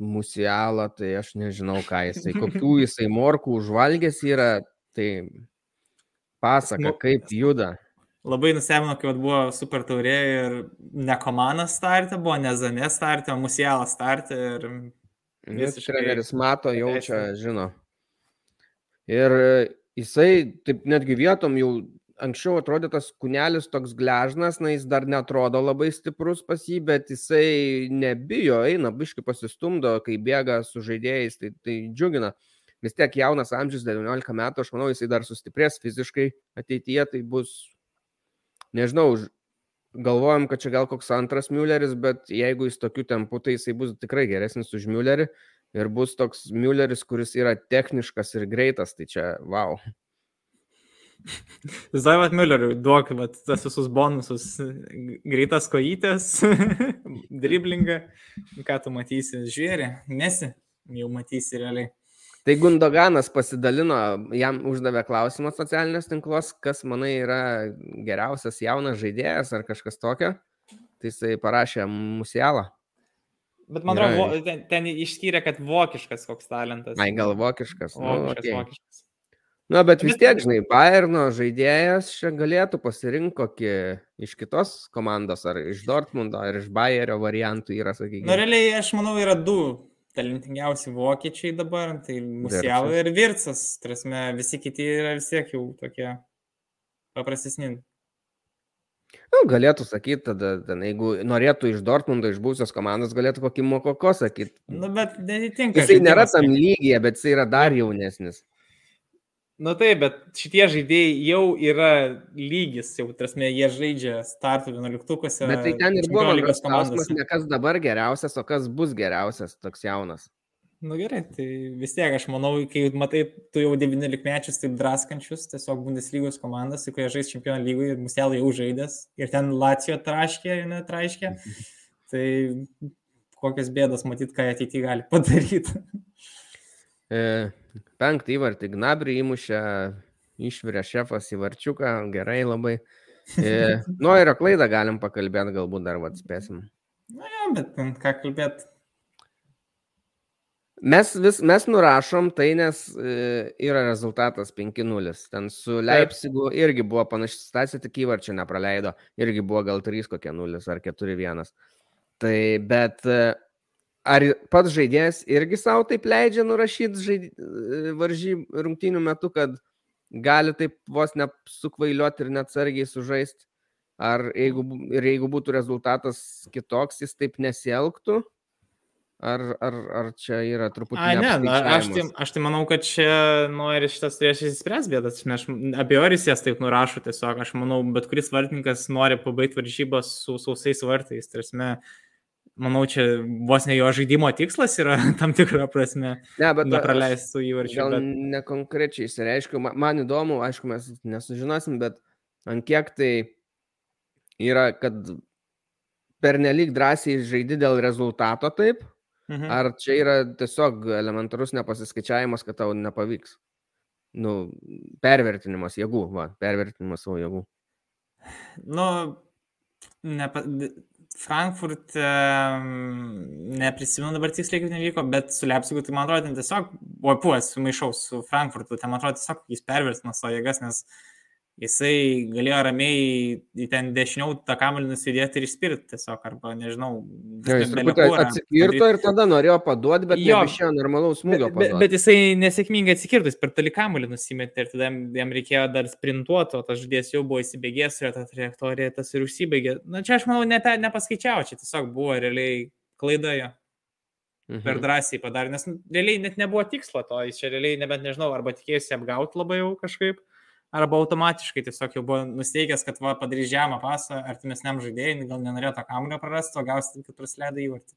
Musiala, tai aš nežinau, ką jisai, kokių jisai morkų užvalgęs yra, tai pasaka, kaip juda. Labai nustebino, kai buvo super taurė ir ne komanda startė, buvo ne Zanė startė, o Musiala startė ir visiškai... Treneris mato, jaučia, žino. Ir jisai taip netgi vietom jau anksčiau atrodė tas kūnelis toks gležnas, na jis dar netrodo labai stiprus pas jį, bet jisai nebijo, eina, biški pasistumdo, kai bėga su žaidėjais, tai, tai džiugina. Vis tiek jaunas amžius, 19 metų, aš manau, jisai dar sustiprės fiziškai ateityje, tai bus, nežinau, galvojam, kad čia gal koks antras Mülleris, bet jeigu jis tokiu tempu, tai jisai bus tikrai geresnis už Müllerį ir bus toks Mülleris, kuris yra techniškas ir greitas, tai čia wow. Visai vat Mülleriui duok vat, tas visus bonusus, greitas kojytės, driblingą, ką tu matysi, žiūrė, nesi, jau matysi realiai. Tai Gundoganas pasidalino, jam uždavė klausimą socialinės tinklos, kas manai yra geriausias jaunas žaidėjas ar kažkas tokio. Tai jisai parašė musialą. Bet man atrodo, ten, ten išskyrė, kad vokiškas koks talentas. Ai, gal vokiškas. Nu, vokiškas, nu, okay. vokiškas. Na, bet vis tiek, žinai, Bayerno žaidėjas čia galėtų pasirinkti kokį iš kitos komandos, ar iš Dortmundo, ar iš Bayerio variantų yra, sakykime. Na, realiai, aš manau, yra du talentingiausi vokiečiai dabar, tai Musialo ir Virtsas, trasme, visi kiti yra vis tiek jau tokie paprastesni. Nu, galėtų sakyti, tada, ten, jeigu norėtų iš Dortmundo, iš būsios komandos, galėtų kokį Mokoko sakyti. Nu, bet netitinka. Jisai nėra tam lygyje, bet jisai yra dar jaunesnis. Na taip, bet šitie žaidėjai jau yra lygis, jau trasme, jie žaidžia startų 11-uose. Bet tai ten ir buvo lygos klausimas, ne kas dabar geriausias, o kas bus geriausias, toks jaunas. Na nu gerai, tai vis tiek aš manau, kai matai, tu jau 19 mečius taip draskančius, tiesiog Bundeslygos komandas, kurie žais čempionų lygoje ir muselai jau žaidęs, ir ten Lacijo traškė, netraškė, tai kokias bėdas matyt, ką ateityje gali padaryti. Penktą įvartį Gnabrį įmušė, išvirė šefas į varčiuką, gerai labai. E, nu, ir klaidą galim pakalbėti, galbūt dar vad spėsim. Na, ja, bet ką kalbėti. Mes, vis, mes nurašom tai, nes e, yra rezultatas 5-0. Ten su Leipzigu irgi buvo panaši situacija, tik įvarčio nepraleido. Irgi buvo gal 3 kokie 0 ar 4-1. Tai bet e, ar pats žaidėjas irgi savo taip leidžia nurašyti žaid... E, varžybų rungtynių metu, kad gali taip vos nesukvailiuoti ir net sargiai sužaisti? Ar jeigu, ir jeigu būtų rezultatas kitoks, jis taip nesielgtų? Ar, ar, ar čia yra truputį... A, ne, na, aš, tai, aš tai manau, kad čia nori šitas turės įspręs bėdas. Aš abejoris jas taip nurašo tiesiog. Aš manau, bet kuris vartininkas nori pabaigti varžybas su sausais vartais. Tarsi, manau, čia vos ne jo žaidimo tikslas yra tam tikrą prasme. Ne, bet nepraleistų įvarčių. Gal bet... nekonkrečiai įsireiškiu, man įdomu, aišku, mes nesužinosim, bet ant kiek tai yra, kad pernelyg drąsiai žaidi dėl rezultato taip, Mhm. Ar čia yra tiesiog elementarus nepasiskaičiavimas, kad tau nepavyks? Nu, pervertinimas jėgų, va, pervertinimas savo jėgų. Nu, nepa... Frankfurte neprisimenu dabar tiksliai, kaip nevyko, bet su Leipzigu, tai man atrodo, ten tiesiog, o puos, sumaišau su Frankfurtu, ten man atrodo tiesiog jis pervertino savo jėgas, nes uh, jisai galėjo ramiai ten dešiniau tą kamuolį nusidėti ir išspirti tiesiog, arba nežinau. Ja, jis atsikirto ir tada norėjo paduoti, bet jo išėjo normalaus smūgio. Bet, bet, bet jisai nesėkmingai atsikirto, jis per toli kamuolį nusimetė ir tada jam reikėjo dar sprintuoti, o tas žudės jau buvo įsibėgęs ir ta trajektorija tas ir užsibaigė. Na čia aš manau, ne, nepaskaičiau, čia tiesiog buvo realiai klaida jo. Mhm. Per drąsiai padarė, nes nu, realiai net nebuvo tikslo to, jis čia realiai nebent nežinau, arba tikėjosi apgauti labai jau kažkaip arba automatiškai tiesiog jau buvo nusteigęs, kad va, padarys žemą pasą artimesniam žaidėjui, gal nenorėjo tą kamuolio prarasti, o gausi, kad praleido įvartį.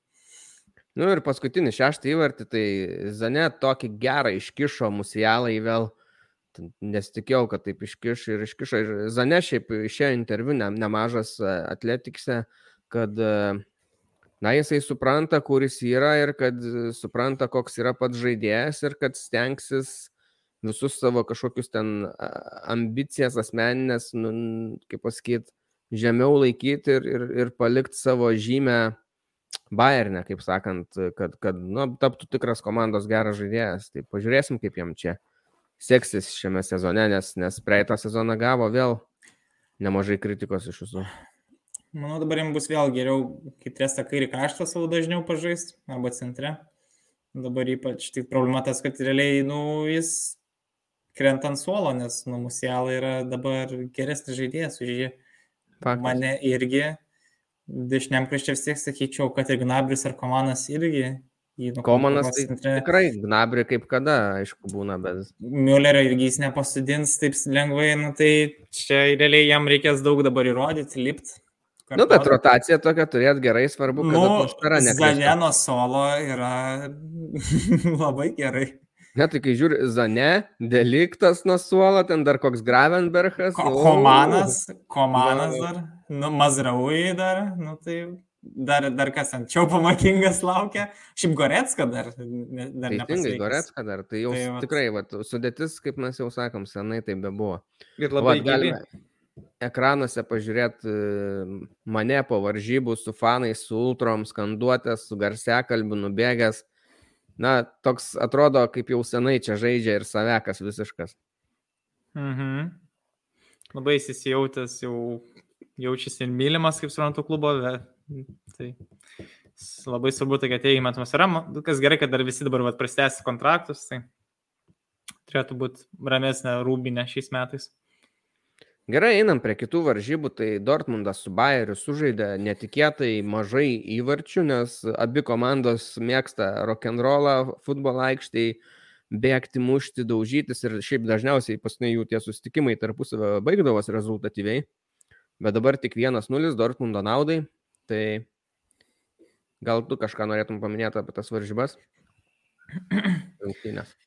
Nu ir paskutinį šeštą įvartį, tai Zane tokį gerą iškišo musialą į vėl. Nesitikėjau, kad taip iškiš ir iškišo. Ir Zane šiaip išėjo interviu ne, nemažas e, atletikse, kad e, na, jisai supranta, kuris yra ir kad supranta, koks yra pats žaidėjas ir kad stengsis visus savo kažkokius ten ambicijas asmeninės, nu, kaip pasakyti, žemiau laikyti ir, ir, ir palikti savo žymę Bayernė, kaip sakant, kad, kad nu, taptų tikras komandos geras žaidėjas. Tai pažiūrėsim, kaip jam čia seksis šiame sezone, nes, nes praeitą sezoną gavo vėl nemažai kritikos iš jūsų. Manau, dabar jums bus vėl geriau, kai turės tą kairį kraštą savo dažniau pažaisti, arba centre. Dabar ypač tik problema tas, kad realiai, nu, jis krenta ant suolo, nes nu, Musiala yra dabar geresnis žaidėjas už jį. Faktas. Mane irgi dešiniam krašte vis tiek sakyčiau, kad ir Gnabris ar Komanas irgi. Nu, Komanas tai centre. tikrai Gnabri kaip kada, aišku, būna, bet. Müllerio irgi jis nepasudins taip lengvai, nu, tai čia realiai jam reikės daug dabar įrodyti, lipti. Nu, bet rotacija tokia turėti gerai, svarbu, kad nu, atmosfera nekristų. Zaneno solo yra labai gerai. Ne, tai kai žiūri, Zane, deliktas nuo suolo, ten dar koks Gravenbergas. Ko, komanas, Komanas dar, nu, Mazraui dar, nu tai dar, dar kas ant čia pamakingas laukia. Šiaip Goretska dar. dar Teisingai, Goretska dar. Tai jau tai, va. tikrai, va, sudėtis, kaip mes jau sakom, senai tai bebuvo. Ir labai va, galime ekranuose pažiūrėti e, mane po varžybų su fanais, su ultrom, skanduotės, su garsiakalbiu nubėgęs na, toks atrodo, kaip jau senai čia žaidžia ir savekas visiškas. Mhm. Labai įsijautęs, jau jaučiasi ir mylimas, kaip suprantu, klubo. Tai labai svarbu, tai, kad teigiama atmosfera. Kas gerai, kad dar visi dabar prastęs kontraktus, tai turėtų būti ramesnė rūbinė šiais metais. Gerai, einam prie kitų varžybų. Tai Dortmundas su Bayeriu sužaidė netikėtai mažai įvarčių, nes abi komandos mėgsta rock'n'rollą, futbolo aikštėje, bėgti, mušti, daužytis ir šiaip dažniausiai paskui jų tie susitikimai tarpusavio baigdavos rezultatyviai. Bet dabar tik 1-0 Dortmundo naudai. Tai gal tu kažką norėtum paminėti apie tas varžybas? Rungtynės.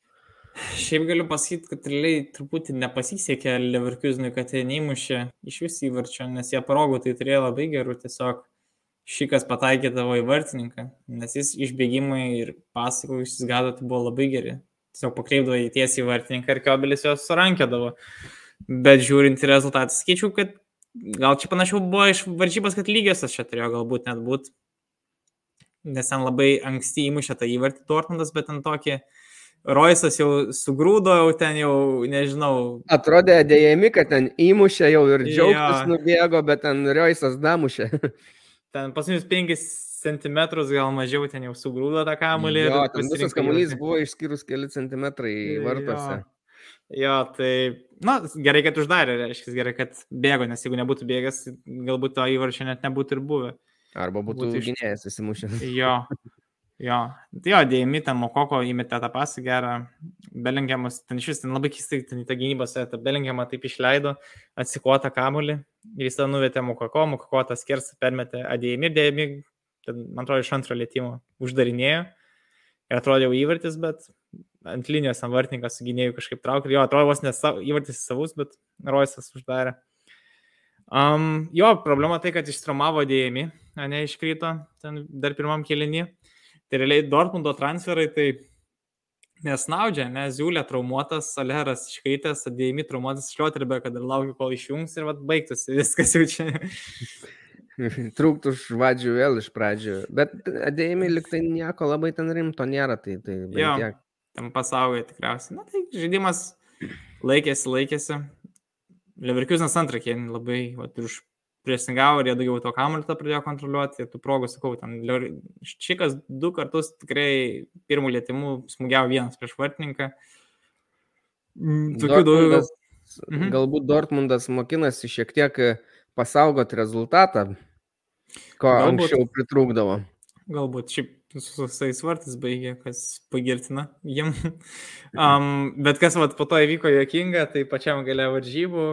Šiaip galiu pasakyti, kad realiai truputį nepasisekė Leverkusenui, kad jie neįmušė iš vis įvarčio, nes jie parogų tai turėjo labai gerų, tiesiog šikas pataikė tavo įvartininką, nes jis išbėgimai ir pasakų išsisgado, tai buvo labai geri. Tiesiog pakreipdavo į tiesiai įvartininką ir kiobelis juos surankėdavo. Bet žiūrint į rezultatą, skaičiau, kad gal čia panašiau buvo iš varžybos, kad lygiosios čia turėjo galbūt net būti. nes ten labai anksti įmušė tą įvartį Dortmundas, bet ten tokį Roisas jau sugrūdo, jau ten jau, nežinau. Atrodė dėjami, kad ten įmušė jau ir džiaugtis ja. nubėgo, bet ten Roisas damušė. ten pasinius 5 cm gal mažiau ten jau sugrūdo tą kamuolį. Jo, ten visas kamuolys buvo išskyrus keli centimetrai vartuose. Jo. Jo, tai, na, gerai, kad uždarė, reiškia, gerai, kad bėgo, nes jeigu nebūtų bėgęs, galbūt to įvarčio net nebūtų ir buvę. Arba būtų, būtų gynėjas įsimušęs. Jo, jo, tai jo, dėjimi ten Mokoko įmetė tą pasą gerą, Belingiamas, ten iš vis ten labai keistai, ten į tą gynybą setą, Belingiamą taip išleido, atsikuotą kamulį ir jis ten nuvietė Mokoko, Mokoko tas kersą permetė Adėjimi ir Dėjimi, man atrodo, iš antro lėtimo uždarinėjo ir atrodė jau įvartis, bet ant linijos ant vartininkas su gynėjų kažkaip traukė. Jo, atrodo, vos nes įvartis savus, bet Roisas uždarė. Um, jo, problema tai, kad ištraumavo dėjimi, ne iškrito ten dar pirmam kelinį. Tai realiai Dortmundo transferai tai nesnaudžia, nes Ziulė traumuotas, Aleras iškritęs, dėjimi traumuotas Šlioterbė, kad ir laukiu, kol išjungs ir vat baigtųsi viskas jau čia. Trūktų žvadžių vėl iš pradžių. Bet dėjimi liktai nieko labai ten rimto nėra, tai, tai tiek tam pasaulyje tikriausiai. Na tai žaidimas laikėsi, laikėsi. Leverkusenas antrą kėlinį labai vat, už priesingavo ir jie daugiau to kamuolį pradėjo kontroliuoti. Tų progų, sakau, ten Čikas du kartus tikrai pirmų lėtimų smūgiavo vienas prieš vartininką. Mm, tokių daugiau. Mhm. Galbūt Dortmundas mokinasi šiek tiek pasaugoti rezultatą, ko Galbūt. anksčiau pritrūkdavo. Galbūt šiaip su visais vartais baigė, kas pagirtina jiem. um, bet kas vat, po to įvyko jokinga, tai pačiam gale varžybų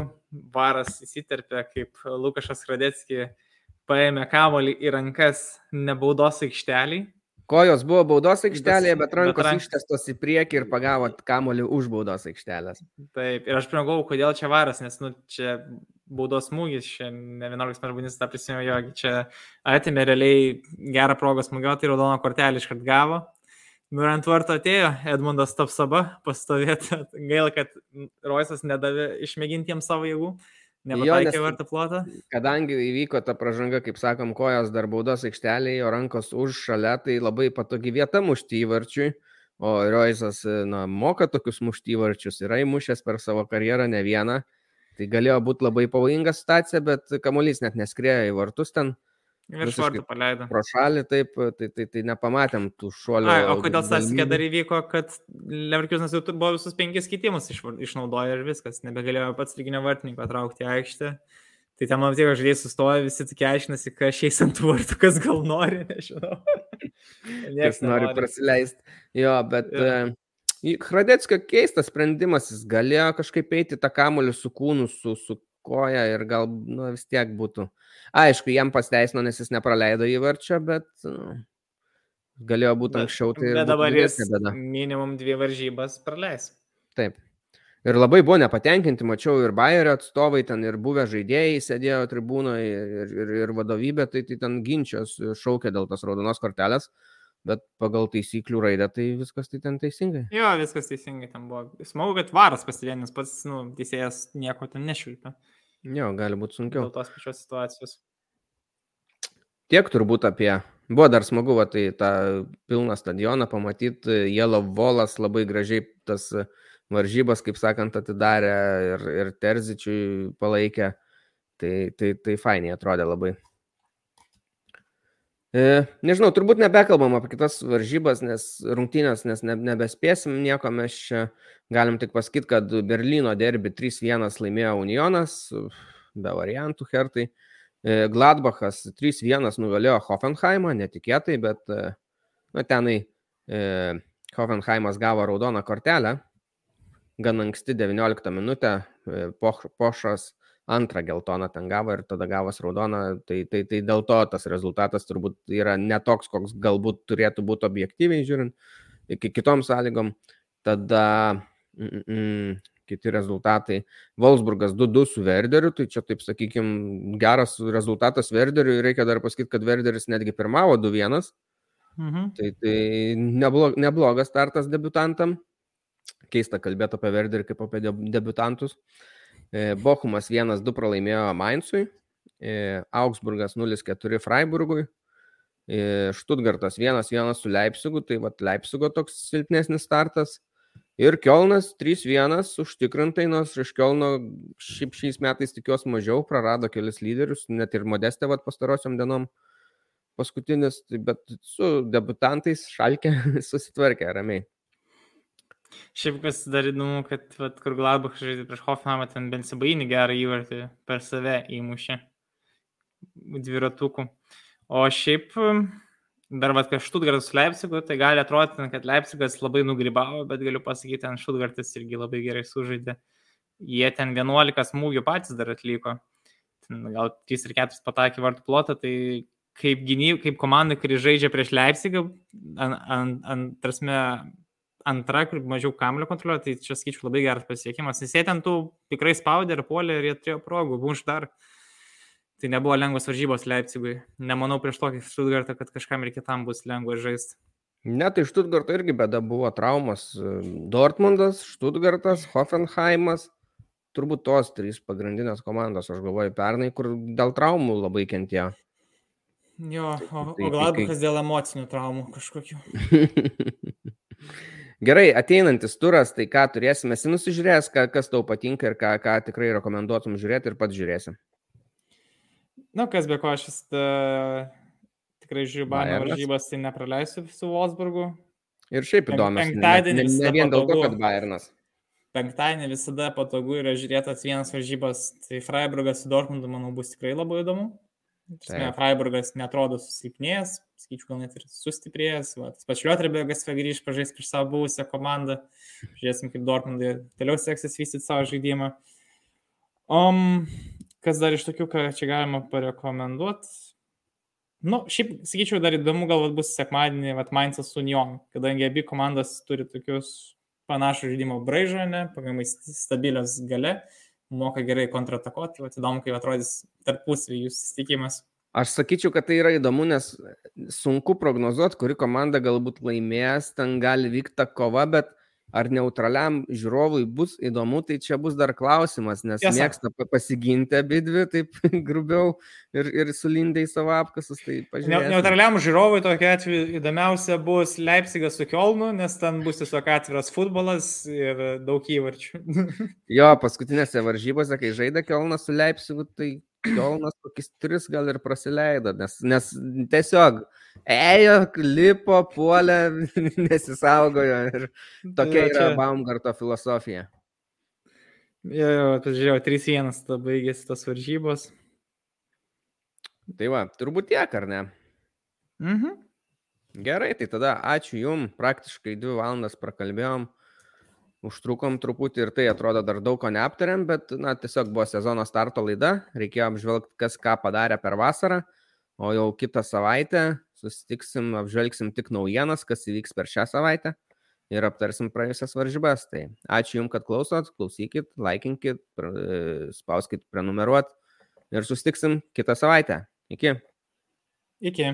varas įsiterpė, kaip Lukašas Radetski paėmė kavolį į rankas nebaudos aikštelį. Kojos buvo baudos aikštelėje, bet rankos bet rank... ištestos į priekį ir pagavo kamolį už baudos aikštelės. Taip, ir aš primagau, kodėl čia varas, nes nu, čia baudos smūgis, čia ne 11 metrų tą prisimenu, jo, čia atėmė realiai gerą progą smūgiuoti ir raudoną kortelį iškart gavo. Nu ir ant varto atėjo Edmundas Tapsaba pastovėti. Gaila, kad Roisas nedavė išmėgintiems savo jėgų. Nepataikė vartų plotą. Kadangi įvyko ta pražanga, kaip sakom, kojos dar baudos aikštelėje, jo rankos už šalia, tai labai patogi vieta mušti įvarčiui. O Roisas, na, moka tokius mušti įvarčius, yra įmušęs per savo karjerą ne vieną. Tai galėjo būti labai pavojinga situacija, bet kamuolys net neskrėjo į vartus ten. Virš vartų paleido. Pro šalį taip, tai, tai, tai nepamatėm tų šuolių. Ai, o kodėl Sasikė dar įvyko, kad Leverkusenas jau buvo visus penkis keitimus iš, išnaudoję ir viskas, nebegalėjo pats lyginio vartininko traukti į aikštę. Tai ten man tik žaidėjai sustoja, visi tik aiškinasi, kas šiais ant vartų, kas gal nori, nežinau. kas nori prasileisti. Jo, bet... Ja. Uh, Hradeckio keistas sprendimas, jis galėjo kažkaip eiti tą kamuolį su kūnu, su, su koja ir gal nu, vis tiek būtų. Aišku, jam pasteisino, nes jis nepraleido įvarčio, bet nu, galėjo būti anksčiau. Tai bet dabar jis minimum dvi varžybas praleis. Taip. Ir labai buvo nepatenkinti, mačiau ir Bayerio atstovai, ten ir buvę žaidėjai sėdėjo tribūnoje ir, ir, ir vadovybė, tai, tai ten ginčios šaukė dėl tos raudonos kortelės. Bet pagal taisyklių raidę tai viskas tai ten teisingai. Jo, viskas teisingai ten buvo. Smagu, kad varas pasidėjo, nes pats, nu, teisėjas nieko ten nešvilpia. Jo, gali būti sunkiau. Dėl tos pačios situacijos. Tiek turbūt apie. Buvo dar smagu, va, tai tą pilną stadioną pamatyti, Yellow Volas labai gražiai tas varžybas, kaip sakant, atidarė ir, ir Terzičiui palaikė. Tai, tai, tai fainiai atrodė labai. E, nežinau, turbūt nebekalbam apie kitas varžybas, nes rungtynės, nes ne, nebespėsim nieko, mes čia galim tik pasakyti, kad Berlyno derbi 3-1 laimėjo Unionas, be variantų hertai. E, Gladbachas 3-1 nugalėjo Hoffenheimą, netikėtai, bet nu, tenai e, Hoffenheimas gavo raudoną kortelę, gan anksti 19 minutę, e, Pošas antrą geltoną ten gavo ir tada gavos raudoną, tai, tai, tai dėl to tas rezultatas turbūt yra netoks, koks galbūt turėtų būti objektyviai žiūrint, iki kitom sąlygom. Tada mm, mm, kiti rezultatai. Wolfsburgas 2-2 su Werderiu, tai čia taip sakykime geras rezultatas Werderiui, reikia dar pasakyti, kad Werderis netgi pirmavo 2-1. Mhm. Tai, tai neblog, neblogas startas debutantam. Keista kalbėti apie Werderį kaip apie debutantus. E, Bochumas 1-2 pralaimėjo Mainzui, e, Augsburgas 0-4 Freiburgui, Štutgartas 1-1 su Leipzigu, tai va Leipzigo toks silpnesnis startas. Ir Kielnas 3-1 užtikrintai, nors iš Kielno šiaip šiais metais tikiuosi mažiau, prarado kelis lyderius, net ir modestė vat pastarosiom dienom paskutinis, tai bet su debutantais šalkė susitvarkė ramiai. Šiaip kas dar įdomu, kad vat, kur Gladbach žaidė prieš Hoffenheimą, ten Bensibainį gerą įvartį per save įmušė dviratukų. O šiaip dar vad prieš Štutgartas su Leipzigu, tai gali atrodyti, kad Leipzigas labai nugrybavo, bet galiu pasakyti, ten Štutgartas irgi labai gerai sužaidė. Jie ten 11 smūgių patys dar atliko. Ten gal 3 ir 4 patakė vartų plotą, tai kaip, gynyb, kaip komanda, kuri žaidžia prieš Leipzigą, ant, ant, ant, tarsi, antra, kur mažiau kamlio kontroliuoja, tai čia skaičiu labai geras pasiekimas. Jis ten tų tikrai spaudė ir puolė ir jie turėjo progų, bunš dar. Tai nebuvo lengvos varžybos Leipzigui. Nemanau prieš tokį Stuttgartą, kad kažkam ir kitam bus lengva žaisti. Ne, tai Stuttgarto irgi bėda buvo traumas. Dortmundas, Stuttgartas, Hoffenheimas. Turbūt tos trys pagrindinės komandos, aš galvoju, pernai, kur dėl traumų labai kentėjo. Jo, o, tai, o Gladbachas kai... dėl emocinių traumų kažkokių. Gerai, ateinantis turas, tai ką turėsime, esi nusižiūrėjęs, kas tau patinka ir ką, ką tikrai rekomenduotum žiūrėti ir pats žiūrėsi. Na, kas be ko, aš vis ta, tikrai žiūriu Bayern varžybas, tai nepraleisiu su Wolfsburgu. Ir šiaip įdomu. Penktadienį. Ne, ne, ne vien dėl to, kad Bayernas. Penktadienį visada patogu yra žiūrėti tas vienas varžybas. Tai Freiburgas su Dortmundu, manau, bus tikrai labai įdomu. Tasme, Freiburgas netrodo susilpnėjęs, skaičiu gal net ir sustiprėjęs. Pačiuotribėgas grįž pažais prieš savo buvusią komandą. Žiūrėsim, kaip Dortmundai toliau seksis vystyti savo žaidimą. Um, Kas dar iš tokių, ką čia galima parekomenduoti? Nu, šiaip, sakyčiau, dar įdomu galbūt bus sekmadienį, vat Mainzas Union, kadangi abi komandos turi tokius panašų žaidimo braižą, ne, pagamai stabilios gale, moka gerai kontratakuoti, vat įdomu, kaip atrodys tarpusavį jų susitikimas. Aš sakyčiau, kad tai yra įdomu, nes sunku prognozuoti, kuri komanda galbūt laimės, ten gali vykti ta kova, bet ar neutraliam žiūrovui bus įdomu, tai čia bus dar klausimas, nes Tiesa. mėgsta pasiginti abi dvi, taip grubiau ir, ir sulindai savo apkasus. Tai pažiūrėsim. neutraliam žiūrovui tokia atveju įdomiausia bus Leipzigas su Kielnu, nes ten bus tiesiog atviras futbolas ir daug įvarčių. jo, paskutinėse varžybose, kai žaidė Kielnas su Leipzigu, tai Kielnas kokius tris gal ir prasileido, nes, nes tiesiog ėjo, lipo, puolė, nesisaugojo ir tokia jo, yra Baumgarto filosofija. Jo, jo, pažiūrėjau, 3-1 tada baigėsi tos varžybos. Tai va, turbūt tiek, ar ne? Mhm. Gerai, tai tada ačiū Jums, praktiškai 2 valandas prakalbėjom užtrukom truputį ir tai atrodo dar daug ko neaptarėm, bet, na, tiesiog buvo sezono starto laida, reikėjo apžvelgti, kas ką padarė per vasarą, o jau kitą savaitę susitiksim, apžvelgsim tik naujienas, kas įvyks per šią savaitę ir aptarsim praėjusias varžybas. Tai ačiū Jums, kad klausot, klausykit, laikinkit, spauskit prenumeruot ir susitiksim kitą savaitę. Iki. Iki.